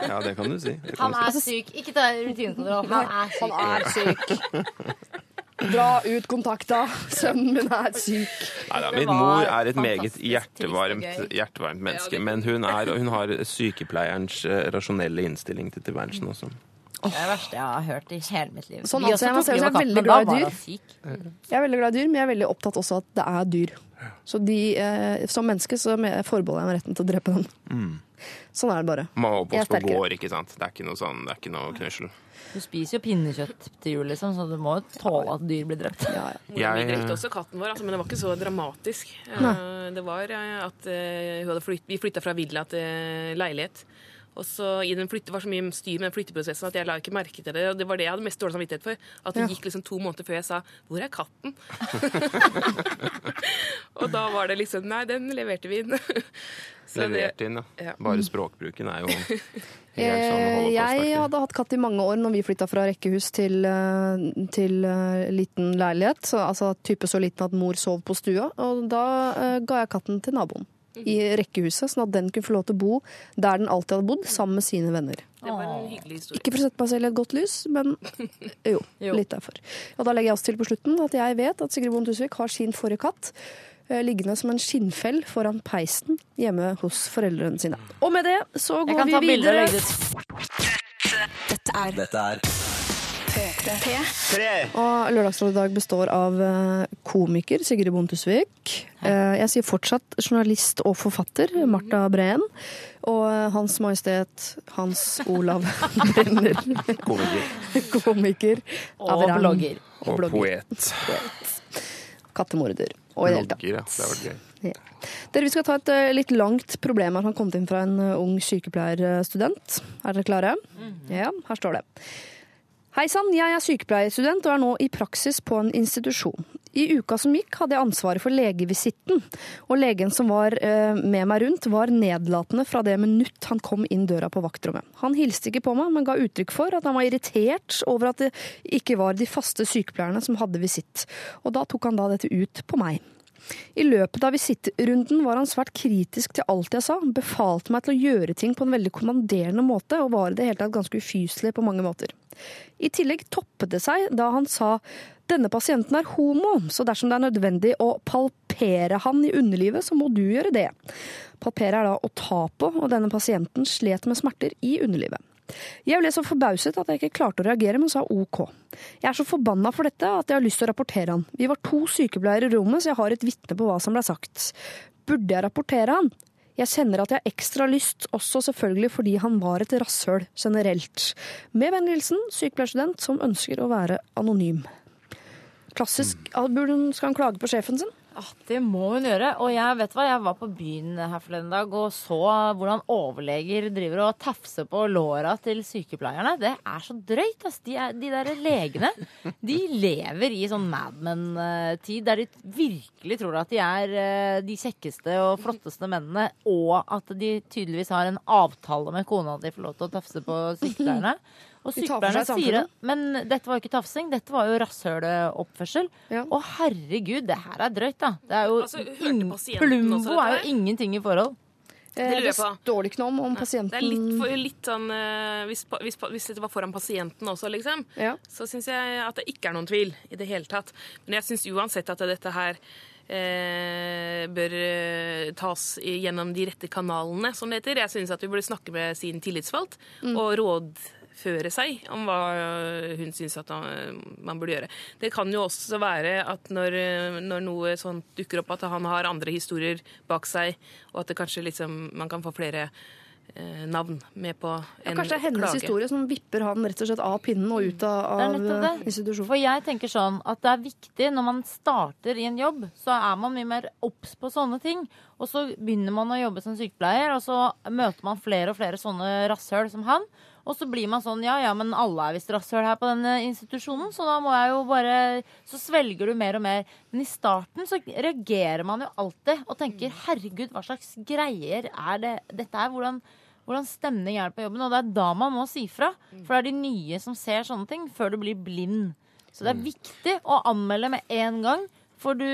Speaker 9: Ja, det kan du si. Kan
Speaker 10: Han
Speaker 9: er si.
Speaker 10: syk. Ikke ta rutinekontroll. Han er syk.
Speaker 3: Han er syk. Dra ut kontakta. Sønnen min er syk.
Speaker 9: Neida, min mor er et meget hjertevarmt, hjertevarmt menneske. Men hun, er, hun har sykepleierens eh, rasjonelle innstilling til tilværelsen også.
Speaker 10: Det er det verste jeg har hørt i hele mitt liv.
Speaker 3: Sånn altså, jeg meg selv, jeg er veldig glad i dyr. Jeg er veldig glad i dyr, men jeg er veldig opptatt også at det er dyr. Så de, eh, som menneske så forbeholder jeg meg retten til å drepe dem. Sånn er det bare.
Speaker 9: Man er
Speaker 3: er
Speaker 9: oppvokst på gård, ikke sant. Det er ikke noe sånn, det er ikke noe knussel.
Speaker 10: Du spiser jo pinnekjøtt til jul, liksom, så du må jo tåle at dyr blir drept.
Speaker 3: Ja, ja.
Speaker 11: Min drepte også katten vår, altså, men det var ikke så dramatisk. Nei. Det var eh, at uh, hun hadde flytt, vi flytta fra villa til leilighet. Og så i den flytte, var så mye styr med den flytteprosessen at jeg la ikke merke til det. Og det var det jeg hadde mest dårlig samvittighet for. At det
Speaker 3: Ja.
Speaker 11: gikk liksom to måneder før jeg sa 'hvor er katten'? og da var det liksom Nei, den leverte vi inn. Så
Speaker 9: Levert inn, ja.
Speaker 11: ja.
Speaker 9: Bare språkbruken er jo helt sånn
Speaker 3: Eh, Jeg hadde hatt katt i mange år når vi flytta fra rekkehus til, eh, til eh, liten leilighet. Så, altså type så liten at mor sov på stua. Og da uh, ga jeg katten til naboen i rekkehuset, sånn at den kunne få lov til å bo der den alltid hadde bodd, sammen med sine venner.
Speaker 11: Det var en hyggelig historie.
Speaker 3: Ikke for å sette meg selv i et godt lys, men jo,
Speaker 10: Jo.
Speaker 3: litt derfor. Og da legger jeg også til på slutten at jeg vet at Sigrid Bonde Tusvik har sin forrige katt eh, liggende som en skinnfell foran peisen hjemme hos foreldrene sine. Og med det så
Speaker 10: Jeg
Speaker 3: går
Speaker 10: kan
Speaker 3: vi
Speaker 10: ta bilde og
Speaker 3: videre.
Speaker 10: legge det ut.
Speaker 2: Dette er
Speaker 1: Dette er
Speaker 2: P3.
Speaker 3: Og Lørdagsrådet i dag består av eh, komiker Sigrid Bonde Tusvik. Eh, Jeg sier fortsatt journalist og forfatter Marta Breen. Og eh, Hans Majestet Hans Olav Brenner.
Speaker 9: Komiker
Speaker 3: Komiker.
Speaker 10: Og blogger.
Speaker 9: og
Speaker 3: blogger.
Speaker 9: poet.
Speaker 3: Kattemorder. Og i det hele tatt.
Speaker 9: Blogger, ja. Det har vært gøy.
Speaker 3: Ja. Dere, Vi skal ta et litt langt problem her som har kommet inn fra en ung sykepleierstudent. Er dere klare? Ja, her står det. Hei sann, jeg er sykepleierstudent og er nå i praksis på en institusjon. I uka som gikk hadde jeg ansvaret for legevisitten, og legen som var eh, med meg rundt var nedlatende fra det minutt han kom inn døra på vaktrommet. Han hilste ikke på meg, men ga uttrykk for at han var irritert over at det ikke var de faste sykepleierne som hadde visitt, og da tok han da dette ut på meg. I løpet av visittrunden var han svært kritisk til alt jeg sa, befalte meg til å gjøre ting på en veldig kommanderende måte, og var i det hele tatt ganske ufyselig på mange måter. I tillegg toppet det seg da han sa denne pasienten er homo, så dersom det er nødvendig å palpere han i underlivet, så må du gjøre det. Palpere er da å ta på, og denne pasienten slet med smerter i underlivet. Jeg ble så forbauset at jeg ikke klarte å reagere, men sa ok. Jeg er så forbanna for dette at jeg har lyst til å rapportere han. Vi var to sykepleiere i rommet, så jeg har et vitne på hva som ble sagt. Burde jeg rapportere han? Jeg kjenner at jeg har ekstra lyst, også selvfølgelig fordi han var et rasshøl generelt. Med vennlig hilsen sykepleierstudent som ønsker å være anonym. Klassisk. Burde hun- Skal han klage på sjefen sin?
Speaker 10: Ah, det må hun gjøre. Og jeg vet hva, jeg var på byen her forleden dag og så hvordan overleger driver og tafser på låra til sykepleierne. Det er så drøyt, ass. De, er, de der legene, de lever i sånn Mad Men-tid der de virkelig tror at de er eh, de kjekkeste og flotteste mennene, og at de tydeligvis har en avtale med kona at de får lov til å tafse på sykepleierne. Og sykepleierne sier
Speaker 3: det.
Speaker 10: Men dette var jo ikke tafsing, dette var jo rasshøleoppførsel.
Speaker 3: Ja.
Speaker 10: Og herregud, det her er drøyt, da. Det er jo
Speaker 11: Altså,
Speaker 10: Plumbo er jo ingenting i forhold.
Speaker 3: Det,
Speaker 11: Det
Speaker 3: står det ikke noe om om
Speaker 11: Det er litt, for, litt sånn eh, hvis, hvis, hvis dette var foran pasienten også, liksom,
Speaker 3: Ja.
Speaker 11: så syns jeg at det ikke er noen tvil i det hele tatt. Men jeg syns uansett at dette her eh, bør eh, tas gjennom de rette kanalene, som det heter. Jeg syns at vi burde snakke med sin tillitsvalgt og rådføre seg om hva hun syns at man burde gjøre. Det kan jo også være at når, når noe sånt dukker opp, at han har andre historier bak seg, og at det kanskje liksom, man kan få flere eh, navn med på
Speaker 3: Ja,
Speaker 11: en
Speaker 3: kanskje det er hennes
Speaker 11: klage.
Speaker 3: historie som vipper han rett og slett av pinnen og ut av, av institusjonen.
Speaker 10: For jeg tenker sånn at det er viktig når man starter i en jobb, så er man mye mer obs på sånne ting. Og så begynner man å jobbe som sykepleier, og så møter man flere og flere sånne rasshøl som han. Og så blir man sånn ja ja, men alle er visst rasshøl her på denne institusjonen, så da må jeg jo bare Så svelger du mer og mer. Men i starten så reagerer man jo alltid og tenker herregud, hva slags greier er det dette er? Hvordan hvordan stemning er det på jobben. Og det er da man må si fra. For det er de nye som ser sånne ting, før du blir blind. Så det er viktig å anmelde med en gang. For du,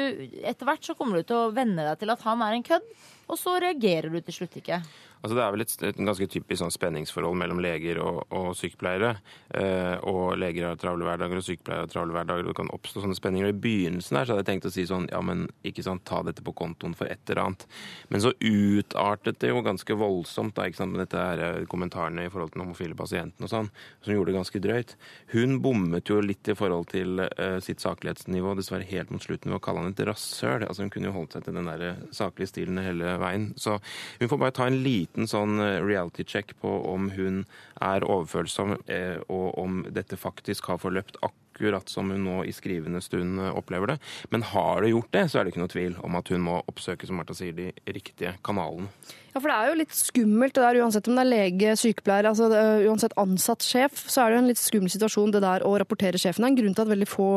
Speaker 10: etter hvert så kommer du til å venne deg til at han er en kødd, og så reagerer du til slutt ikke.
Speaker 9: Altså Det er vel et, et ganske typisk sånn spenningsforhold mellom leger og, og sykepleiere. Eh, og leger har travle hverdager, og sykepleiere har travle hverdager. og Det kan oppstå sånne spenninger. Og I begynnelsen her så hadde jeg tenkt å si sånn ja, men ikke sant, ta dette på kontoen for et eller annet. Men så utartet det jo ganske voldsomt da, ikke sant, med dette her eh, kommentarene i forhold til den homofile pasienten og sånn, som gjorde det ganske drøyt. Hun bommet jo litt i forhold til eh, sitt saklighetsnivå, dessverre helt mot slutten ved å kalle han et rasshøl. Altså Hun kunne jo holdt seg til den der saklige stilen hele veien. Så hun får bare ta en liten sånn eh, reality check på om hun er overfølsom, eh, og om dette faktisk har forløpt akkurat som hun nå i skrivende stund eh, opplever det. Men har det gjort det, så er det ikke noe tvil om at hun må oppsøke, som Martha sier, de riktige kanalene.
Speaker 3: Ja, for det er jo litt skummelt det der, uansett om det er lege, sykepleier, altså uansett ansatt sjef, så er det jo en litt skummel situasjon det der å rapportere sjefen. Det er en grunn til at veldig få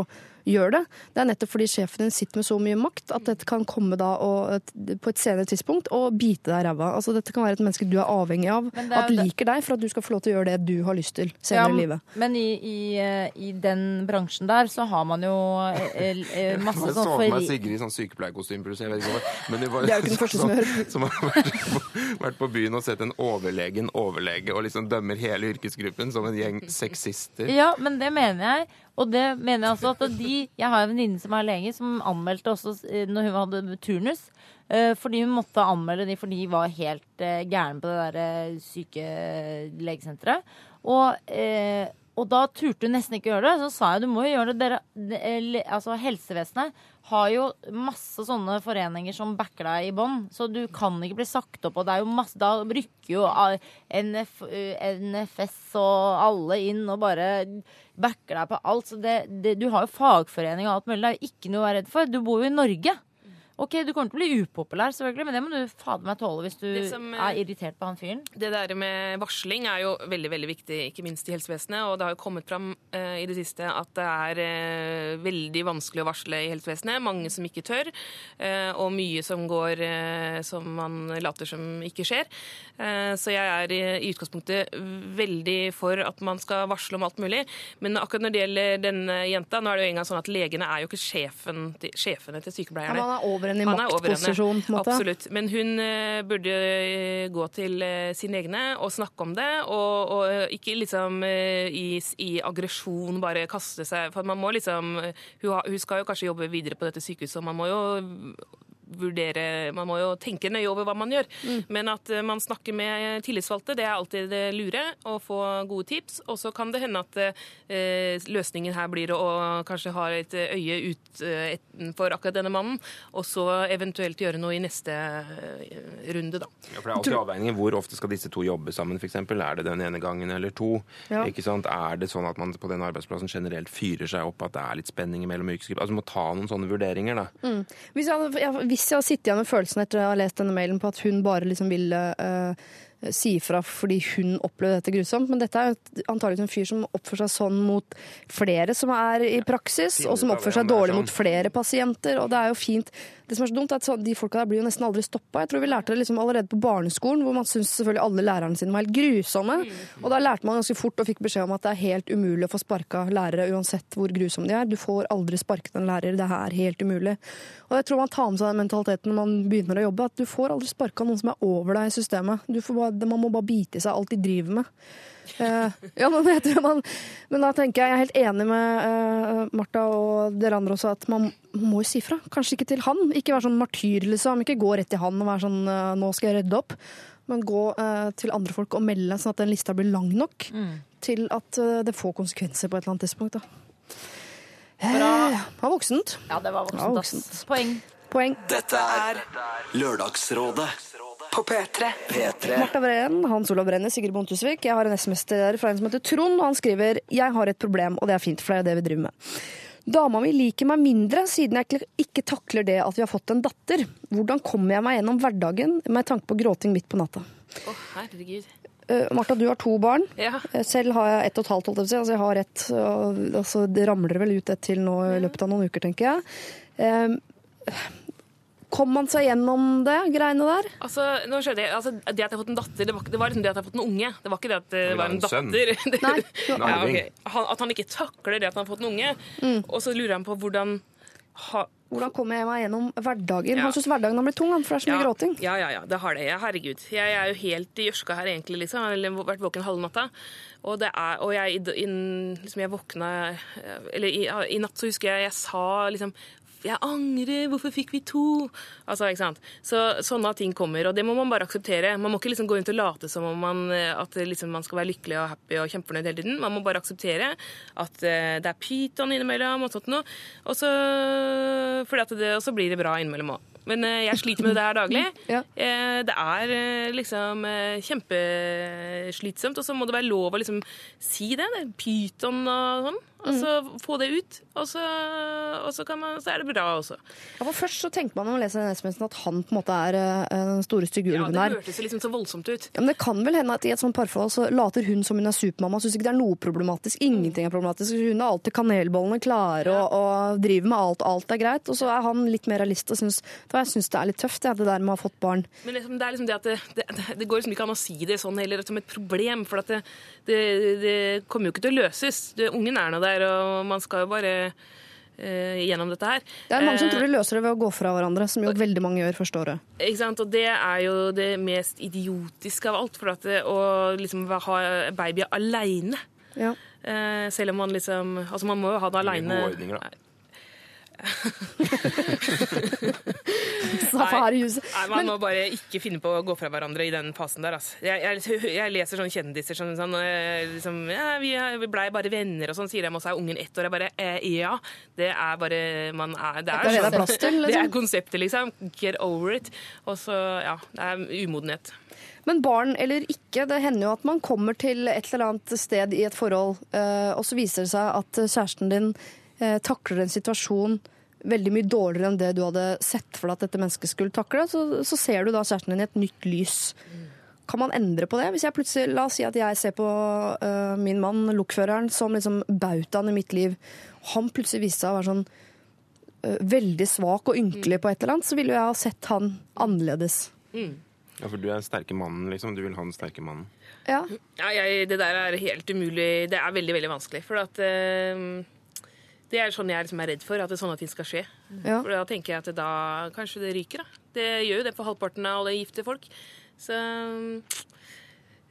Speaker 3: gjør det. Det er nettopp fordi sjefen din sitter med så mye makt at dette kan komme da og, på et senere tidspunkt og bite deg i ræva. Altså, dette kan være et menneske du er avhengig av,
Speaker 10: er
Speaker 3: at liker deg for at du skal få lov til å gjøre det du har lyst til senere i livet.
Speaker 10: men i, i, eh, i den bransjen der så har man jo eh, eh, masse
Speaker 9: Jeg så
Speaker 10: sånn
Speaker 9: for meg Sigrid i sånn sykepleierkostyme, jeg vet ikke hva, det, var,
Speaker 3: Det er jo ikke den første som gjør.
Speaker 9: Som har vært på, vært på byen og sett en overlegen overlege og liksom dømmer hele yrkesgruppen som en gjeng sexister.
Speaker 10: Ja, men det mener jeg. Og det mener jeg også at de Jeg har en venninne som er lege, som anmeldte også eh, når hun hadde turnus. eh, Fordi hun måtte anmelde de, for de var helt gæren gærne på det der eh, syke legesenteret. Og, eh, og da turte hun nesten ikke gjøre det. Så sa jeg du må jo gjøre det. Dere, det, eh, altså Helsevesenet har jo masse sånne foreninger som backer deg i bånn. Så du kan ikke bli sagt opp. Og det er jo masse, da rykker jo NF, eh, NFS og alle inn og bare backer deg på alt. Så det, det, du har jo fagforening og alt mulig. Det er jo ikke noe å være redd for. Du bor jo i Norge. Ok, Du kommer til å bli upopulær, selvfølgelig, men det må du fader meg tåle hvis du
Speaker 11: som, eh,
Speaker 10: er irritert på han fyren.
Speaker 11: Det der med varsling er jo veldig veldig viktig, ikke minst i helsevesenet. Og det har jo kommet fram uh, i det siste at det er uh, veldig vanskelig å varsle i helsevesenet. Mange som ikke tør, uh, og mye som går som man later som ikke skjer. Så jeg er i, i utgangspunktet veldig for at man skal varsle om alt mulig. Men akkurat når det gjelder denne jenta, nå er det jo en gang sånn at legene er jo ikke sjefen til, sjefene til
Speaker 3: Ja,
Speaker 11: sykepleierne.
Speaker 3: man er over henne i
Speaker 11: Han henne.
Speaker 3: maktposisjon, måte.
Speaker 11: Absolutt. Men hun eh, burde eh, gå til eh, sine egne og snakke om det, og, og ikke liksom i, i aggresjon bare kaste seg For man må liksom hun, hun skal jo kanskje jobbe videre på dette sykehuset, og man må jo vurdere Man må jo tenke nøye over hva man gjør. Men at eh, man snakker med tillitsvalgte, det er alltid det lure. Å få gode tips. Og så kan det hende at eh, løsningen her blir å kanskje ha et øye ut eh, for akkurat denne mannen, og så eventuelt gjøre noe i neste eh, runde, da.
Speaker 9: Ja, for det er alltid avveininger. Hvor ofte skal disse to jobbe sammen, f.eks.? Er det den ene gangen eller to?
Speaker 3: Ja.
Speaker 9: Ikke sant? Er det sånn at man på den arbeidsplassen generelt fyrer seg opp, at det er litt spenning mellom yrkesgrupper? Altså, man må ta noen sånne vurderinger, da.
Speaker 3: Hvis jeg, hadde, jeg, hvis jeg har sittet igjen med følelsen etter å ha lest denne mailen på at hun bare liksom ville uh, si ifra fordi hun opplevde dette grusomt, men dette er et- en fyr som oppfører seg sånn mot flere som er i praksis, og som oppfører seg dårlig
Speaker 9: sånn.
Speaker 3: mot flere pasienter, og det er jo fint. Det som er så dumt, er at de folka der blir jo nesten aldri stoppa. Jeg tror vi lærte det liksom allerede på barneskolen, hvor man syntes selvfølgelig alle lærerne sine var helt grusomme. Og da lærte man ganske fort og fikk beskjed om at det er helt umulig å få sparka lærere uansett hvor grusomme de er. Du får aldri sparket en lærer, det er helt umulig. Og jeg tror man tar med seg den mentaliteten når man begynner å jobbe, at du får aldri sparka noen som er over deg i systemet. Du får bare, man må bare bite i seg alt de driver med. Eh, ja, men, jeg tror man, men da tenker jeg jeg er helt enig med eh, Martha og dere andre også, at man, må jo si fra. Kanskje ikke til han. Ikke være sånn martyr, liksom. Ikke gå rett til han og være sånn eh, 'nå skal jeg redde opp'. Men gå til andre folk og melde, sånn at den lista blir lang nok til at det får konsekvenser på et eller annet tidspunkt. Da.
Speaker 10: Bra.
Speaker 3: det var voksent.
Speaker 10: Ja, det var
Speaker 3: Ja,
Speaker 10: voksent.
Speaker 3: voksent.
Speaker 10: Poeng.
Speaker 3: Poeng.
Speaker 1: Dette er Lørdagsrådet
Speaker 2: På P3.
Speaker 1: P3.
Speaker 3: Martha Breen, Hans Olav Brenner, Sigrid Bonde Tusvik. Jeg har en SMS der fra en som heter Trond, og han skriver Jeg har et problem, og det er fint, for det er det vi driver med. Dama mi liker meg mindre siden jeg ikke- ikke takler det at vi har fått en datter. Hvordan kommer jeg meg gjennom hverdagen med tanke på gråting midt på natta?
Speaker 11: Å, herregud.
Speaker 3: Uh, Martha, du har to barn.
Speaker 11: Ja.
Speaker 3: Eh, Selv har jeg ett og et halvt. holdt jeg. Altså, jeg har ett, og altså, det ramler vel ut et til nå i løpet av noen uker, tenker jeg. Um, kom man seg gjennom det greiene der?
Speaker 11: Altså, nå skjønner jeg, altså, Det at jeg har fått en datter, det var, ikke- det var liksom det at jeg har fått en unge. Det var ikke det at det var en
Speaker 9: en
Speaker 11: datter. Det-
Speaker 3: Nei,
Speaker 11: ja,
Speaker 9: arving.
Speaker 11: han, at han ikke takler det at han har fått en unge.
Speaker 3: Mm.
Speaker 11: Og så lurer han på hvordan ha,
Speaker 3: Hvordan kommer jeg meg gjennom hverdagen?
Speaker 11: Ja.
Speaker 3: Han syns hverdagen har blitt tung, for det er så mye
Speaker 11: ja,
Speaker 3: gråting.
Speaker 11: Ja, ja, ja, det har det. Herregud. Jeg er jo helt i gjørska her egentlig, liksom. Jeg har vært våken halve natta. Og, det er, og jeg, in, liksom, jeg våkna Eller i, i natt så husker jeg jeg sa liksom jeg angrer, hvorfor fikk vi to? Altså, ikke sant? Så Sånne ting kommer, og det må man bare akseptere. Man må ikke liksom gå rundt og late som om man, eh, at liksom, man skal være lykkelig og happy og kjempefornøyd hele tiden. Man må bare akseptere at eh, det er pyton innimellom og sånt noe. Og så blir det bra innimellom òg. Men eh, jeg sliter med det her daglig.
Speaker 3: Ja.
Speaker 11: Eh, Det er eh, liksom kjempeslitsomt, og så må det være lov å liksom si det. det er Pyton og sånn. Og så få det ut. Og så, og så, kan man, så er det bra også.
Speaker 3: Ja, for Først så tenker man når man leser den SMS-en at han på en måte er den store stygge
Speaker 11: Ja, Det
Speaker 3: her.
Speaker 11: hørtes liksom så voldsomt ut.
Speaker 3: Ja, men Det kan vel hende at i et sånt parforhold så later hun som hun er supermamma. Syns ikke det er noe problematisk. Ingenting er problematisk. Hun har alltid kanelbollene klare og, og driver med alt. Alt er greit. Og så er han litt mer realist og syns Jeg syns det er litt tøft, det der med å ha fått barn.
Speaker 11: Men liksom, det er liksom det at det, det, det går liksom ikke an å si det sånn heller som et problem, for at det, det, det kommer jo ikke til å løses. Det, ungen er nå der, og man skal jo bare eh, gjennom dette her.
Speaker 3: Det er mange som
Speaker 11: Eh,
Speaker 3: tror de løser det ved å gå fra hverandre, som jo veldig mange gjør første året.
Speaker 11: Ikke sant? Og det er jo det mest idiotiske av alt. For at det, å liksom ha baby aleine
Speaker 3: Ja.
Speaker 11: eh, Selv om man liksom Altså, man må jo ha det aleine.
Speaker 9: gode ordninger, da.
Speaker 3: Safari i.
Speaker 11: Nei, Man må bare ikke finne på å gå fra hverandre i den fasen der. Altså. Jeg, jeg, jeg leser sånne kjendiser som sånn, eh, liksom, ja, vi, vi blei bare venner, og sånn sier de, og så er ungen ett år. Jeg bare eh, ja, det er bare man er, Det
Speaker 3: er det det er plass til,
Speaker 11: Det er
Speaker 3: liksom.
Speaker 11: konseptet, liksom. Get over it. Og så, ja, det er umodenhet.
Speaker 3: Men barn eller ikke, det hender jo at man kommer til et eller annet sted i et forhold, eh, og så viser det seg at kjæresten din eh, takler en situasjon veldig mye dårligere enn det du hadde sett for deg at dette mennesket skulle takle. Så, så ser du da kjæresten din i et nytt lys. Kan man endre på det? Hvis jeg plutselig, La oss si at jeg ser på uh, min mann, lokføreren, som liksom bautaen i mitt liv. Han plutselig viste seg å være sånn uh, veldig svak og ynkelig på et eller annet, så ville jeg ha sett han annerledes.
Speaker 9: Ja, for du er den sterke mannen, liksom. Du vil ha den sterke mannen.
Speaker 3: Ja.
Speaker 11: Ja, jeg, det der er helt umulig. Det er veldig, veldig vanskelig. For at eh, Det er sånn jeg liksom er redd for, at sånne ting skal skje.
Speaker 3: Ja.
Speaker 11: For da tenker jeg at da kanskje det ryker, da. Det gjør jo det for halvparten av alle gifte folk. Så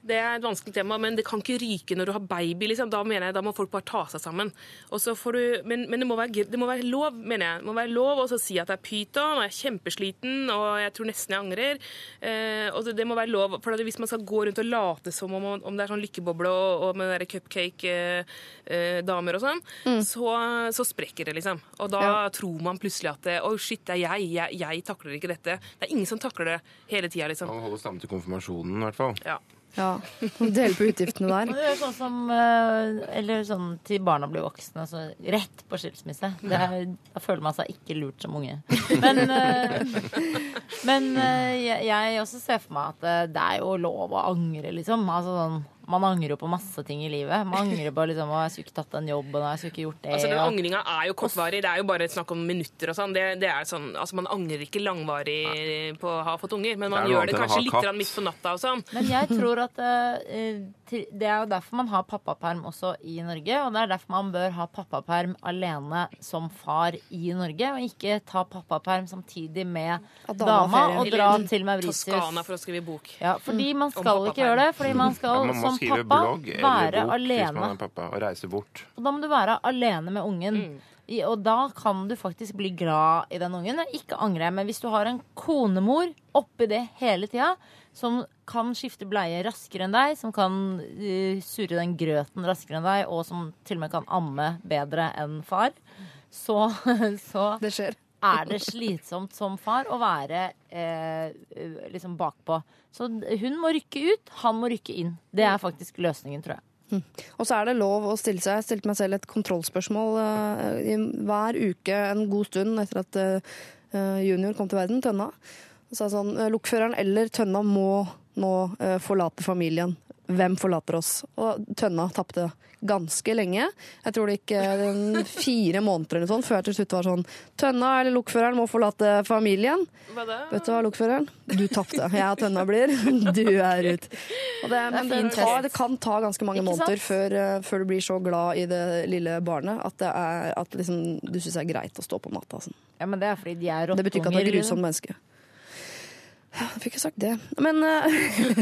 Speaker 11: det er et vanskelig tema, men det kan ikke ryke når du har baby. liksom. Da mener jeg, da må folk bare ta seg sammen. Og så får du, men, men det, må være, det må være lov, mener jeg. Det må være lov å si at det er pyton, og jeg er kjempesliten, og jeg tror nesten jeg angrer. Eh, og det, må være lov, for Hvis man skal gå rundt og late som om, om det er sånn lykkeboble og, og med cupcake-damer og sånn, så, så sprekker det, liksom. Og da
Speaker 3: Ja.
Speaker 11: tror man plutselig at det, oh, shit, det er jeg. jeg. Jeg takler ikke dette. Det er ingen som takler det hele tida, liksom.
Speaker 9: Man holder stammen til konfirmasjonen, i hvert fall.
Speaker 11: Ja.
Speaker 3: Ja, Dele på utgiftene der.
Speaker 10: Det er sånn som eh, Eller sånn til barna blir voksne, så rett på skilsmisse. Er, da føler man seg ikke lurt som unge. Men, eh, men eh, jeg, jeg også ser for meg at det er jo lov å angre, liksom. Altså, sånn, man angrer jo på masse ting i livet. Man angrer på liksom, å, jeg skulle ikke tatt den jobben, og jeg skulle ikke gjort det.
Speaker 11: Altså, den Angringa er jo kortvarig. Det er jo bare snakk om minutter. og sånn. Det, det er sånn, altså Man angrer ikke langvarig på å ha fått unger, men man
Speaker 9: Det
Speaker 11: gjør det kanskje litt midt på natta og sånn.
Speaker 10: Men jeg tror at til- det er jo derfor man har pappaperm også i Norge. Og det er derfor man bør ha pappaperm alene som far i Norge, og ikke ta pappaperm samtidig med
Speaker 3: dama
Speaker 10: dama og dra
Speaker 11: Eller
Speaker 10: til Mauritius.
Speaker 11: Toskana for å skrive bok.
Speaker 10: Ja, fordi man skal ikke gjøre det. Fordi man skal
Speaker 9: Ja, man
Speaker 10: som pappa være
Speaker 9: bok
Speaker 10: alene.
Speaker 9: pappa, og reise bort.
Speaker 10: Og da må du være alene med ungen. I, og da kan du faktisk bli glad i den ungen. Ikke angre. Men hvis du har en konemor oppi det hele tida, som kan skifte bleie raskere enn deg, som kan uh, surre den grøten raskere enn deg, og som til og med kan amme bedre enn far, så, så
Speaker 3: Det
Speaker 10: er det slitsomt som far å være eh, liksom bakpå. Så hun må rykke ut, han må rykke inn. Det er faktisk løsningen, tror jeg.
Speaker 3: Og så er det lov å stille seg. Jeg stilte meg selv et kontrollspørsmål eh, hver uke en god stund etter at eh, junior kom til verden, Tønna. Sa sånn, eh, Lokføreren eller Tønna må nå eh, forlate familien. Hvem forlater oss? Og Tønna tapte ganske lenge. Jeg tror det gikk eh, fire måneder eller sånn før jeg til slutt var sånn Tønna eller lokføreren må forlate familien.
Speaker 11: Hva?
Speaker 3: Vet du hva, lokføreren? Du tapte. Jeg og Tønna blir. Du er ut. Og det, men det,
Speaker 10: fin
Speaker 3: tar, det kan ta ganske mange måneder før, før du blir så glad i det lille barnet at, det er, at liksom, du syns det er greit å stå på matta. Sånn.
Speaker 10: Ja, men det er fordi de er
Speaker 3: Det betyr ikke at du er
Speaker 10: rottunger.
Speaker 3: grusomt menneske. Ja, Jeg fikk ikke sagt det. Men uh...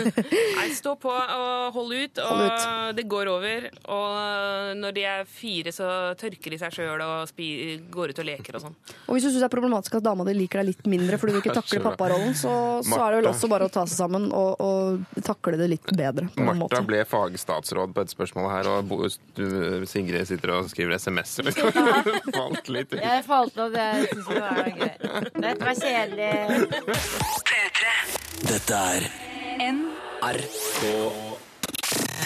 Speaker 11: Nei, stå på og hold ut, og
Speaker 3: Hold
Speaker 11: det går over. Og når de er fire, så tørker de seg sjøl og spi går ut og leker og sånn.
Speaker 3: og hvis du syns det er problematisk at dama di liker deg litt mindre fordi du ikke takler papparollen, så, så er det vel også bare å ta seg sammen og, og takle det litt bedre. på
Speaker 9: Martha
Speaker 3: måte.
Speaker 9: ble fagstatsråd på et spørsmål her, og Bo- du- Sigrid sitter og skriver SMS-er. Liksom. Falt litt ut.
Speaker 10: Jeg falt av det. Jeg syns det var gøy. Dette var kjedelig.
Speaker 1: Dette er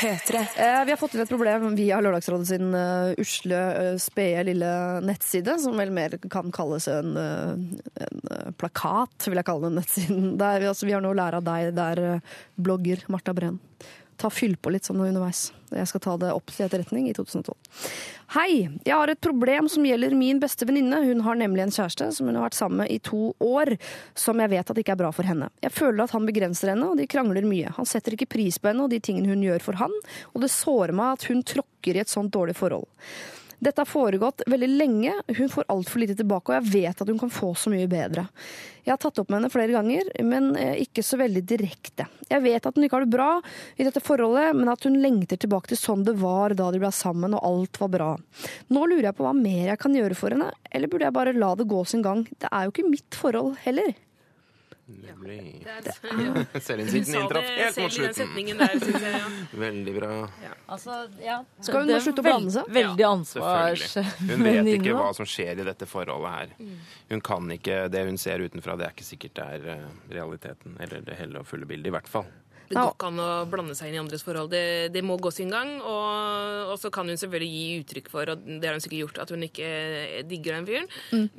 Speaker 2: P3.
Speaker 3: Eh, vi har fått inn et problem via Lørdagsrådet sin uh, usle, uh, spede lille nettside, som vel mer kan kalles en, eh, en eh, plakat, vil jeg kalle den nettsiden. Der vi, altså, vi har noe å lære av deg der, eh, blogger Marta Breen. Ta Fyll på litt sånn underveis. Jeg skal ta det opp til etterretning i 2012. Hei! Jeg har et problem som gjelder min beste venninne. Hun har nemlig en kjæreste som hun har vært sammen med i to år, som jeg vet at ikke er bra for henne. Jeg føler at han begrenser henne, og de krangler mye. Han setter ikke pris på henne og de tingene hun gjør for han, og det sårer meg at hun tråkker i et sånt dårlig forhold. Dette har foregått veldig lenge, hun får altfor lite tilbake, og jeg vet at hun kan få så mye bedre. Jeg har tatt opp med henne flere ganger, men eh, ikke så veldig direkte. Jeg vet at hun ikke har det bra i dette forholdet, men at hun lengter tilbake til sånn det var da de ble sammen og alt var bra. Nå lurer jeg på hva mer jeg kan gjøre for henne, eller burde jeg bare la det gå sin gang? Det er jo ikke mitt forhold heller.
Speaker 9: Nemlig.
Speaker 11: Ja,
Speaker 9: Selvinnsikten inntraff helt mot slutten.
Speaker 11: der, jeg. Ja.
Speaker 9: Veldig bra.
Speaker 10: Altså, ja.
Speaker 3: Skal hun
Speaker 10: Det
Speaker 3: nå slutte å blande seg?
Speaker 10: Veldig
Speaker 9: ansvars... Hun vet ikke hva som skjer i dette forholdet her. Hun kan ikke, Det hun ser utenfra, det er ikke sikkert det er eh, realiteten. Eller det hele og fulle bildet, i hvert fall.
Speaker 11: Det går ikke an å blande seg inn i andres forhold. Det, det må gå sin gang. Og, og så kan hun selvfølgelig gi uttrykk for, og det har hun sikkert gjort, at hun ikke digger den fyren.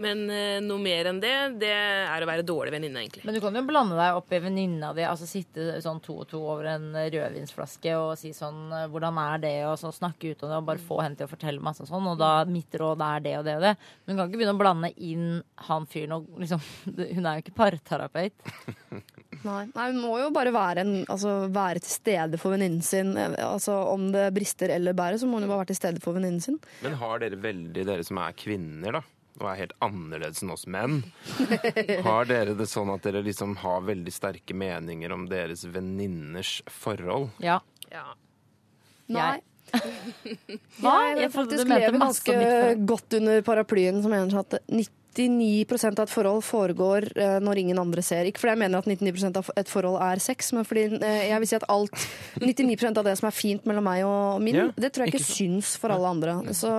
Speaker 11: Men eh, noe mer enn det, det er å være dårlig venninne, egentlig.
Speaker 10: Men du kan jo blande deg opp i venninna di, altså sitte sånn to og to over en rødvinsflaske og si sånn Hvordan er det? Og så snakke ut om det og bare få henne til å fortelle masse sånn. Og da mitt råd er det og det og det. Men hun kan ikke begynne å blande inn han fyren og liksom Hun er jo ikke parterapeut.
Speaker 3: Nei, Nei, hun må jo bare være, en, altså, være til stede for venninnen sin. Altså, om det brister eller bærer, så må hun jo bare være til stede for venninnen sin.
Speaker 9: Men har dere veldig, dere som er kvinner, da, og er helt annerledes enn oss menn, har dere det sånn at dere liksom har veldig sterke meninger om deres venninners forhold?
Speaker 10: Ja.
Speaker 11: Ja.
Speaker 3: Nei.
Speaker 10: Hva?
Speaker 3: Jeg,
Speaker 10: Jeg trodde
Speaker 3: faktisk
Speaker 10: du mente
Speaker 3: lever ganske godt under paraplyen som mener at 99 av et forhold foregår eh, når ingen andre ser. Ikke fordi jeg mener at 99% av et forhold er sex, men fordi eh, jeg vil si at alt 99% av det som er fint mellom meg og min,
Speaker 9: Ja,
Speaker 3: det tror jeg ikke,
Speaker 9: ikke
Speaker 3: syns for alle andre. Så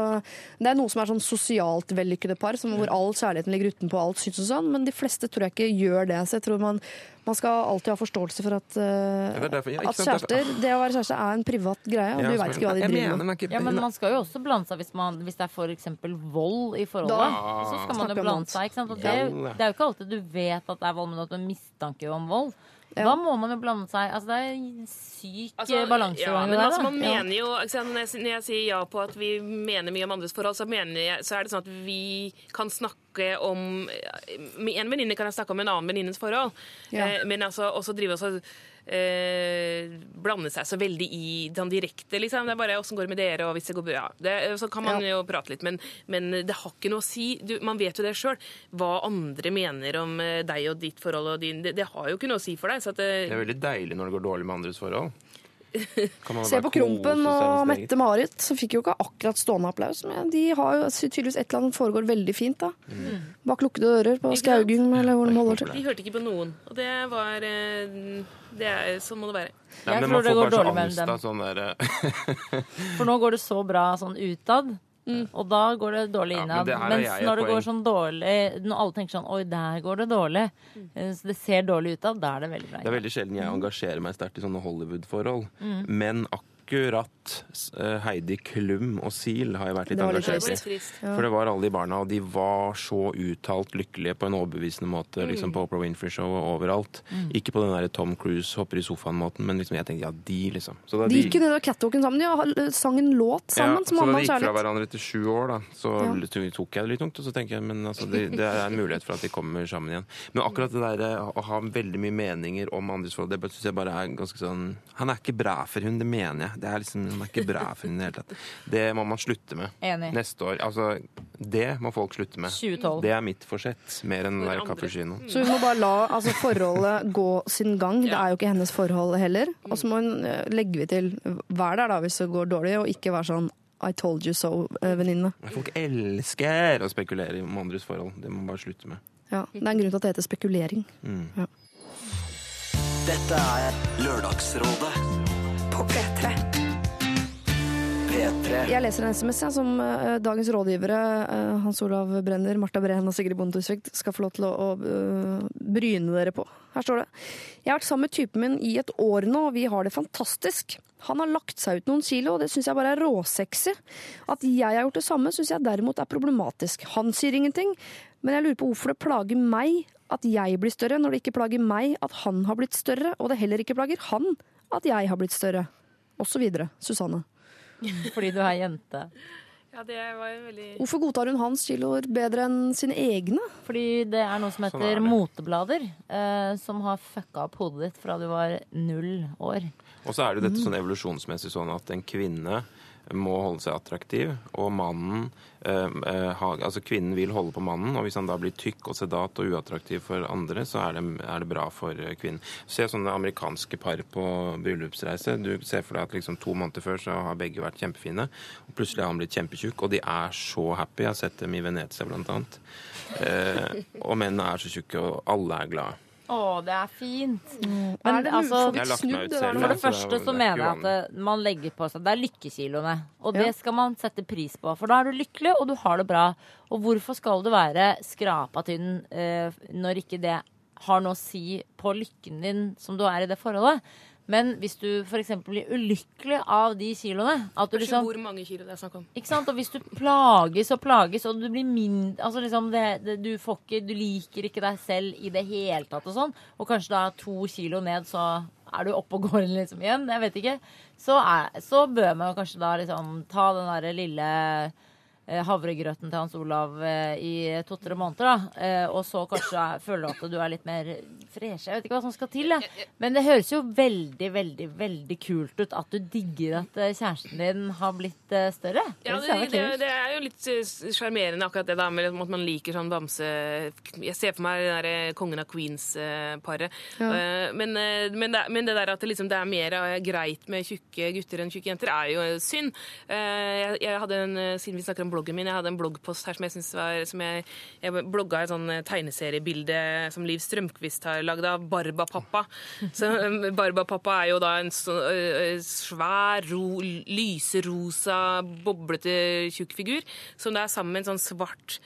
Speaker 3: det er noe som er sånn sosialt vellykkede par, som, hvor all kjærligheten ligger utenpå alt syns og sånn, men de fleste tror jeg ikke gjør det. Så jeg tror man, man skal alltid ha forståelse for at, uh,
Speaker 9: det er derfor- ja,
Speaker 3: at
Speaker 9: er-
Speaker 3: kjærester, det å være kjæreste er en privat greie, og
Speaker 9: Ja,
Speaker 3: du vet ikke hva de driver med.
Speaker 9: ikke-
Speaker 10: Ja, men man skal jo også blande seg hvis, man, hvis det er f.eks. vold i forholdet.
Speaker 3: Da
Speaker 10: så skal man jo blande seg. ikke sant? Og det, det er jo ikke alltid du vet at det er vold, men at du har mistanke om vold.
Speaker 3: Ja.
Speaker 10: Da må man jo blande seg. Altså, det er en syk
Speaker 11: Altså,
Speaker 10: eh, balansegang.
Speaker 11: ja, men altså, man mener jo, når, jeg, når jeg sier ja på at vi mener mye om andres forhold, så, jeg, så er det sånn at vi kan snakke om Med en venninne kan jeg snakke om en annen venninnes forhold.
Speaker 3: Ja.
Speaker 11: Eh, men altså også drive oss og eh, blande seg så veldig i sånn direkte, liksom. Det er bare 'åssen går det med dere', og hvis det går bra. Det, så kan man jo prate litt, men, men det har ikke noe å si. Du, man vet jo det sjøl. Hva andre mener om eh, deg og ditt forhold og din Det, det har jo ikke noe å si for deg. Så at det,
Speaker 9: Det er veldig deilig når det går dårlig med andres forhold.
Speaker 3: Se på Krompen og? Mette-Marit, så fikk jo ikke akkurat stående applaus. Men de har jo tydeligvis et eller annet foregår veldig fint, da.
Speaker 9: Mm.
Speaker 3: Bak lukkede dører på? Skaugum, eller hvor de holder til.
Speaker 11: de hørte ikke på noen. Og det var eh, det er, Sånn må det være.
Speaker 9: Nei,
Speaker 10: Jeg tror det går dårlig med dem.
Speaker 9: sånn eh,
Speaker 10: For nå går det så bra sånn utad. Og da går det dårlig
Speaker 9: Ja, men
Speaker 10: innad.
Speaker 9: det her er
Speaker 10: Mens når det går sånn dårlig Når alle tenker sånn Oi, der går det dårlig. Mm. Så det ser dårlig ut av. Da er det veldig bra.
Speaker 9: Det er veldig sjelden jeg engasjerer meg sterkt i sånne Hollywood-forhold.
Speaker 10: Mm.
Speaker 9: Men akkurat eh, Heidi Klum og Sil har jeg vært litt engasjert i. For det var alle de barna, og de var så uttalt lykkelige på en overbevisende måte
Speaker 3: Mm.
Speaker 9: liksom på Oprah Winfrey-show og overalt. Ikke på den der Tom Cruise hopper i sofaen-måten, men liksom jeg tenkte ja, de, liksom. Da
Speaker 3: De gikk jo nedover catwalken sammen. De har- sang en låt sammen
Speaker 9: ja,
Speaker 3: som
Speaker 9: så da de gikk fra hverandre etter sju år, da, så
Speaker 3: Ja.
Speaker 9: tok jeg det litt tungt. Og så tenker jeg, men altså, det, det er en mulighet for at de kommer sammen igjen. Men akkurat det der eh, å ha veldig mye meninger om andres forhold, det syns jeg bare er ganske sånn Han er ikke bra for hun, det mener jeg. Det er liksom, han er ikke bra for henne i det hele tatt. Det må man slutte med.
Speaker 10: Enig.
Speaker 9: Neste år. Altså, det må folk slutte med.
Speaker 10: 2012.
Speaker 9: Det er mitt forsett, mer enn den der.
Speaker 3: Så hun må bare la altså, forholdet gå sin gang. Det er jo ikke hennes forhold heller. Og så må hun eh, legge vi til vær der da hvis det går dårlig, og ikke være sånn I told you so-venninne.
Speaker 9: Folk elsker å spekulere om andres forhold. Det må man bare slutte med.
Speaker 3: Ja, det er en grunn til at det heter spekulering.
Speaker 1: Dette er Lørdagsrådet
Speaker 2: På P3.
Speaker 1: P3.
Speaker 3: Jeg leser en SMS jeg, som uh, dagens rådgivere, uh, Hans Olav Brenner, Marta Breen og Sigrid Bonde Tusvik, skal få lov til å, eh, bryne dere på. Her står det. Jeg har vært sammen med typen min i et år nå, og vi har det fantastisk. Han har lagt seg ut noen kilo, og det syns jeg bare er råsexy. At jeg har gjort det samme, syns jeg derimot er problematisk. Han sier ingenting, men jeg lurer på hvorfor det plager meg at jeg blir større, når det ikke plager meg at han har blitt større, og det heller ikke plager han at jeg har blitt større. Og så videre. Susanne.
Speaker 10: Fordi du er jente.
Speaker 11: Ja, det var jo veldig
Speaker 3: Hvorfor godtar hun hans kiloer bedre enn sine egne?
Speaker 10: Fordi det er noe som
Speaker 9: Sånn
Speaker 10: heter
Speaker 9: sånn
Speaker 10: moteblader, eh, som har fucka opp hodet ditt fra du var null år.
Speaker 9: Og så er det dette sånn evolusjonsmessig sånn at en kvinne må holde seg attraktiv, og mannen eh, eh, ha, Altså kvinnen vil holde på mannen, og hvis han da blir tykk og sedat og uattraktiv for andre, så er det, er det bra for eh, kvinnen. Se sånne amerikanske par på bryllupsreise. Du ser for deg at liksom to måneder før så har begge vært kjempefine, og plutselig har han blitt kjempetjukk, og de er så happy. Jeg har sett dem i Venezia annet. Eh, og mennene er så tjukke, og alle er glade.
Speaker 10: Å, det er fint.
Speaker 3: Er
Speaker 10: Men
Speaker 3: det
Speaker 10: altså
Speaker 9: Jeg har lagt meg ut selv.
Speaker 10: For det første så mener jeg at det, man legger på seg Det er lykkekiloene. Og det skal man sette pris på. For da er du lykkelig, og du har det bra. Og hvorfor skal du være skrapa tynn eh, når ikke det har noe å si på lykken din som du er i det forholdet? Men hvis du f.eks. blir ulykkelig av de kiloene at du liksom
Speaker 11: hvor mange kilo det er snakk om.
Speaker 10: ikke sant? Og hvis du plages og plages, og du blir mindre altså liksom det, det, du, får ikke, du liker ikke deg selv i det hele tatt, og sånn, og kanskje da to kilo ned, så er du oppe og går liksom igjen, jeg vet ikke, så, er, så bør man kanskje da liksom ta den derre lille eh, havregrøten til Hans Olav eh, i to-tre måneder, da. Eh, og så kanskje er- føler du at du er litt mer fresh. Jeg vet ikke hva som skal til, da. Men det høres jo veldig, veldig, veldig kult ut at du digger at eh, kjæresten din har blitt eh, større.
Speaker 11: Ja, det, det, det er jo litt eh, sjarmerende akkurat det da, med at man liker sånn bamse... Jeg ser for meg det der Kongen av Queens-paret. Men, eh, men, det- men det der at det, liksom, det er mer greit med tjukke gutter enn tjukke jenter, er jo synd. Jeg, jeg hadde en, Siden vi snakker om bloggen min, jeg hadde en bloggpost her som jeg synes var som jeg, jeg blogga et sånn tegneseriebilde som Liv Strømquist har lagd av Barbapappa. Så eh, Barbapappa er jo da en svær, ro, lyserosa, boblete, tjukk figur som det er sammen med en sånn svart,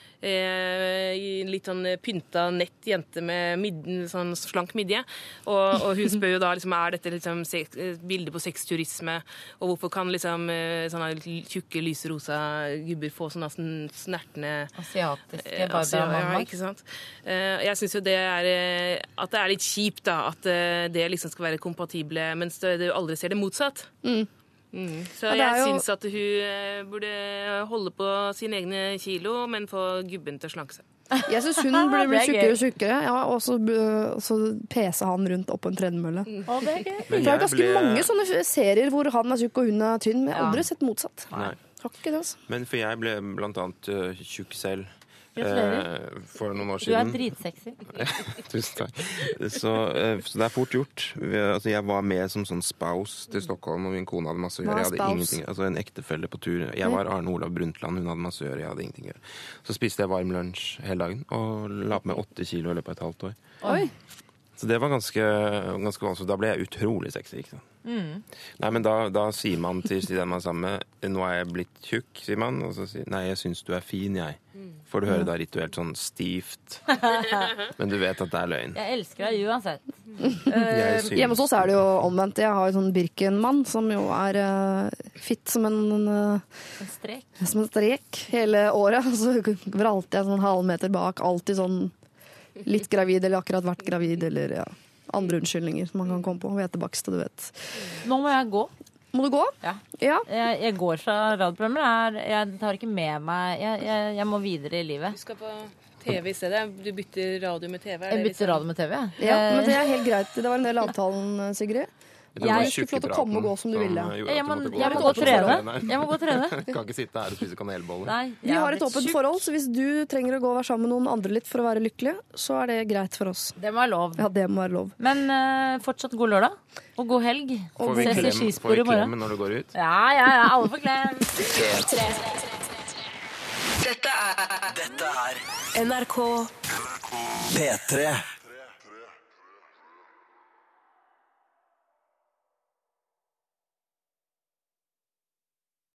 Speaker 11: litt sånn pynta, nett jente med mid, sånn slank midje. Og, og hun spør jo da liksom, er dette liksom sex, et bilde på sexturisme, og hvorfor kan liksom eh, sånne tjukke, lyserosa gubber få sånne sn- snertne
Speaker 10: Asiatiske
Speaker 11: Eh, altså, ja,
Speaker 10: Barbara
Speaker 11: ikke sant? Eh, Jeg syns jo det er eh, At det er litt kjipt, da. At eh, det liksom skal være kompatible, mens du aldri ser det motsatt. Så
Speaker 3: Ja, Så
Speaker 11: jeg
Speaker 3: jo-
Speaker 11: syns at hun eh, burde holde på sine egne kilo, men få gubben til å slanke seg.
Speaker 3: Jeg syns hun burde bli
Speaker 10: er
Speaker 3: tjukkere og tjukkere, ja, og så, så pese han rundt opp på en tredemølle.
Speaker 10: Å, det er.
Speaker 3: Det er ganske
Speaker 9: ble-
Speaker 3: mange sånne serier hvor han er tjukk og hun er tynn, men jeg har aldri sett motsatt.
Speaker 9: Nei.
Speaker 3: Har ikke altså.
Speaker 9: Men for jeg ble blant annet øh, tjukk selv
Speaker 10: Gratulerer.
Speaker 9: eh, for noen år siden.
Speaker 10: Du er dritsexy.
Speaker 9: Tusen takk. Så, eh, så det er fort gjort. Vi, altså, jeg var med som sånn spouse til Stockholm, og min kone hadde masse å gjøre. Jeg hadde
Speaker 3: spouse?
Speaker 9: ingenting, altså En ektefelle på tur. Jeg var Arne Olav Brundtland, hun hadde masse å gjøre. Jeg hadde ingenting å gjøre. Så spiste jeg varm lunsj hele dagen og la på meg åtte kilo i løpet av et halvt år.
Speaker 3: Oi.
Speaker 9: Så det var ganske, ganske vanskelig. Da ble jeg utrolig sexy. ikke sant? Nei, men da, da sier man til den man er sammen med Nå er jeg blitt tjukk, sier man. Og så sier Nei, jeg syns du er fin, jeg. Får du høre da rituelt sånn stivt. Men du vet at det er løgn.
Speaker 10: Jeg elsker deg uansett.
Speaker 9: Uh,
Speaker 3: Hjemme hos oss er det jo omvendt. Jeg har jo sånn Birken-mann som jo er uh, fitt som en, uh,
Speaker 10: En strek.
Speaker 3: som en strek hele året. Så vralter jeg sånn halvmeter bak. Alltid sånn litt gravid eller akkurat vært gravid eller ja, andre unnskyldninger som man kan komme på. Hvetebakst og du vet.
Speaker 10: Nå må jeg gå.
Speaker 3: Må du gå?
Speaker 10: Ja.
Speaker 3: Ja.
Speaker 10: Jeg, jeg går fra radioprogrammer. Jeg, jeg tar ikke med meg jeg, jeg, jeg må videre i livet.
Speaker 11: Du skal på TV i stedet. Du bytter radio med TV. er
Speaker 10: Jeg
Speaker 11: det
Speaker 10: bytter
Speaker 11: liksom-
Speaker 10: radio med TV. ja.
Speaker 3: ja, men det er helt greit. Det var en del av avtalen, Sigrid. Jeg skulle få lov til å komme og gå som du ville.
Speaker 10: Jeg, må,
Speaker 9: gå
Speaker 10: jeg må
Speaker 9: og
Speaker 10: og trene. Jeg må gå og trene.
Speaker 9: Kan ikke sitte her og spise kanelboller.
Speaker 10: Nei,
Speaker 3: Vi har et åpent forhold, så hvis du trenger å gå og være sammen med noen andre litt for å være lykkelig, så er det greit for oss.
Speaker 10: Det må være lov.
Speaker 3: Ja, det må være lov.
Speaker 10: Men uh, fortsatt god lørdag. Og god helg.
Speaker 9: Får vi
Speaker 10: Ses i
Speaker 9: klem, får
Speaker 10: skispor i morgen.
Speaker 9: når du går ut?
Speaker 10: Ja, ja, ja. Alle får klem.
Speaker 1: Dette er
Speaker 2: NRK
Speaker 1: P3.